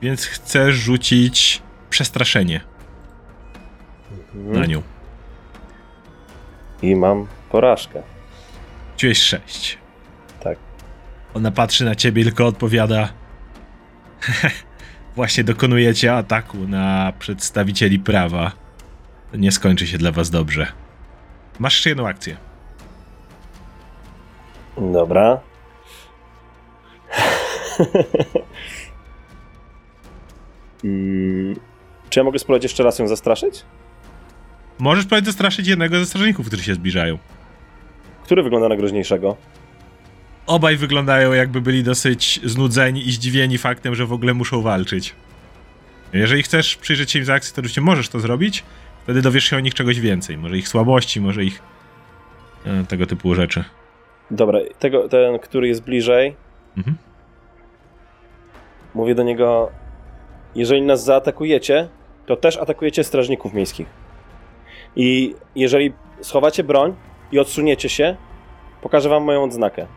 Więc chcesz rzucić przestraszenie na nią. I mam porażkę. Rzuciłeś 6. Tak. Ona patrzy na ciebie, tylko odpowiada. [laughs] Właśnie dokonujecie ataku na przedstawicieli prawa. Nie skończy się dla was dobrze. Masz jeszcze jedną akcję. Dobra. [laughs] mm, czy ja mogę spróbować jeszcze raz ją zastraszyć? Możesz próbować zastraszyć jednego ze strażników, którzy się zbliżają. Który wygląda na groźniejszego? Obaj wyglądają jakby byli dosyć znudzeni i zdziwieni faktem, że w ogóle muszą walczyć. Jeżeli chcesz przyjrzeć się im za akcję, to oczywiście możesz to zrobić. Wtedy dowiesz się o nich czegoś więcej. Może ich słabości, może ich... E, tego typu rzeczy. Dobra, tego, ten, który jest bliżej, Mhm. mówię do niego: Jeżeli nas zaatakujecie, to też atakujecie strażników miejskich. I jeżeli schowacie broń i odsuniecie się, pokażę wam moją odznakę.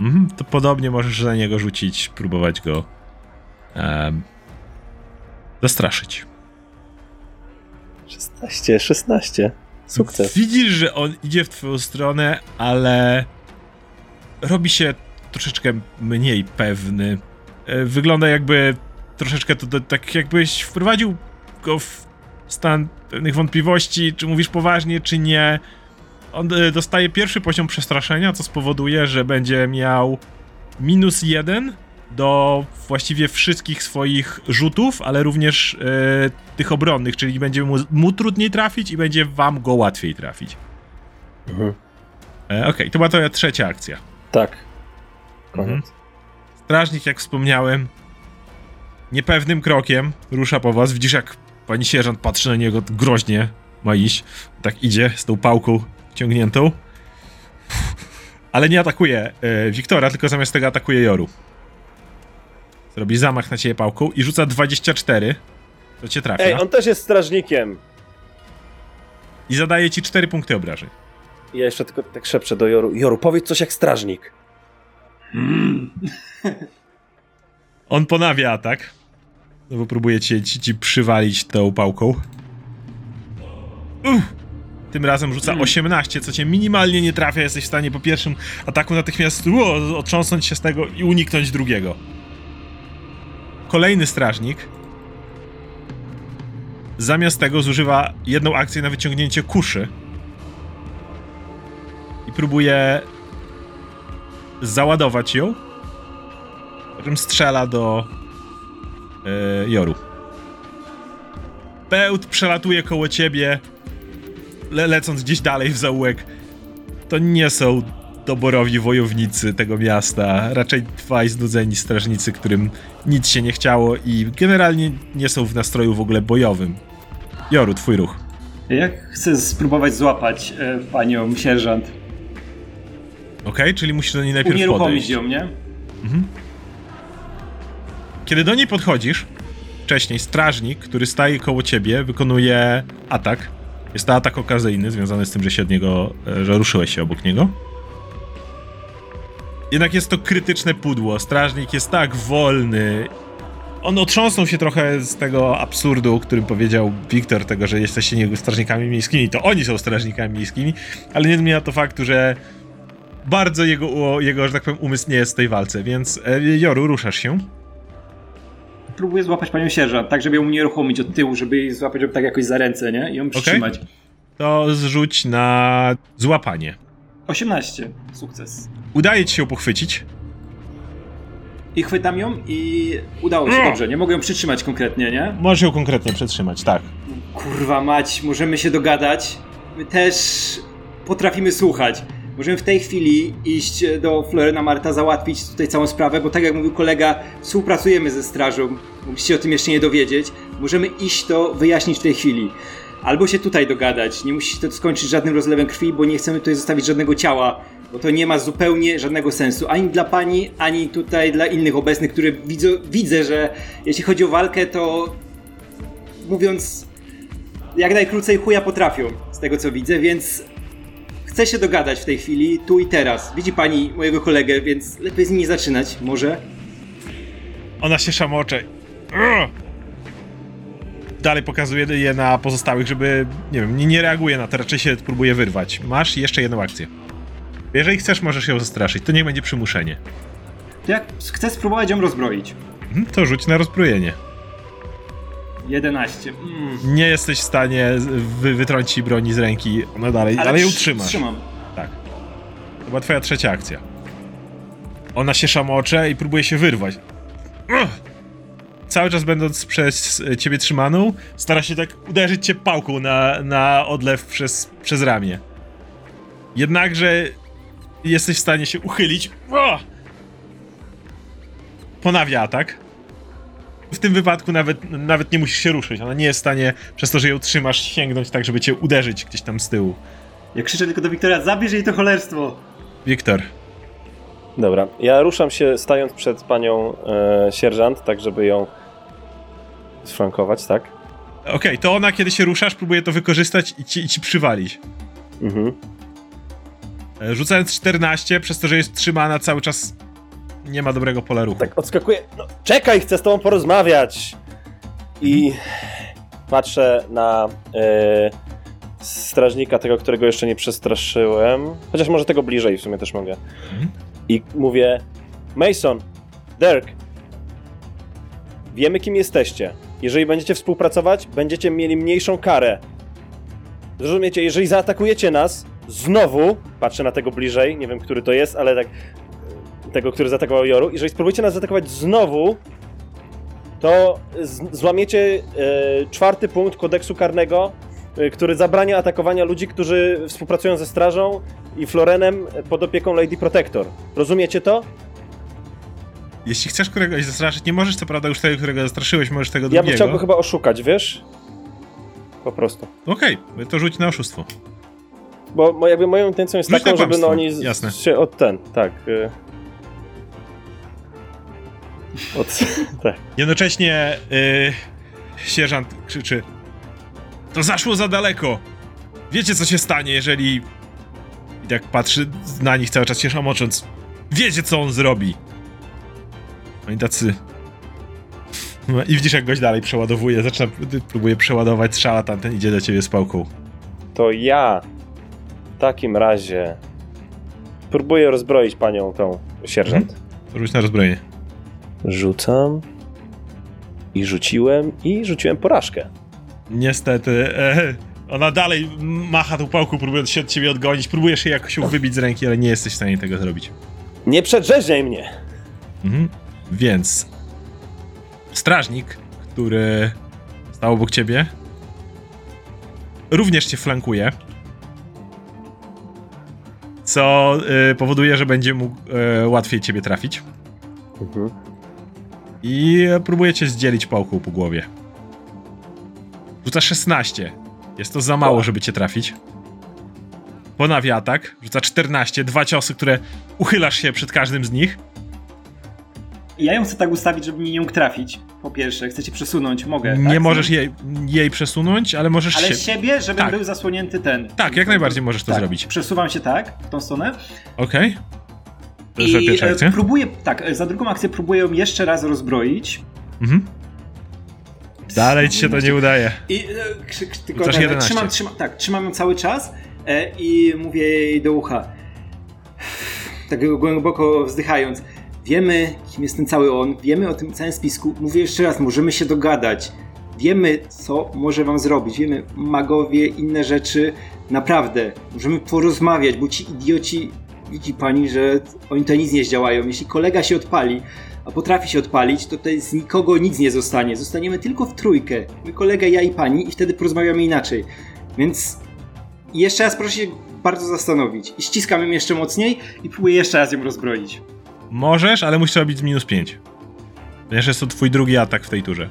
Mhm, to podobnie możesz na niego rzucić, próbować go em, zastraszyć. 16, 16. Sukces. Widzisz, że on idzie w twoją stronę, ale robi się troszeczkę mniej pewny. E, Wygląda jakby troszeczkę to, to tak jakbyś wprowadził go w stan pewnych wątpliwości, czy mówisz poważnie, czy nie. On e, dostaje pierwszy poziom przestraszenia, co spowoduje, że będzie miał minus jeden do właściwie wszystkich swoich rzutów, ale również e, tych obronnych, czyli będzie mu, mu trudniej trafić i będzie wam go łatwiej trafić. Mhm. E, Okej, to była twoja trzecia akcja. Tak. Koniec. Mhm. Strażnik, jak wspomniałem, niepewnym krokiem rusza po was. Widzisz, jak pani sierżant patrzy na niego groźnie. Ma iść. Tak idzie z tą pałką ciągniętą. Ale nie atakuje e, Wiktora, tylko zamiast tego atakuje Joru. Zrobi zamach na ciebie pałką i rzuca 24. To cię trafia. Ej, on też jest strażnikiem! I zadaje ci 4 punkty obrażeń. Ja jeszcze tylko tak szepczę do Joru. Joru, powiedz coś jak strażnik. [laughs] On ponawia atak. Znowu próbuje cię, ci, ci przywalić tą pałką. Uff. Tym razem rzuca 18, co cię minimalnie nie trafia. Jesteś w stanie po pierwszym ataku natychmiast uo, otrząsnąć się z tego i uniknąć drugiego. Kolejny strażnik zamiast tego zużywa jedną akcję na wyciągnięcie kuszy i próbuje załadować ją czym strzela do e, Joru. Bełt przelatuje koło ciebie, le lecąc gdzieś dalej w zaułek. To nie są doborowi wojownicy tego miasta, raczej dwaj znudzeni strażnicy, którym nic się nie chciało i generalnie nie są w nastroju w ogóle bojowym. Joru, twój ruch. Ja chcę spróbować złapać e, panią sierżant. Okej, czyli musisz do niej najpierw Unieruchomić podejść. ją, nie? Kiedy do niej podchodzisz, wcześniej strażnik, który staje koło ciebie, wykonuje atak. Jest to atak okazyjny, związany z tym, że się od niego, e, że ruszyłeś się obok niego. Jednak jest to krytyczne pudło. Strażnik jest tak wolny. On otrząsnął się trochę z tego absurdu, o którym powiedział Wiktor, tego, że jesteście niego strażnikami miejskimi. To oni są strażnikami miejskimi, ale nie zmienia to faktu, że bardzo jego, jego że tak powiem, umysł nie jest w tej walce, więc e, Joru, ruszasz się. Próbuję złapać panią sierżant, tak żeby ją unieruchomić od tyłu, żeby jej złapać tak jakoś za ręce, nie? I ją przytrzymać. To zrzuć na złapanie. 18. Sukces. Udaje ci się ją pochwycić. I chwytam ją i udało się dobrze. Nie mogę ją przytrzymać konkretnie, nie? Możesz ją konkretnie przetrzymać, tak. Kurwa mać, możemy się dogadać. My też potrafimy słuchać. Możemy w tej chwili iść do Florena Marta, załatwić tutaj całą sprawę, bo tak jak mówił kolega, współpracujemy ze strażą. Mogliście o tym jeszcze nie dowiedzieć. Możemy iść to wyjaśnić w tej chwili. Albo się tutaj dogadać. Nie musi się to skończyć żadnym rozlewem krwi, bo nie chcemy tutaj zostawić żadnego ciała. Bo to nie ma zupełnie żadnego sensu. Ani dla pani, ani tutaj dla innych obecnych, które widzą, widzę, że jeśli chodzi o walkę, to mówiąc jak najkrócej chuja potrafią, z tego co widzę, więc chcę się dogadać w tej chwili, tu i teraz. Widzi pani mojego kolegę, więc lepiej z nim nie zaczynać, może? Ona się szamocze. Dalej pokazuje je na pozostałych, żeby, nie wiem, nie, nie reaguje na to, raczej się próbuje wyrwać. Masz jeszcze jedną akcję. Jeżeli chcesz, możesz ją zastraszyć, to niech będzie przymuszenie. To jak chcę spróbować ją rozbroić. Mhm, To rzuć na rozbrojenie. 11. Mm. Nie jesteś w stanie wy, wytrącić jej broni z ręki, ona dalej, ale, ją trz- trzymasz. Trzymam. Tak. To była twoja trzecia akcja. Ona się szamocze i próbuje się wyrwać. Ugh! Cały czas będąc przez e, ciebie trzymaną, stara się tak uderzyć cię pałką na, na odlew przez, przez ramię. Jednakże jesteś w stanie się uchylić. Ugh! Ponawia atak. W tym wypadku nawet, nawet nie musisz się ruszyć. Ona nie jest w stanie, przez to, że ją trzymasz, sięgnąć tak, żeby cię uderzyć gdzieś tam z tyłu. Ja krzyczę tylko do Wiktora, zabierz jej to cholerstwo! Wiktor. Dobra, ja ruszam się stając przed panią e, sierżant, tak żeby ją sfrankować, tak? Okej, to ona, kiedy się ruszasz, próbuje to wykorzystać i ci, i ci przywalić. Mhm. E, Rzucając 14, przez to, że jest trzymana cały czas, nie ma dobrego pola ruchu. Tak odskakuję. No, czekaj, chcę z tobą porozmawiać. I patrzę na e, strażnika, tego, którego jeszcze nie przestraszyłem. Chociaż może tego bliżej w sumie też mogę. Mhm. I mówię: Mason, Dirk, wiemy kim jesteście. Jeżeli będziecie współpracować, będziecie mieli mniejszą karę. Zrozumiecie, jeżeli zaatakujecie nas, znowu, patrzę na tego bliżej, nie wiem, który to jest, ale tak tego, który zaatakował Joru. Jeżeli spróbujecie nas zaatakować znowu, to złamiecie e, czwarty punkt kodeksu karnego, e, który zabrania atakowania ludzi, którzy współpracują ze strażą i Florenem pod opieką Lady Protector. Rozumiecie to? Jeśli chcesz któregoś zastraszyć, nie możesz co prawda już tego, którego zastraszyłeś, możesz tego Ja bym drugiego. chciał go chyba oszukać, wiesz? Po prostu. Okej, to rzuć na oszustwo. Bo jakby moją intencją jest na taką, żeby no oni jasne. się od ten, tak. y. Od, [laughs] tak. Jednocześnie yy, sierżant krzyczy To zaszło za daleko! Wiecie co się stanie, jeżeli... I tak patrzy na nich cały czas się szamocząc. Wiecie co on zrobi! Oni tacy... No I widzisz jak goś dalej przeładowuje, zaczyna, próbuje przeładować strzała, tamten idzie do ciebie z pałką. To ja takim razie próbuję rozbroić panią tą sierżant. Rzuć na rozbrojenie. Rzucam. I rzuciłem, i rzuciłem porażkę. Niestety, e, ona dalej macha tą pałką, próbując się od ciebie odgonić, próbujesz jej jakoś wybić z ręki, ale nie jesteś w stanie tego zrobić. Nie przedrzeźniaj mnie! Mhm. Więc strażnik, który stał obok ciebie, również cię flankuje. Co y, powoduje, że będzie mógł y, łatwiej ciebie trafić. Mhm. I próbuje cię zdzielić pałką po głowie. Rzuca 16. Jest to za mało, żeby cię trafić. Ponawia atak. Rzuca 14. Dwa ciosy, które uchylasz się przed każdym z nich. Ja ją chcę tak ustawić, żeby mnie nie mógł trafić. Po pierwsze, chcecie przesunąć, mogę. Nie tak? możesz jej, jej przesunąć, ale możesz Ale się... siebie, żebym Tak. był zasłonięty ten. Tak, jak najbardziej możesz to Tak, zrobić. Przesuwam się tak, w tą stronę. Okej. Jest I pierwsza e, akcja. próbuję, tak, e, za drugą akcję próbuję ją jeszcze raz rozbroić. Mhm. Dalej ci się to nie udaje. I e, krzyk, tylko 11. trzymam, trzymam, tak, trzymam ją cały czas e, i mówię jej do ucha. Tak głęboko wzdychając. Wiemy, kim jest ten cały on, wiemy o tym całym spisku. Mówię jeszcze raz, możemy się dogadać. Wiemy, co może wam zrobić. Wiemy, magowie, inne rzeczy. Naprawdę, możemy porozmawiać, bo ci idioci, widzi pani, że oni to nic nie zdziałają. Jeśli kolega się odpali, a potrafi się odpalić, to tutaj z nikogo nic nie zostanie. Zostaniemy tylko w trójkę. Mój kolega, ja i pani i wtedy porozmawiamy inaczej. Więc jeszcze raz proszę się bardzo zastanowić. I ściskam ją jeszcze mocniej i próbuję jeszcze raz ją rozbroić. Możesz, ale musisz robić z minus 5. Ponieważ jest to twój drugi atak w tej turze.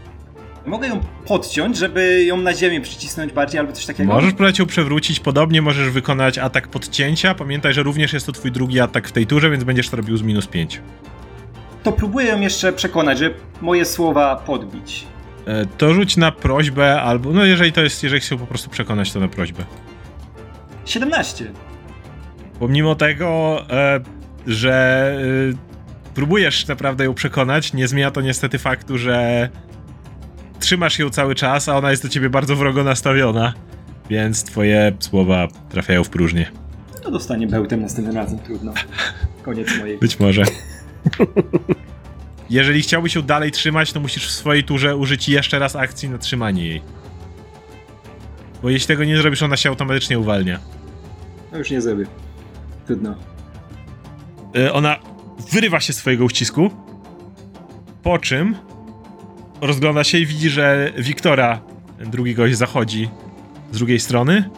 Mogę ją podciąć, żeby ją na ziemię przycisnąć bardziej albo coś takiego? Możesz próbować ją przewrócić, podobnie możesz wykonać atak podcięcia. Pamiętaj, że również jest to twój drugi atak w tej turze, więc będziesz to robił z minus 5. To próbuję ją jeszcze przekonać, żeby moje słowa podbić. E, To rzuć na prośbę, albo. No, jeżeli to jest, jeżeli chcesz po prostu przekonać, to na prośbę. 17. Pomimo tego, e, że e, próbujesz naprawdę ją przekonać, nie zmienia to niestety faktu, że trzymasz ją cały czas, a ona jest do ciebie bardzo wrogo nastawiona. Więc twoje słowa trafiają w próżnię. No dostanie bełtem następnym razem, trudno. Koniec mojej. Być może. Jeżeli chciałbyś ją dalej trzymać, to musisz w swojej turze użyć jeszcze raz akcji na trzymanie jej. Bo jeśli tego nie zrobisz, ona się automatycznie uwalnia. No już nie zrobię. Trudno. Y, ona wyrywa się swojego uścisku, po czym rozgląda się i widzi, że Wiktora, drugi gość, zachodzi z drugiej strony,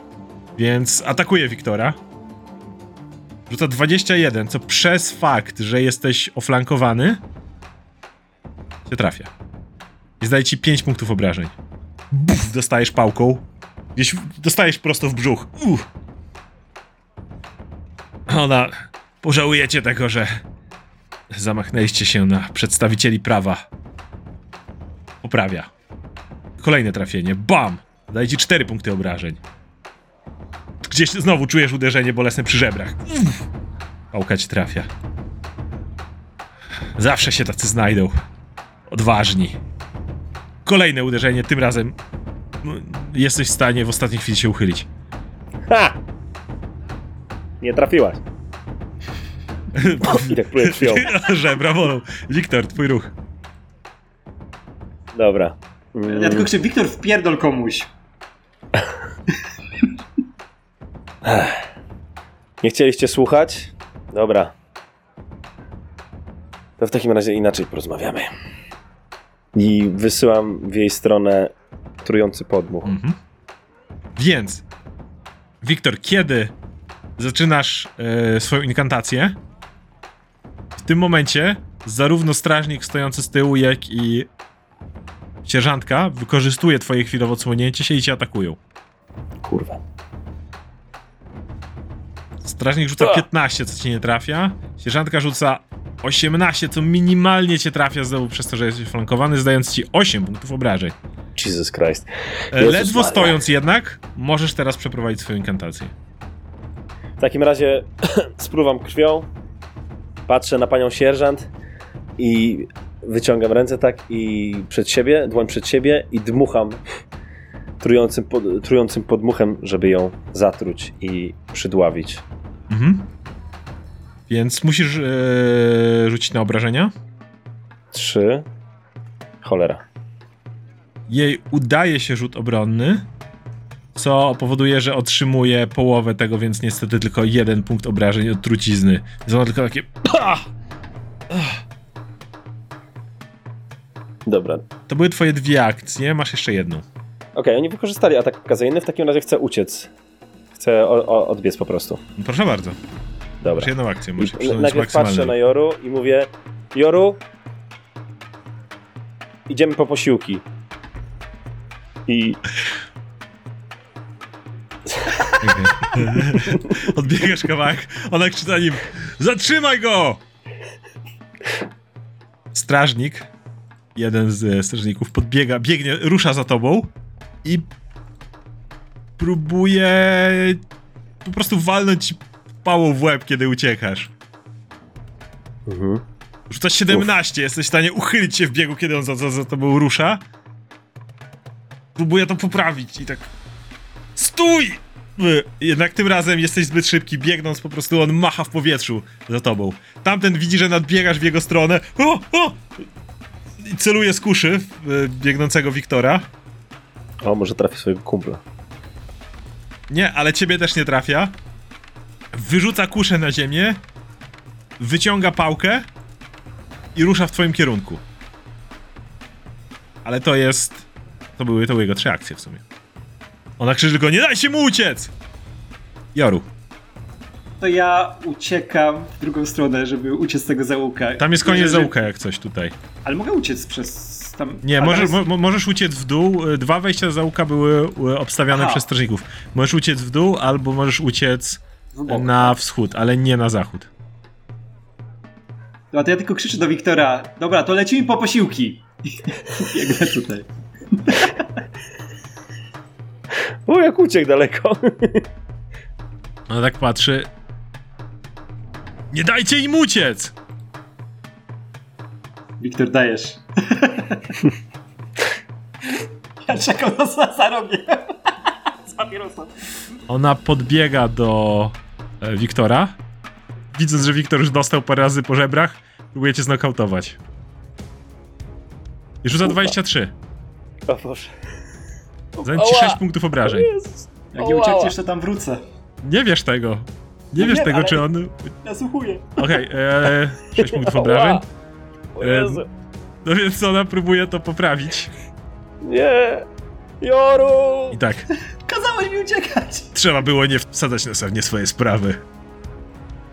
więc atakuje Wiktora. Rzuca 21, co przez fakt, że jesteś oflankowany, się trafia. I zdaje ci 5 punktów obrażeń. Buf, dostajesz pałką. Gdzieś dostajesz prosto w brzuch. Uff. Ona Pożałujecie tego, że zamachnęliście się na przedstawicieli prawa. Poprawia. Kolejne trafienie. Bam! Daje ci 4 punkty obrażeń. Gdzieś znowu czujesz uderzenie bolesne przy żebrach. Uff. Pałka ci trafia. Zawsze się tacy znajdą. Odważni. Kolejne uderzenie, tym razem no, jesteś w stanie w ostatniej chwili się uchylić. Ha! Nie trafiłaś. I tak pluję krwią. Żebra bolą. Wiktor, twój ruch. Dobra. Mm, Ja tylko krzyczę, Wiktor, wpierdol komuś. Nie chcieliście słuchać? Dobra. To w takim razie inaczej porozmawiamy. I wysyłam w jej stronę trujący podmuch. Mhm. Więc, Wiktor, kiedy zaczynasz e, swoją inkantację, w tym momencie zarówno strażnik stojący z tyłu, jak i sierżantka wykorzystuje twoje chwilowe odsłonięcie się i cię atakują. Kurwa. Strażnik rzuca A. 15, co ci nie trafia. Sierżantka rzuca 18, co minimalnie cię trafia znowu przez to, że jesteś flankowany, zdając ci 8 punktów obrażeń. Jesus Christ. E, Jezus Ledwo Maria. stojąc jednak, możesz teraz przeprowadzić swoją inkantację. W takim razie [clears throat] spruwam krwią, patrzę na panią sierżant i wyciągam ręce tak i przed siebie, dłoń przed siebie i dmucham trującym, pod, trującym podmuchem, żeby ją zatruć i przydławić. Mhm. Więc musisz e, rzucić na obrażenia. Trzy. Cholera. Jej udaje się rzut obronny, co powoduje, że otrzymuje połowę tego, więc niestety tylko jeden punkt obrażeń od trucizny. Ona tylko takie. Dobra. To były twoje dwie akcje, masz jeszcze jedną. Okej, oni wykorzystali atak okazyjny, w takim razie chcę uciec. Chcę o, o, odbiec po prostu. Proszę bardzo. Dobra. Masz jedną akcję, przesunąć najpierw patrzę na. Joru i mówię Joru, idziemy po posiłki. I [laughs] Odbiegasz kawałek, ona krzyczy za nim. Zatrzymaj go! strażnik, jeden z e, strażników podbiega, biegnie, rusza za tobą i próbuje po prostu walnąć ci pałą w łeb, kiedy uciekasz. Mhm. Rzucasz 17, jesteś w stanie uchylić się w biegu, kiedy on za, za, za tobą rusza. Próbuję to poprawić i tak... Stój! Jednak tym razem jesteś zbyt szybki, biegnąc po prostu on macha w powietrzu za tobą. Tamten widzi, że nadbiegasz w jego stronę. O, o! I celuje z kuszy w y, biegnącego Wiktora. O, może trafi swojego kumpla. Nie, ale ciebie też nie trafia. Wyrzuca kuszę na ziemię, wyciąga pałkę i rusza w twoim kierunku. Ale to jest. To były, to były jego trzy akcje w sumie. Ona krzyczy tylko: Nie dajcie mu uciec! Joru, To ja uciekam w drugą stronę, żeby uciec z tego załuka. tam jest koniec załuka jak coś tutaj. Ale mogę uciec przez tam... Nie, możesz, teraz- mo, możesz uciec w dół. Y, Dwa wejścia do załuka były y, obstawiane Aha. przez strażników. Możesz uciec w dół, albo możesz uciec bok. na wschód, ale nie na zachód. No to ja tylko krzyczę do Wiktora, dobra, to lecimy po posiłki. [laughs] Biegnę tutaj. O, jak uciekł daleko. [laughs] Ona tak patrzy. Nie dajcie im uciec! Wiktor, dajesz. [laughs] ja czekam na zarobię. [laughs] Z papierosa. Ona podbiega do e, Wiktora. Widząc, że Wiktor już dostał parę razy po żebrach, próbuje cię znokautować. I rzuca 23. O Boże. Zajmę ci 6 punktów obrażeń. Jak nie uciekniesz, to tam wrócę. Nie wiesz tego. Nie No wiesz wiem, tego, czy on... Nasłuchuję. Okej, okay, 6 punktów obrażeń. Jezu. No więc ona próbuje to poprawić. Nie. Joru! I tak, Kazałeś mi uciekać. trzeba było nie wsadzać na sobie swoje sprawy.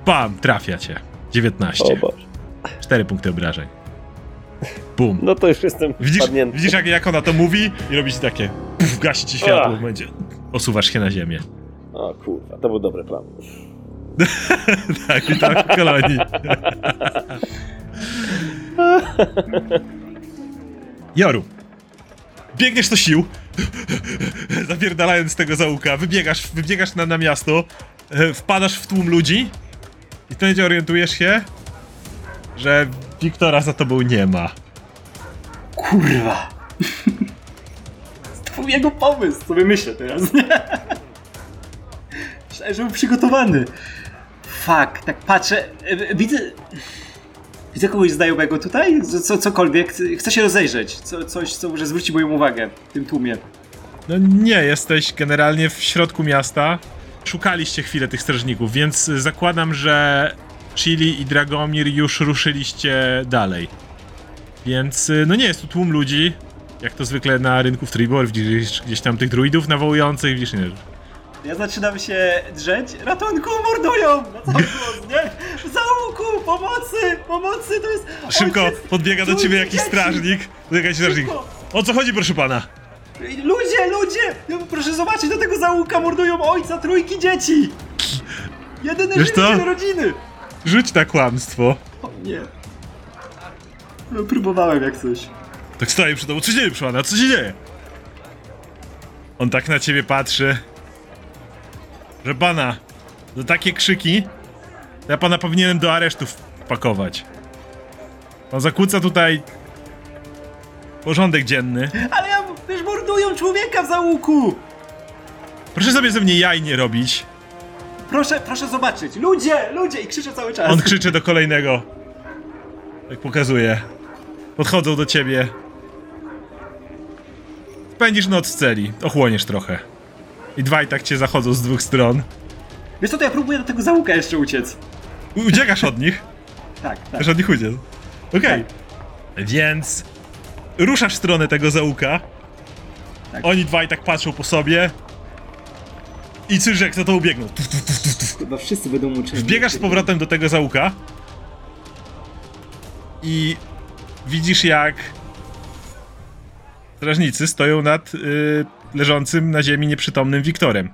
Bam, trafia cię. 19. O Boże. 4 punkty obrażeń. Bum. No to już jestem Widzisz, widzisz jak, jak ona to mówi i robi ci takie puf, gasi ci światło momencie. Osuwasz się na ziemię. O kurwa, to był dobry plan. [laughs] Tak, witam w kolonii. Joru. Biegniesz do sił. Zapierdalając z tego załuka. Wybiegasz, wybiegasz na, na miasto. e, Wpadasz w tłum ludzi. I w tym momencie orientujesz się, że Wiktora za tobą nie ma. Kurwa. Był jego pomysł, co myślę teraz, nie? Myślałem, że był przygotowany. Fuck, tak patrzę, e, widzę... Widzę kogoś znajomego tutaj? Co, cokolwiek, chcę się rozejrzeć. Co, coś, co może zwróci moją uwagę w tym tłumie. No nie, jesteś generalnie w środku miasta. Szukaliście chwilę tych strażników, więc zakładam, że Chili i Dragomir już ruszyliście dalej. Więc y, no nie jest tu tłum ludzi, jak to zwykle na rynku w Tribor, widzisz gdzieś tam tych druidów nawołujących, widzisz, nie, Ja zaczynam się drzeć. Ratunku, mordują! Na cały głos, nie? Załuku, pomocy, pomocy, to jest... szybko ojciec, podbiega do ciebie jakiś dzieci. strażnik, jakiś strażnik. O co chodzi, proszę pana? Ludzie, ludzie! No, Proszę zobaczyć, do tego załuka mordują ojca trójki dzieci! Jedyny Wiesz żywiciel co? rodziny! Rzuć na kłamstwo. O nie. No, próbowałem jak coś. Tak stoję przy tobą, co się dzieje, proszę pana, co się dzieje? On tak na ciebie patrzy. Że pana, no takie krzyki, to ja pana powinienem do aresztu wpakować. Pan zakłóca tutaj porządek dzienny. Ale ja, wiesz, mordują człowieka w załuku! Proszę sobie ze mnie jaj nie robić. Proszę, proszę zobaczyć. Ludzie, ludzie! I krzyczę cały czas. On krzyczy do kolejnego. Tak pokazuje. Podchodzą do ciebie. Spędzisz noc w celi, ochłoniesz trochę. I dwaj tak cię zachodzą z dwóch stron. Wiesz co, to ja próbuję do tego załuka jeszcze uciec. U- Uciekasz od nich. [laughs] Tak, tak. Chcesz od nich uciec. Okej. Więc ruszasz w stronę tego załuka. Tak. Oni dwaj tak patrzą po sobie. I jak za to ubiegną. Chyba wszyscy będą muczeni. Wbiegasz z powrotem do tego załuka. I widzisz jak strażnicy stoją nad y, leżącym na ziemi nieprzytomnym Wiktorem.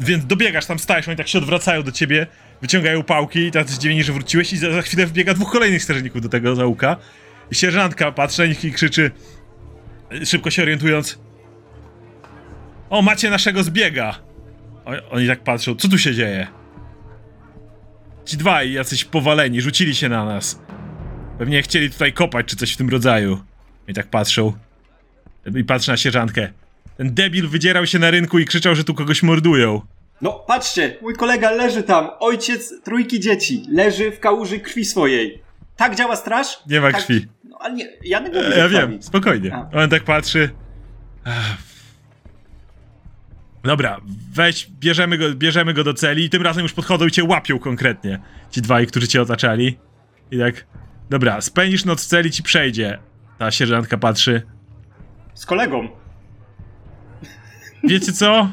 Więc dobiegasz tam, stajesz, oni tak się odwracają do ciebie. wyciągają pałki i tacy zdziwieni, że wróciłeś i za, za chwilę wbiega dwóch kolejnych strażników do tego załuka. I sierżantka patrzy na nich i krzyczy, szybko się orientując, o, macie naszego zbiega! O, oni tak patrzą, co tu się dzieje? Ci dwaj, jacyś powaleni, rzucili się na nas. Pewnie chcieli tutaj kopać, czy coś w tym rodzaju. I tak patrzą. I patrzę na sierżantkę. Ten debil wydzierał się na rynku i krzyczał, że tu kogoś mordują. No, patrzcie, mój kolega leży tam, ojciec trójki dzieci, leży w kałuży krwi swojej. Tak działa straż? Nie ma tak... krwi. No, ale nie, ja nie mówię E, Ja wiem, spokojnie. A. On tak patrzy. Dobra, weź, bierzemy go, bierzemy go do celi i tym razem już podchodzą i cię łapią konkretnie. Ci dwaj, którzy cię otaczali. I tak, dobra, spędzisz noc w celi, ci przejdzie. Ta sierżantka patrzy. Z kolegą. Wiecie co?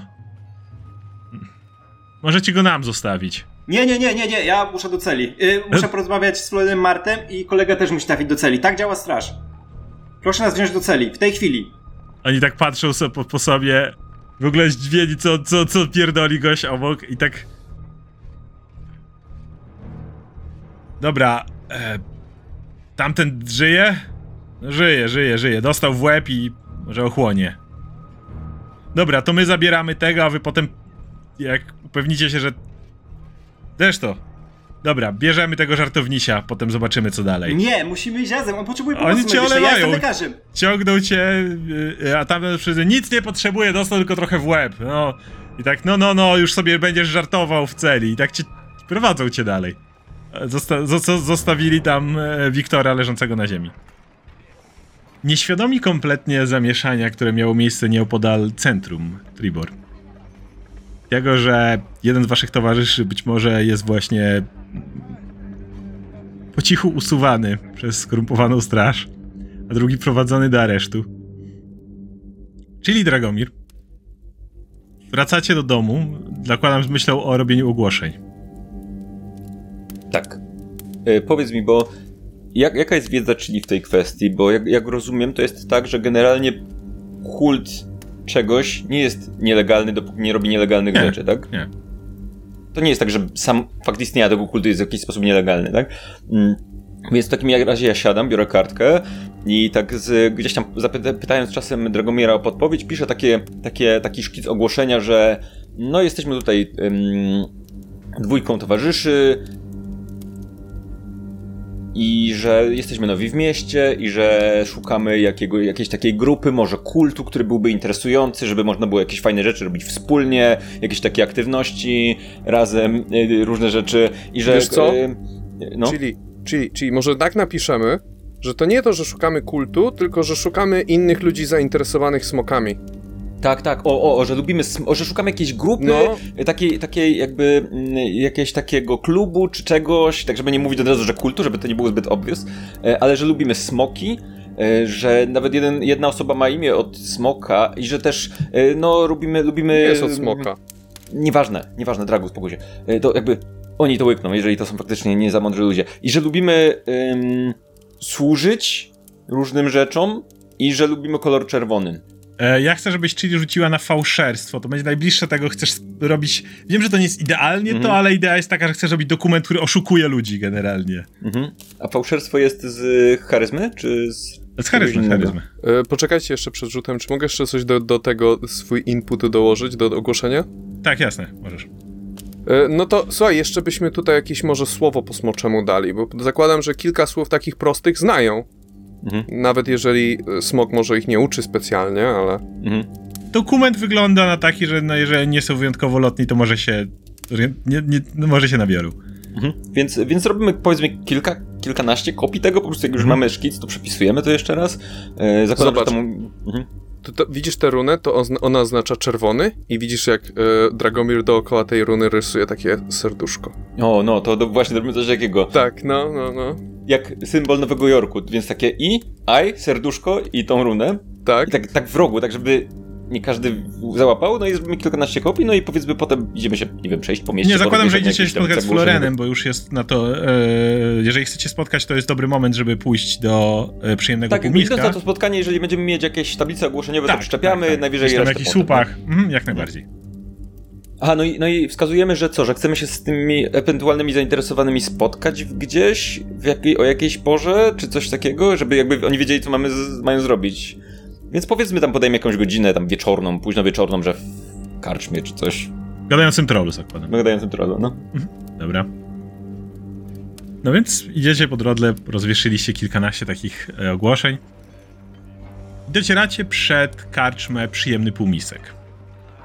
Możecie go nam zostawić. Nie, nie, nie, nie, nie, ja muszę do celi. Yy, muszę E? porozmawiać z Florenem Martem i kolega też musi trafić do celi. Tak działa straż. Proszę nas wziąć do celi, w tej chwili. Oni tak patrzą so, po, po sobie, w ogóle zdziwieni, co, co, co pierdoli gość obok i tak... Dobra, e, tamten żyje? Żyje, żyje, żyje. Dostał w łeb i może ochłonie. Dobra, to my zabieramy tego, a wy potem, jak upewnicie się, że... Zresztą, dobra, bierzemy tego żartownisia, potem zobaczymy co dalej. Nie, musimy iść razem, on potrzebuje Oni pomocy cię medycznej, ja olewają. jestem lekarzem. ciągnął cię, a tamten przyjdzie, nic nie potrzebuje, dostał tylko trochę w łeb, no. I tak, no, no, no, już sobie będziesz żartował w celi i tak cię, prowadzą cię dalej. Zosta zo- zostawili tam e, Wiktora leżącego na ziemi. Nieświadomi kompletnie zamieszania, które miało miejsce nieopodal centrum Tribor. Tego, że jeden z waszych towarzyszy być może jest właśnie po cichu usuwany przez skorumpowaną straż a drugi prowadzony do aresztu. Czyli Dragomir. Wracacie do domu, zakładam, że myślał o robieniu ogłoszeń. Tak. E, powiedz mi, bo jak, jaka jest wiedza czyli w tej kwestii? Bo jak, jak rozumiem, to jest tak, że generalnie kult czegoś nie jest nielegalny, dopóki nie robi nielegalnych Nie. rzeczy, tak? Nie. To nie jest tak, że sam fakt istnienia tego kultu jest w jakiś sposób nielegalny, tak? Mm. Więc w takim razie ja siadam, biorę kartkę i tak z, gdzieś tam zapyta, pytając czasem Dragomiera o podpowiedź, piszę takie, takie, taki szkic ogłoszenia, że no jesteśmy tutaj ym, dwójką towarzyszy, i że jesteśmy nowi w mieście i że szukamy jakiego, jakiejś takiej grupy, może kultu, który byłby interesujący, żeby można było jakieś fajne rzeczy robić wspólnie, jakieś takie aktywności razem, y, różne rzeczy i że... Wiesz co? y, No, Czyli, czyli, czyli może tak napiszemy, że to nie to, że szukamy kultu, tylko że szukamy innych ludzi zainteresowanych smokami. Tak, tak, o, o, że lubimy, o, że szukamy jakiejś grupy, No. takiej, takiej jakby mm, jakiegoś takiego klubu czy czegoś, tak żeby nie mówić od razu, że kultu, żeby to nie było zbyt obvious, y, ale że lubimy smoki, y, że nawet jeden, jedna osoba ma imię od smoka i że też, y, no, lubimy, lubimy... Jest od smoka. Nieważne, nieważne, Dragu, spokój się. To jakby oni to łykną, jeżeli to są faktycznie nie za mądrzy ludzie. I że lubimy ym, służyć różnym rzeczom i że lubimy kolor czerwony. E, ja chcę, żebyś Chili rzuciła na fałszerstwo. To będzie najbliższe tego, chcesz robić. Wiem, że to nie jest idealnie Mhm. to, ale idea jest taka, że chcesz robić dokument, który oszukuje ludzi generalnie. Mhm. A fałszerstwo jest z charyzmy, czy z... Z charyzmy, charyzmy. E, poczekajcie jeszcze przed rzutem. Czy mogę jeszcze coś do, do tego, swój input dołożyć do ogłoszenia? Tak, jasne, możesz. E, No to słuchaj, jeszcze byśmy tutaj jakieś może słowo po smoczemu dali, bo zakładam, że kilka słów takich prostych znają. Mhm. Nawet jeżeli e, smok może ich nie uczy specjalnie, ale. Mhm. Dokument wygląda na taki, że no, jeżeli nie są wyjątkowo lotni, to może się. Nie, nie, no może się nabiorą. Mhm. Więc, więc robimy powiedzmy kilka, kilkanaście kopii tego, po prostu jak już Mhm. mamy szkic, to przepisujemy to jeszcze raz. E, zakładam, Zobacz. że tam... Mhm. To, to, widzisz tę runę, to ozna- ona oznacza czerwony i widzisz jak e, Dragomir dookoła tej runy rysuje takie serduszko. O, no, to do, właśnie robimy coś takiego. Tak, no, no, no. Jak symbol Nowego Jorku, więc takie i, I, serduszko i tą runę. Tak. I tak, tak w rogu, tak żeby nie każdy załapał, no i zrobimy kilkanaście kopii, no i powiedzmy potem idziemy się, nie wiem, przejść po mieście. Nie, zakładam, że idziecie się spotkać z. Florenem, bo już jest na to. E, jeżeli chcecie spotkać, to jest dobry moment, żeby pójść do e, przyjemnego Tak, półmiska. idąc na to spotkanie, jeżeli będziemy mieć jakieś tablice ogłoszeniowe, Tak, to przyczepiamy, tak, tak. najwyżej Gdzieś tam jakichś słupach. Mhm, jak najbardziej. Aha, no i, no i wskazujemy, że co, że chcemy się z tymi ewentualnymi zainteresowanymi spotkać gdzieś, w jakiej, o jakiejś porze, czy coś takiego, żeby jakby oni wiedzieli, co mamy z, mają zrobić. Więc powiedzmy tam podajmy jakąś godzinę tam wieczorną, późno wieczorną, że w karczmie czy coś. Gadającym trollu zakładam. Gadającym trollu, no. Dobra. No więc idziecie po drodze, rozwieszyliście kilkanaście takich e, ogłoszeń. Docieracie przed karczmę Przyjemny Półmisek.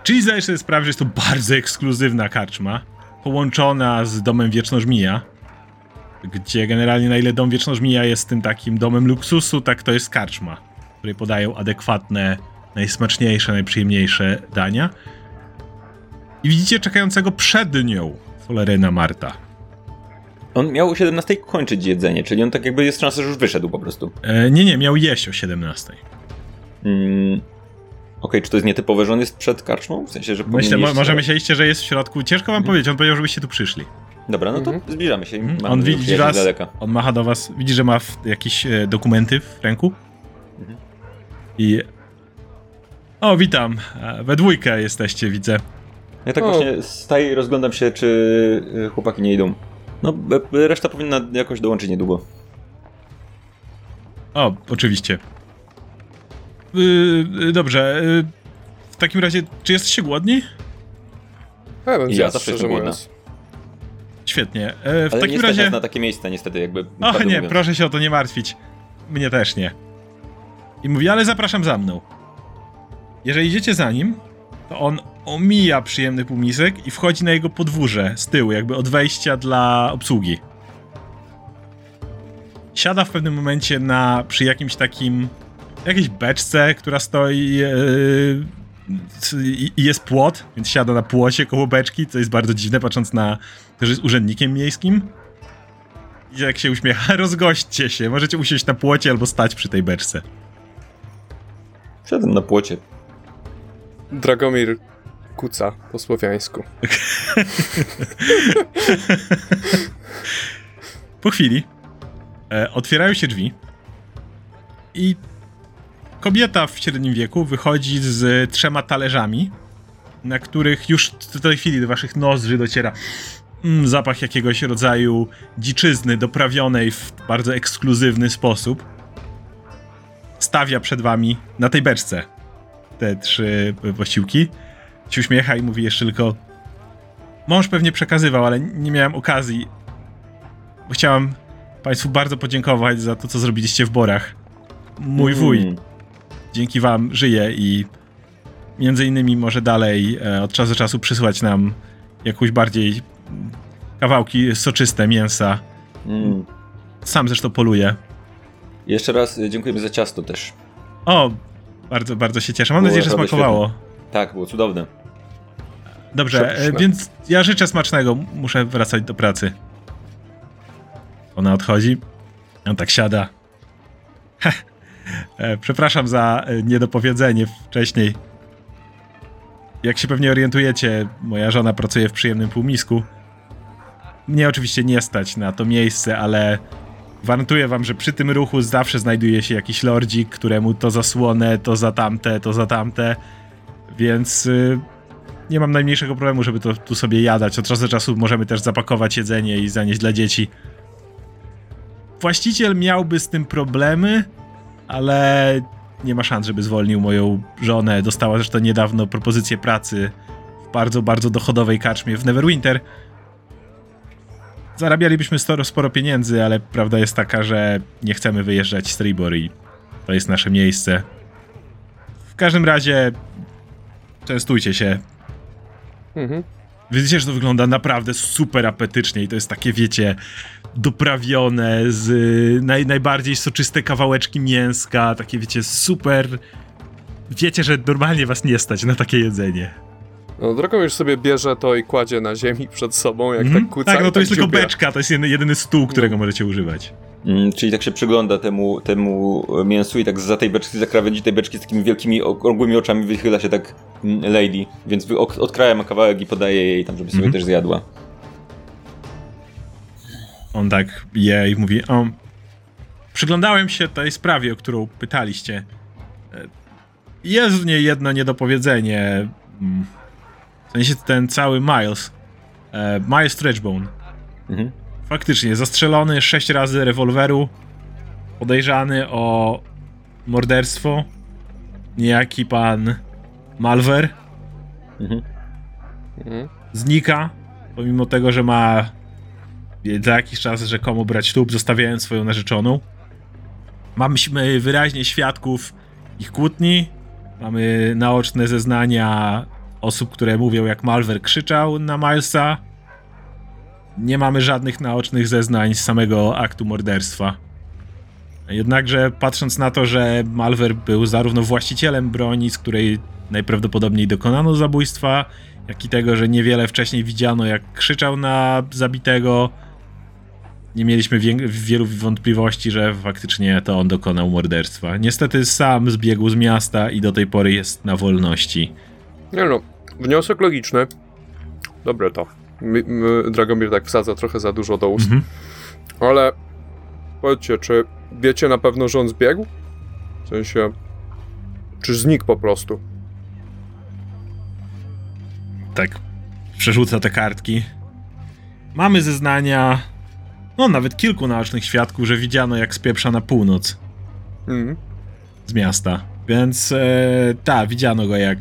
Czyli zdajesz sobie sprawę, że jest to bardzo ekskluzywna karczma, połączona z domem Wiecznożmija, gdzie generalnie na ile dom Wiecznożmija jest tym takim domem luksusu, tak to jest karczma, której podają adekwatne, najsmaczniejsze, najprzyjemniejsze dania. I widzicie czekającego przed nią Foleryna Marta. On miał o 17 kończyć jedzenie, czyli on tak jakby jest szansa, że już wyszedł po prostu. E, nie, nie, miał jeść o 17. Mm. Okej, czy to jest nietypowe, że on jest przed karczmą? W sensie, że Myślę, mo- jeść może myśleliście, że jest w środku. Ciężko wam powiedzieć, on powiedział, żebyście tu przyszli. Dobra, no to Mhm. zbliżamy się. Mhm. On widzi was, daleka. on macha do was, widzi, że ma w, jakieś e, dokumenty w ręku. Mhm. I... O, witam. E, We dwójkę jesteście, widzę. Ja tak O. właśnie staję i rozglądam się, czy y, chłopaki nie idą. No, e, reszta powinna jakoś dołączyć niedługo. O, oczywiście. Yy, dobrze. Yy, w takim razie, czy jesteście głodni? Ja bym Ja zawsze jestem głodna. Świetnie. E, w Ale nie takim stać razie... na takie miejsca niestety jakby. Och, nie, mówiąc. proszę się o to nie martwić. Mnie też nie. I mówi, ale zapraszam za mną. Jeżeli idziecie za nim, to on omija przyjemny półmisek i wchodzi na jego podwórze z tyłu, jakby od wejścia dla obsługi. Siada w pewnym momencie na przy jakimś takim jakiejś beczce, która stoi yy, i jest płot, więc siada na płocie koło beczki, co jest bardzo dziwne, patrząc na to, że jest urzędnikiem miejskim. I jak się uśmiecha, [laughs] rozgośćcie się. Możecie usiąść na płocie albo stać przy tej beczce. Siadam na płocie. Dragomir kuca po słowiańsku. [laughs] Po chwili e, otwierają się drzwi i kobieta w średnim wieku wychodzi z trzema talerzami, na których już w tej chwili do waszych nozdrzy dociera mm, zapach jakiegoś rodzaju dziczyzny doprawionej w bardzo ekskluzywny sposób. Stawia przed wami na tej beczce te trzy posiłki. Się uśmiecha i mówi jeszcze tylko Mąż pewnie przekazywał, ale nie miałem okazji. Bo chciałam Państwu bardzo podziękować za to, co zrobiliście w Borach. Mój wuj Mm. dzięki Wam żyje i między innymi może dalej e, od czasu do czasu przysłać nam jakąś bardziej kawałki soczyste mięsa. Mm. Sam zresztą poluję. Jeszcze raz y, dziękujemy za ciasto też. O, bardzo, bardzo się cieszę. Mam Było nadzieję, że smakowało. Tak, było cudowne. Dobrze, e, Przepyszne. więc ja życzę smacznego. Muszę wracać do pracy. Ona odchodzi. On tak siada. [laughs] E, Przepraszam za e, niedopowiedzenie wcześniej. Jak się pewnie orientujecie, moja żona pracuje w przyjemnym półmisku. Mnie oczywiście nie stać na to miejsce, ale gwarantuję wam, że przy tym ruchu zawsze znajduje się jakiś lordzik, któremu to zasłonę, to za tamte, to za tamte. Więc y, nie mam najmniejszego problemu, żeby to tu sobie jadać. Od czasu do czasu możemy też zapakować jedzenie i zanieść dla dzieci. Właściciel miałby z tym problemy, ale nie ma szans, żeby zwolnił moją żonę. Dostała zresztą niedawno propozycję pracy w bardzo, bardzo dochodowej karczmie w Neverwinter. Zarabialibyśmy sporo, sporo pieniędzy, ale prawda jest taka, że nie chcemy wyjeżdżać z Tribor i to jest nasze miejsce. W każdym razie częstujcie się. Mhm. Widzicie, że to wygląda naprawdę super apetycznie i to jest takie, wiecie, doprawione z naj, najbardziej soczyste kawałeczki mięska, takie, wiecie, super... Wiecie, że normalnie was nie stać na takie jedzenie. No, Dragomir sobie bierze to i kładzie na ziemi przed sobą, jak Mhm. tak kuca. tak, no to jest tylko dziubia. beczka, to jest jedyny, jedyny stół, którego możecie używać. Mm, czyli tak się przygląda temu, temu mięsu i tak za tej beczki, za krawędzi tej beczki z takimi wielkimi, okrągłymi oczami wychyla się tak mm, lady, więc odkraja ma kawałek i podaje jej tam, żeby sobie Mhm. też zjadła. On tak je i mówi, o, przyglądałem się tej sprawie, o którą pytaliście. E, Jest w niej jedno niedopowiedzenie. Sensie ten cały Miles, e, Miles Stretchbone, Mhm. faktycznie zastrzelony sześć razy rewolweru, podejrzany o morderstwo, niejaki pan Malwer, Mhm. Mhm. znika, pomimo tego, że ma za jakiś czas rzekomo brać ślub, zostawiając swoją narzeczoną. Mamy wyraźnie świadków ich kłótni, mamy naoczne zeznania osób, które mówią, jak Malwer krzyczał na Milesa. Nie mamy żadnych naocznych zeznań z samego aktu morderstwa. Jednakże patrząc na to, że Malwer był zarówno właścicielem broni, z której najprawdopodobniej dokonano zabójstwa, jak i tego, że niewiele wcześniej widziano, jak krzyczał na zabitego, nie mieliśmy wielu wątpliwości, że faktycznie to on dokonał morderstwa. Niestety sam zbiegł z miasta i do tej pory jest na wolności. Nie no, wniosek logiczny. Dobre to. Mi, Dragomir tak wsadza trochę za dużo do ust. Mhm. Ale powiedzcie, czy wiecie na pewno, że on zbiegł? W sensie, czy znikł po prostu? Tak, przerzuca te kartki. Mamy zeznania, no nawet kilku naocznych świadków, że widziano jak spieprza na północ Mhm. z miasta. Więc e, tak, widziano go jak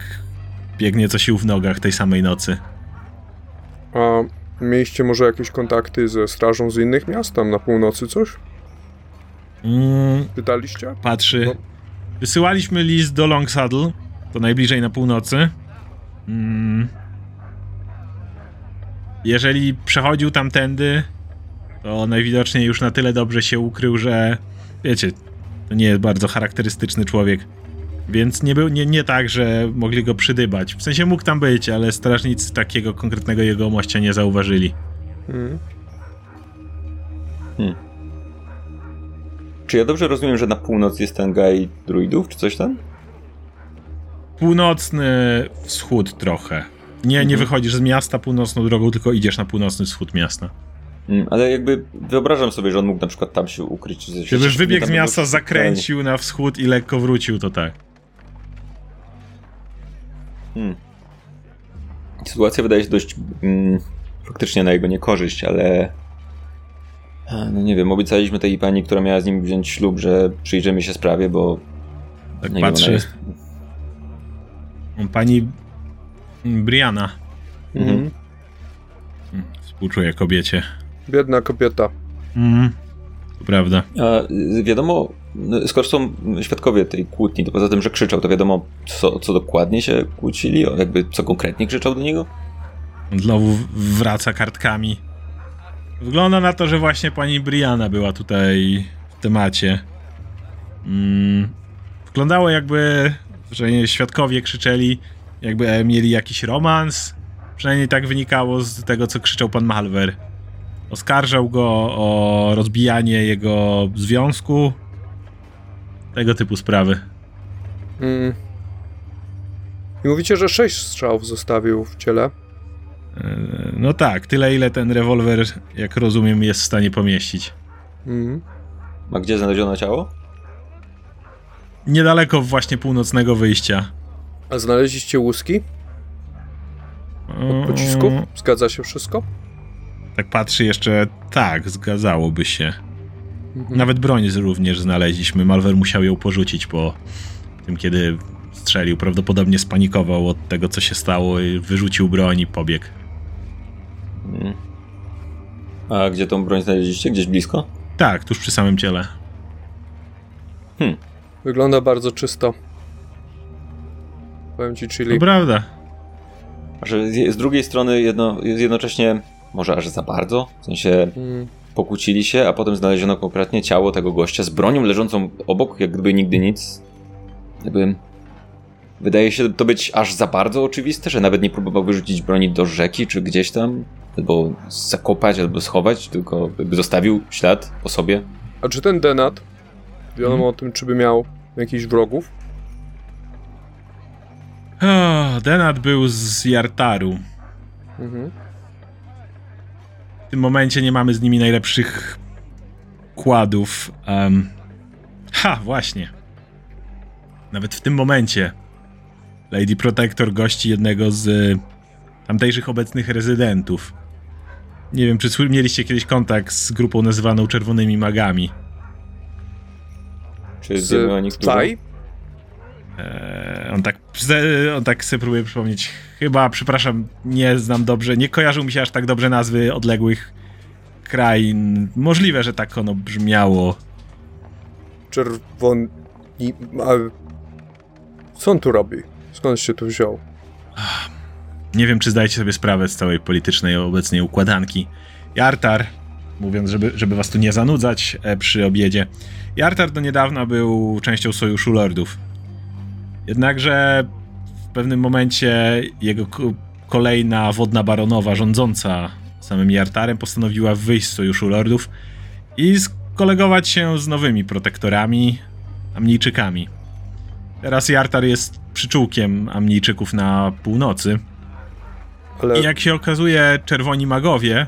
biegnie co sił w nogach tej samej nocy. A mieliście może jakieś kontakty ze strażą z innych miast, tam na północy coś? Mm, Pytaliście? patrzy. No. Wysyłaliśmy list do Long Saddle, to najbliżej na północy. Mm. Jeżeli przechodził tamtędy, to najwidoczniej już na tyle dobrze się ukrył, że wiecie, to nie jest bardzo charakterystyczny człowiek. Więc nie, był, nie, nie tak, że mogli go przydybać. W sensie mógł tam być, ale strażnicy takiego konkretnego jegomościa nie zauważyli. Mhm. Czy ja dobrze rozumiem, że na północ jest ten gaj druidów, czy coś tam? Północny wschód trochę. Nie, nie Mhm. wychodzisz z miasta północną drogą, tylko idziesz na północny wschód miasta. Mm, ale jakby wyobrażam sobie, że on mógł na przykład tam się ukryć. Gdybyś wybiegł z miasta, zakręcił na wschód i lekko wrócił, to tak. Hmm. Sytuacja wydaje się dość mm, faktycznie na jego niekorzyść, ale a, no nie wiem, obiecaliśmy tej pani, która miała z nim wziąć ślub, że przyjrzymy się sprawie, bo Tak nie patrzy. jest... Pani Brianna. Mhm. Mhm. Mm, Współczuję kobiecie. Biedna kobieta. Mhm. To prawda. A wiadomo, skoro są świadkowie tej kłótni, to poza tym, że krzyczał, to wiadomo, co, co dokładnie się kłócili, jakby co konkretnie krzyczał do niego? Znowu wraca kartkami. Wygląda na to, że właśnie pani Brianna była tutaj w temacie. Mm. Wyglądało jakby, że świadkowie krzyczeli, jakby mieli jakiś romans. Przynajmniej tak wynikało z tego, co krzyczał pan Malwer. Oskarżał go o rozbijanie jego związku. Tego typu sprawy. Mm. I mówicie, że sześć strzałów zostawił w ciele. E, No tak, tyle ile ten rewolwer, jak rozumiem, jest w stanie pomieścić. Mhm. A gdzie znaleziono ciało? Niedaleko właśnie północnego wyjścia. A znaleźliście łuski od pocisków? Mm, Zgadza się wszystko? Tak patrzy jeszcze, tak, zgadzałoby się. Mhm. Nawet broń również znaleźliśmy. Malwer musiał ją porzucić po tym, kiedy strzelił. Prawdopodobnie spanikował od tego, co się stało i wyrzucił broń i pobiegł. Mm. A gdzie tą broń znaleźliście? Gdzieś blisko? Tak, tuż przy samym ciele. Wygląda bardzo czysto. Powiem ci, czyli To prawda. A że z, drugiej strony jedno, jednocześnie, może aż za bardzo, w sensie mm, pokłócili się, a potem znaleziono konkretnie ciało tego gościa z bronią leżącą obok, jak gdyby nigdy nic. Jakby... Wydaje się to być aż za bardzo oczywiste, że nawet nie próbował wyrzucić broni do rzeki, czy gdzieś tam, albo zakopać, albo schować, tylko jakby zostawił ślad po sobie. A czy ten Denat, wiadomo Mhm. o tym, czy by miał jakichś wrogów? O, Denat był z Jartaru. Mhm. W tym momencie nie mamy z nimi najlepszych kładów. em. ha, właśnie. Nawet w tym momencie Lady Protector gości jednego z tamtejszych obecnych rezydentów. Nie wiem, czy mieliście kiedyś kontakt z grupą nazywaną Czerwonymi Magami. Czy Z? Tlai? Eee, on tak, on tak sobie próbuje przypomnieć. Chyba, przepraszam, nie znam dobrze, nie kojarzą mi się aż tak dobrze nazwy odległych krain. Możliwe, że tak ono brzmiało. Czerwoni... A... Co on tu robi? Skąd się tu wziął? Nie wiem, czy zdajecie sobie sprawę z całej politycznej obecnej układanki. Jartar, mówiąc, żeby, żeby was tu nie zanudzać e, przy obiedzie, Jartar do niedawna był częścią Sojuszu Lordów. Jednakże pewnym momencie jego ko- kolejna wodna baronowa rządząca samym Jartarem postanowiła wyjść z Sojuszu Lordów i skolegować się z nowymi protektorami, Amnijczykami. Teraz Jartar jest przyczółkiem Amnijczyków na północy. Ale I jak się okazuje, Czerwoni Magowie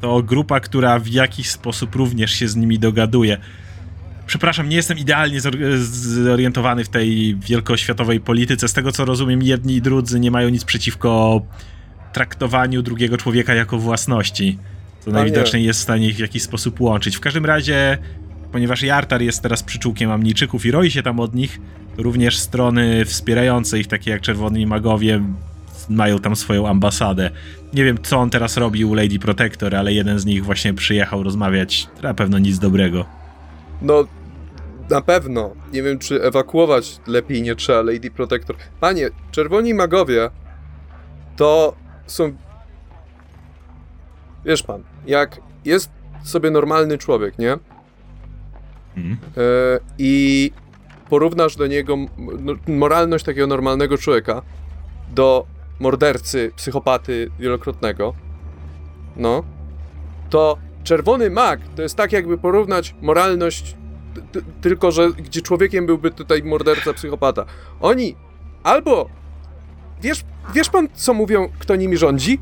to grupa, która w jakiś sposób również się z nimi dogaduje. Przepraszam, nie jestem idealnie zor- zorientowany w tej wielkoświatowej polityce. Z tego co rozumiem, jedni i drudzy nie mają nic przeciwko traktowaniu drugiego człowieka jako własności. Co nie. najwidoczniej jest w stanie ich w jakiś sposób łączyć. W każdym razie, ponieważ Jartar jest teraz przyczółkiem Amnijczyków i roi się tam od nich, to również strony wspierające ich, takie jak Czerwoni Magowie, mają tam swoją ambasadę. Nie wiem, co on teraz robi u Lady Protector, ale jeden z nich właśnie przyjechał rozmawiać. Na pewno nic dobrego. No, na pewno. Nie wiem, czy ewakuować lepiej nie trzeba Lady Protector. Panie, czerwoni magowie to są. Wiesz pan, jak jest sobie normalny człowiek, nie? Mhm. E, I porównasz do niego no, moralność takiego normalnego człowieka do mordercy, psychopaty wielokrotnego, no, to czerwony mag to jest tak, jakby porównać moralność, tylko że gdzie człowiekiem byłby tutaj morderca, psychopata. Oni albo. Wiesz, wiesz pan, co mówią, kto nimi rządzi?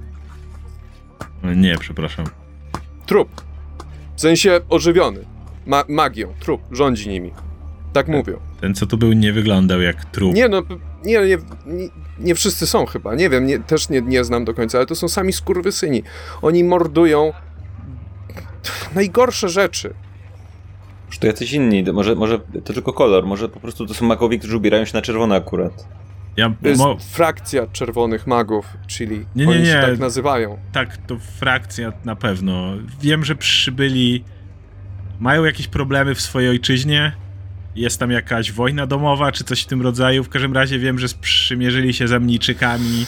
Nie, przepraszam. Trup. W sensie ożywiony. Ma magią. Trup. Rządzi nimi. Tak mówią. Ten, co tu był, nie wyglądał jak trup. Nie no, nie, nie, nie, nie wszyscy są chyba. Nie wiem, nie, też nie, nie znam do końca, ale to są sami skurwysyni. Oni mordują najgorsze rzeczy. Czy to jacyś inni? Może, może to tylko kolor, może po prostu to są magowie, którzy ubierają się na czerwono akurat. Ja, To jest mo- frakcja czerwonych magów, czyli Nie, nie, oni się nie. tak nazywają. tak, to frakcja na pewno. Wiem, że przybyli. Mają jakieś problemy w swojej ojczyźnie. Jest tam jakaś wojna domowa, czy coś w tym rodzaju. W każdym razie wiem, że sprzymierzyli się z Amnijczykami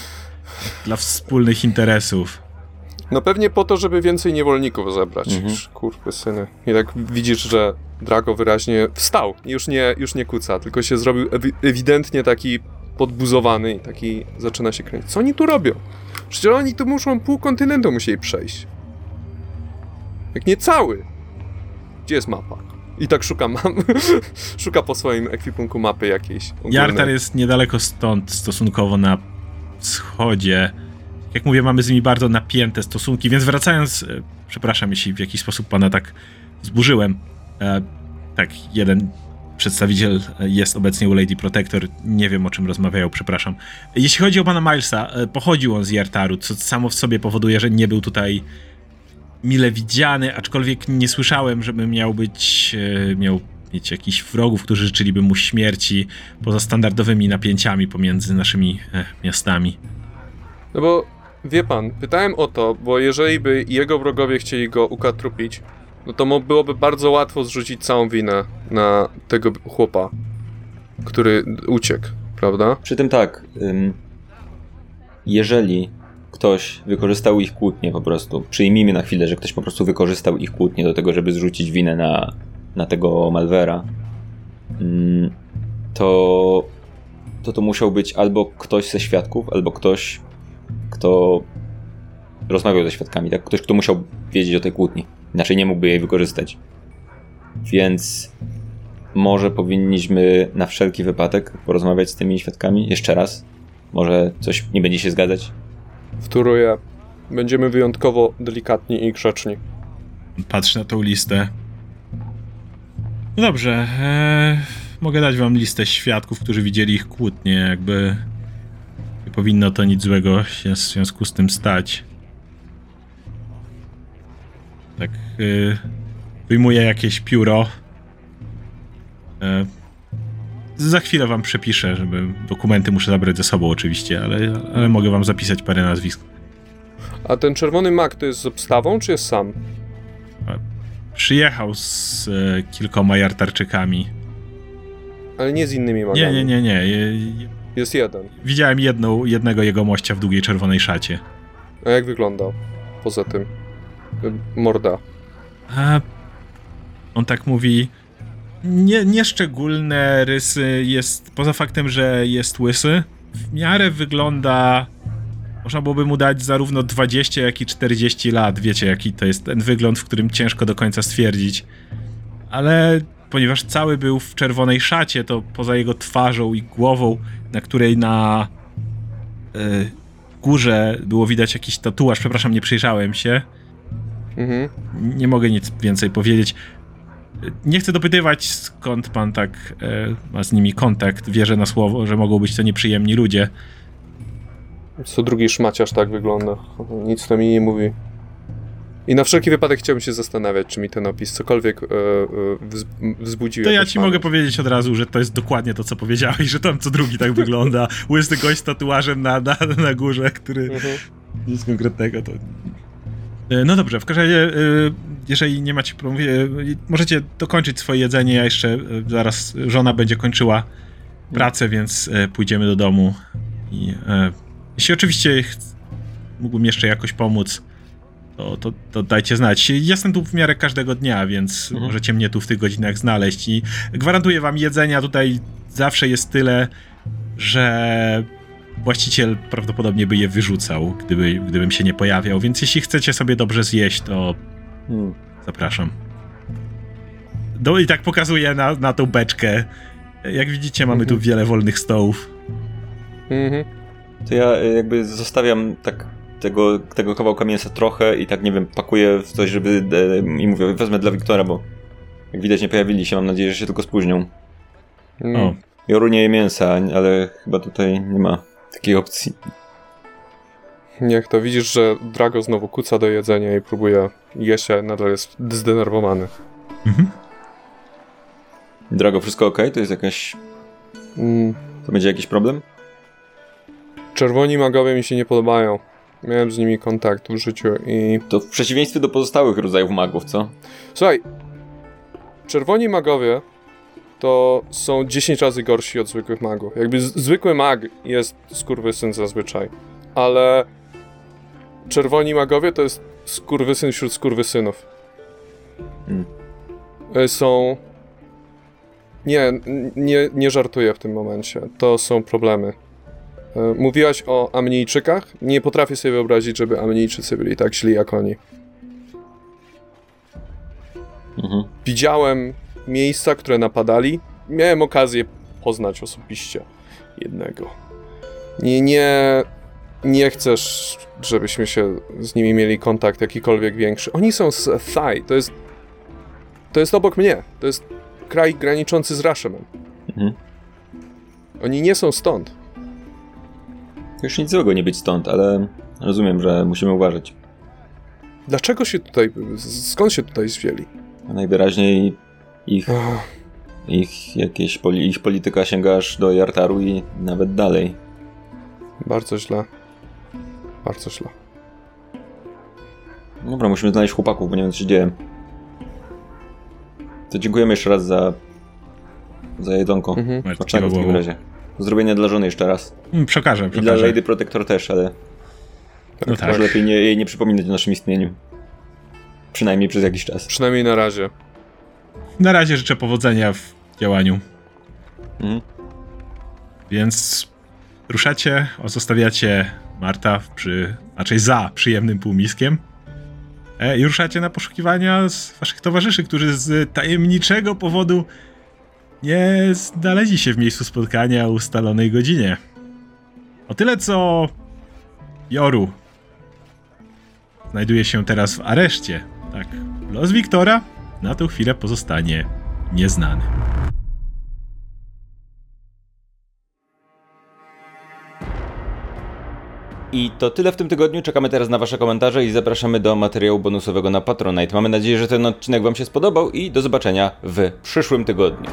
dla wspólnych interesów. No pewnie po to, żeby więcej niewolników zebrać. Mhm. Kurwy syny. I tak widzisz, że Drago wyraźnie wstał. Już nie, już nie kuca, tylko się zrobił ewi- ewidentnie taki podbuzowany i taki zaczyna się kręcić. Co oni tu robią? Przecież oni tu muszą pół kontynentu musieli przejść. Jak nie cały. Gdzie jest mapa? I tak szuka mam. [laughs] szuka po swoim ekwipunku mapy jakiejś. ogólnej. Jartar jest niedaleko stąd, stosunkowo na wschodzie. Jak mówię, mamy z nimi bardzo napięte stosunki, więc wracając, e, przepraszam, jeśli w jakiś sposób pana tak zburzyłem. E, tak, jeden przedstawiciel e, jest obecnie u Lady Protector, nie wiem o czym rozmawiają, przepraszam. Jeśli chodzi o pana Milesa, pochodził on z Jartaru, co samo w sobie powoduje, że nie był tutaj mile widziany, aczkolwiek nie słyszałem, żeby miał być, miał mieć jakichś wrogów, którzy życzyliby mu śmierci, poza standardowymi napięciami pomiędzy naszymi miastami. No bo wie pan, pytałem o to, bo jeżeli by jego wrogowie chcieli go ukatrupić, no to byłoby bardzo łatwo zrzucić całą winę na tego chłopa, który uciekł, prawda? Przy tym tak, jeżeli ktoś wykorzystał ich kłótnię po prostu, przyjmijmy na chwilę, że ktoś po prostu wykorzystał ich kłótnię do tego, żeby zrzucić winę na, na tego Malwera, to, to to musiał być albo ktoś ze świadków, albo ktoś, kto rozmawiał ze świadkami, tak? Ktoś, kto musiał wiedzieć o tej kłótni. Inaczej nie mógłby jej wykorzystać. Więc może powinniśmy na wszelki wypadek porozmawiać z tymi świadkami jeszcze raz. Może coś nie będzie się zgadzać. Wtóruję. Będziemy wyjątkowo delikatni i grzeczni. Patrzę na tą listę. No dobrze, e, mogę dać wam listę świadków, którzy widzieli ich kłótnie, jakby... powinno to nic złego się w związku z tym stać. Tak, y, wyjmuję jakieś pióro. E, za chwilę wam przepiszę, żeby dokumenty muszę zabrać ze sobą oczywiście, ale, ale mogę wam zapisać parę nazwisk. A ten czerwony mak to jest z obstawą, czy jest sam? Przyjechał z e, kilkoma jartarczykami. Ale nie z innymi magami. Nie, nie, nie, nie. Je- je- Jest jeden. Widziałem jedną, jednego jego mościa w długiej czerwonej szacie. A jak wyglądał? Poza tym. Y, Morda. A on tak mówi. Nie, nieszczególne rysy jest, poza faktem, że jest łysy, w miarę wygląda. Można byłoby mu dać zarówno 20, jak i 40 lat. Wiecie, jaki to jest ten wygląd, w którym ciężko do końca stwierdzić. Ale ponieważ cały był w czerwonej szacie, to poza jego twarzą i głową, na której na e, górze było widać jakiś tatuaż, przepraszam, nie przyjrzałem się Mhm. nie mogę nic więcej powiedzieć. Nie chcę dopytywać, skąd pan tak e, ma z nimi kontakt. Wierzę na słowo, że mogą być to nieprzyjemni ludzie. Co drugi szmaciarz tak wygląda. Nic to mi nie mówi. I na wszelki wypadek chciałbym się zastanawiać, czy mi ten opis cokolwiek e, e, wz, wzbudził. To ja ci mogę pamięć. powiedzieć od razu, że to jest dokładnie to, co powiedziałeś, że tam co drugi tak wygląda. [laughs] Łysy gość z tatuażem na, na, na górze, który Mhm. nic konkretnego to... E, No dobrze, w każdym razie, jeżeli nie macie problemu, możecie dokończyć swoje jedzenie, ja jeszcze zaraz żona będzie kończyła pracę, więc pójdziemy do domu i jeśli oczywiście mógłbym jeszcze jakoś pomóc, to, to, to dajcie znać. Jestem tu w miarę każdego dnia, więc Mhm. możecie mnie tu w tych godzinach znaleźć i gwarantuję wam jedzenia tutaj zawsze jest tyle, że właściciel prawdopodobnie by je wyrzucał, gdyby, gdybym się nie pojawiał, więc jeśli chcecie sobie dobrze zjeść, to Hmm. zapraszam. No i tak pokazuję na, na tą beczkę. Jak widzicie, mamy tu Mhm. wiele wolnych stołów. Mhm. To ja y, jakby zostawiam tak tego, tego kawałka mięsa trochę i tak, nie wiem, pakuję w coś, żeby e, i mówię, wezmę dla Wiktora, bo jak widać nie pojawili się, mam nadzieję, że się tylko spóźnią. Mm. O, Joru nie je mięsa, ale chyba tutaj nie ma takiej opcji. Niech to widzisz, że Drago znowu kuca do jedzenia i próbuje jeść, a nadal jest zdenerwowany. mhm. Drago, wszystko ok? To jest jakaś... Mm. To będzie jakiś problem? Czerwoni magowie mi się nie podobają. Miałem z nimi kontakt w życiu i... To w przeciwieństwie do pozostałych rodzajów magów, co? Słuchaj, czerwoni magowie to są 10 razy gorsi od zwykłych magów. Jakby zwykły mag jest skurwysyn zazwyczaj, ale czerwoni magowie to jest skurwysyn wśród skurwysynów. Hmm. Y, Są... Nie, nie, nie żartuję w tym momencie. To są problemy. Y, Mówiłaś o Amnijczykach? Nie potrafię sobie wyobrazić, żeby Amnijczycy byli tak źli jak oni. Mhm. Widziałem miejsca, które napadali. Miałem okazję poznać osobiście jednego. Nie, nie, nie chcesz, żebyśmy się z nimi mieli kontakt jakikolwiek większy. Oni są z Thai, to jest, to jest obok mnie. To jest kraj graniczący z Rashomem. Mhm. Oni nie są stąd. Już nic złego nie być stąd, ale rozumiem, że musimy uważać. Dlaczego się tutaj, skąd się tutaj zwzięli? A najwyraźniej ich, Ach, ich, jakieś poli, ich polityka sięga aż do Jartaru i nawet dalej. bardzo źle. Bardzo źle. Dobra, musimy znaleźć chłopaków, bo nie wiem co się dzieje. To dziękujemy jeszcze raz za, za jedzonko. Mhm. Smacznego w takim razie. Zrobienia dla żony jeszcze raz. Mm, Przekażę, I dla przekażę. Lady Protector też, ale No tak. może lepiej nie, jej nie przypominać o naszym istnieniu. Przynajmniej przez jakiś czas. Przynajmniej na razie. Na razie życzę powodzenia w działaniu. Mhm. Więc ruszacie, zostawiacie Marta przy, raczej za przyjemnym półmiskiem e, i ruszacie na poszukiwania z waszych towarzyszy, którzy z tajemniczego powodu nie znaleźli się w miejscu spotkania o ustalonej godzinie. O tyle co Joru znajduje się teraz w areszcie. Tak, los Wiktora na tę chwilę pozostanie nieznany. I to tyle w tym tygodniu. Czekamy teraz na Wasze komentarze i zapraszamy do materiału bonusowego na Patronite. Mamy nadzieję, że ten odcinek Wam się spodobał i do zobaczenia w przyszłym tygodniu.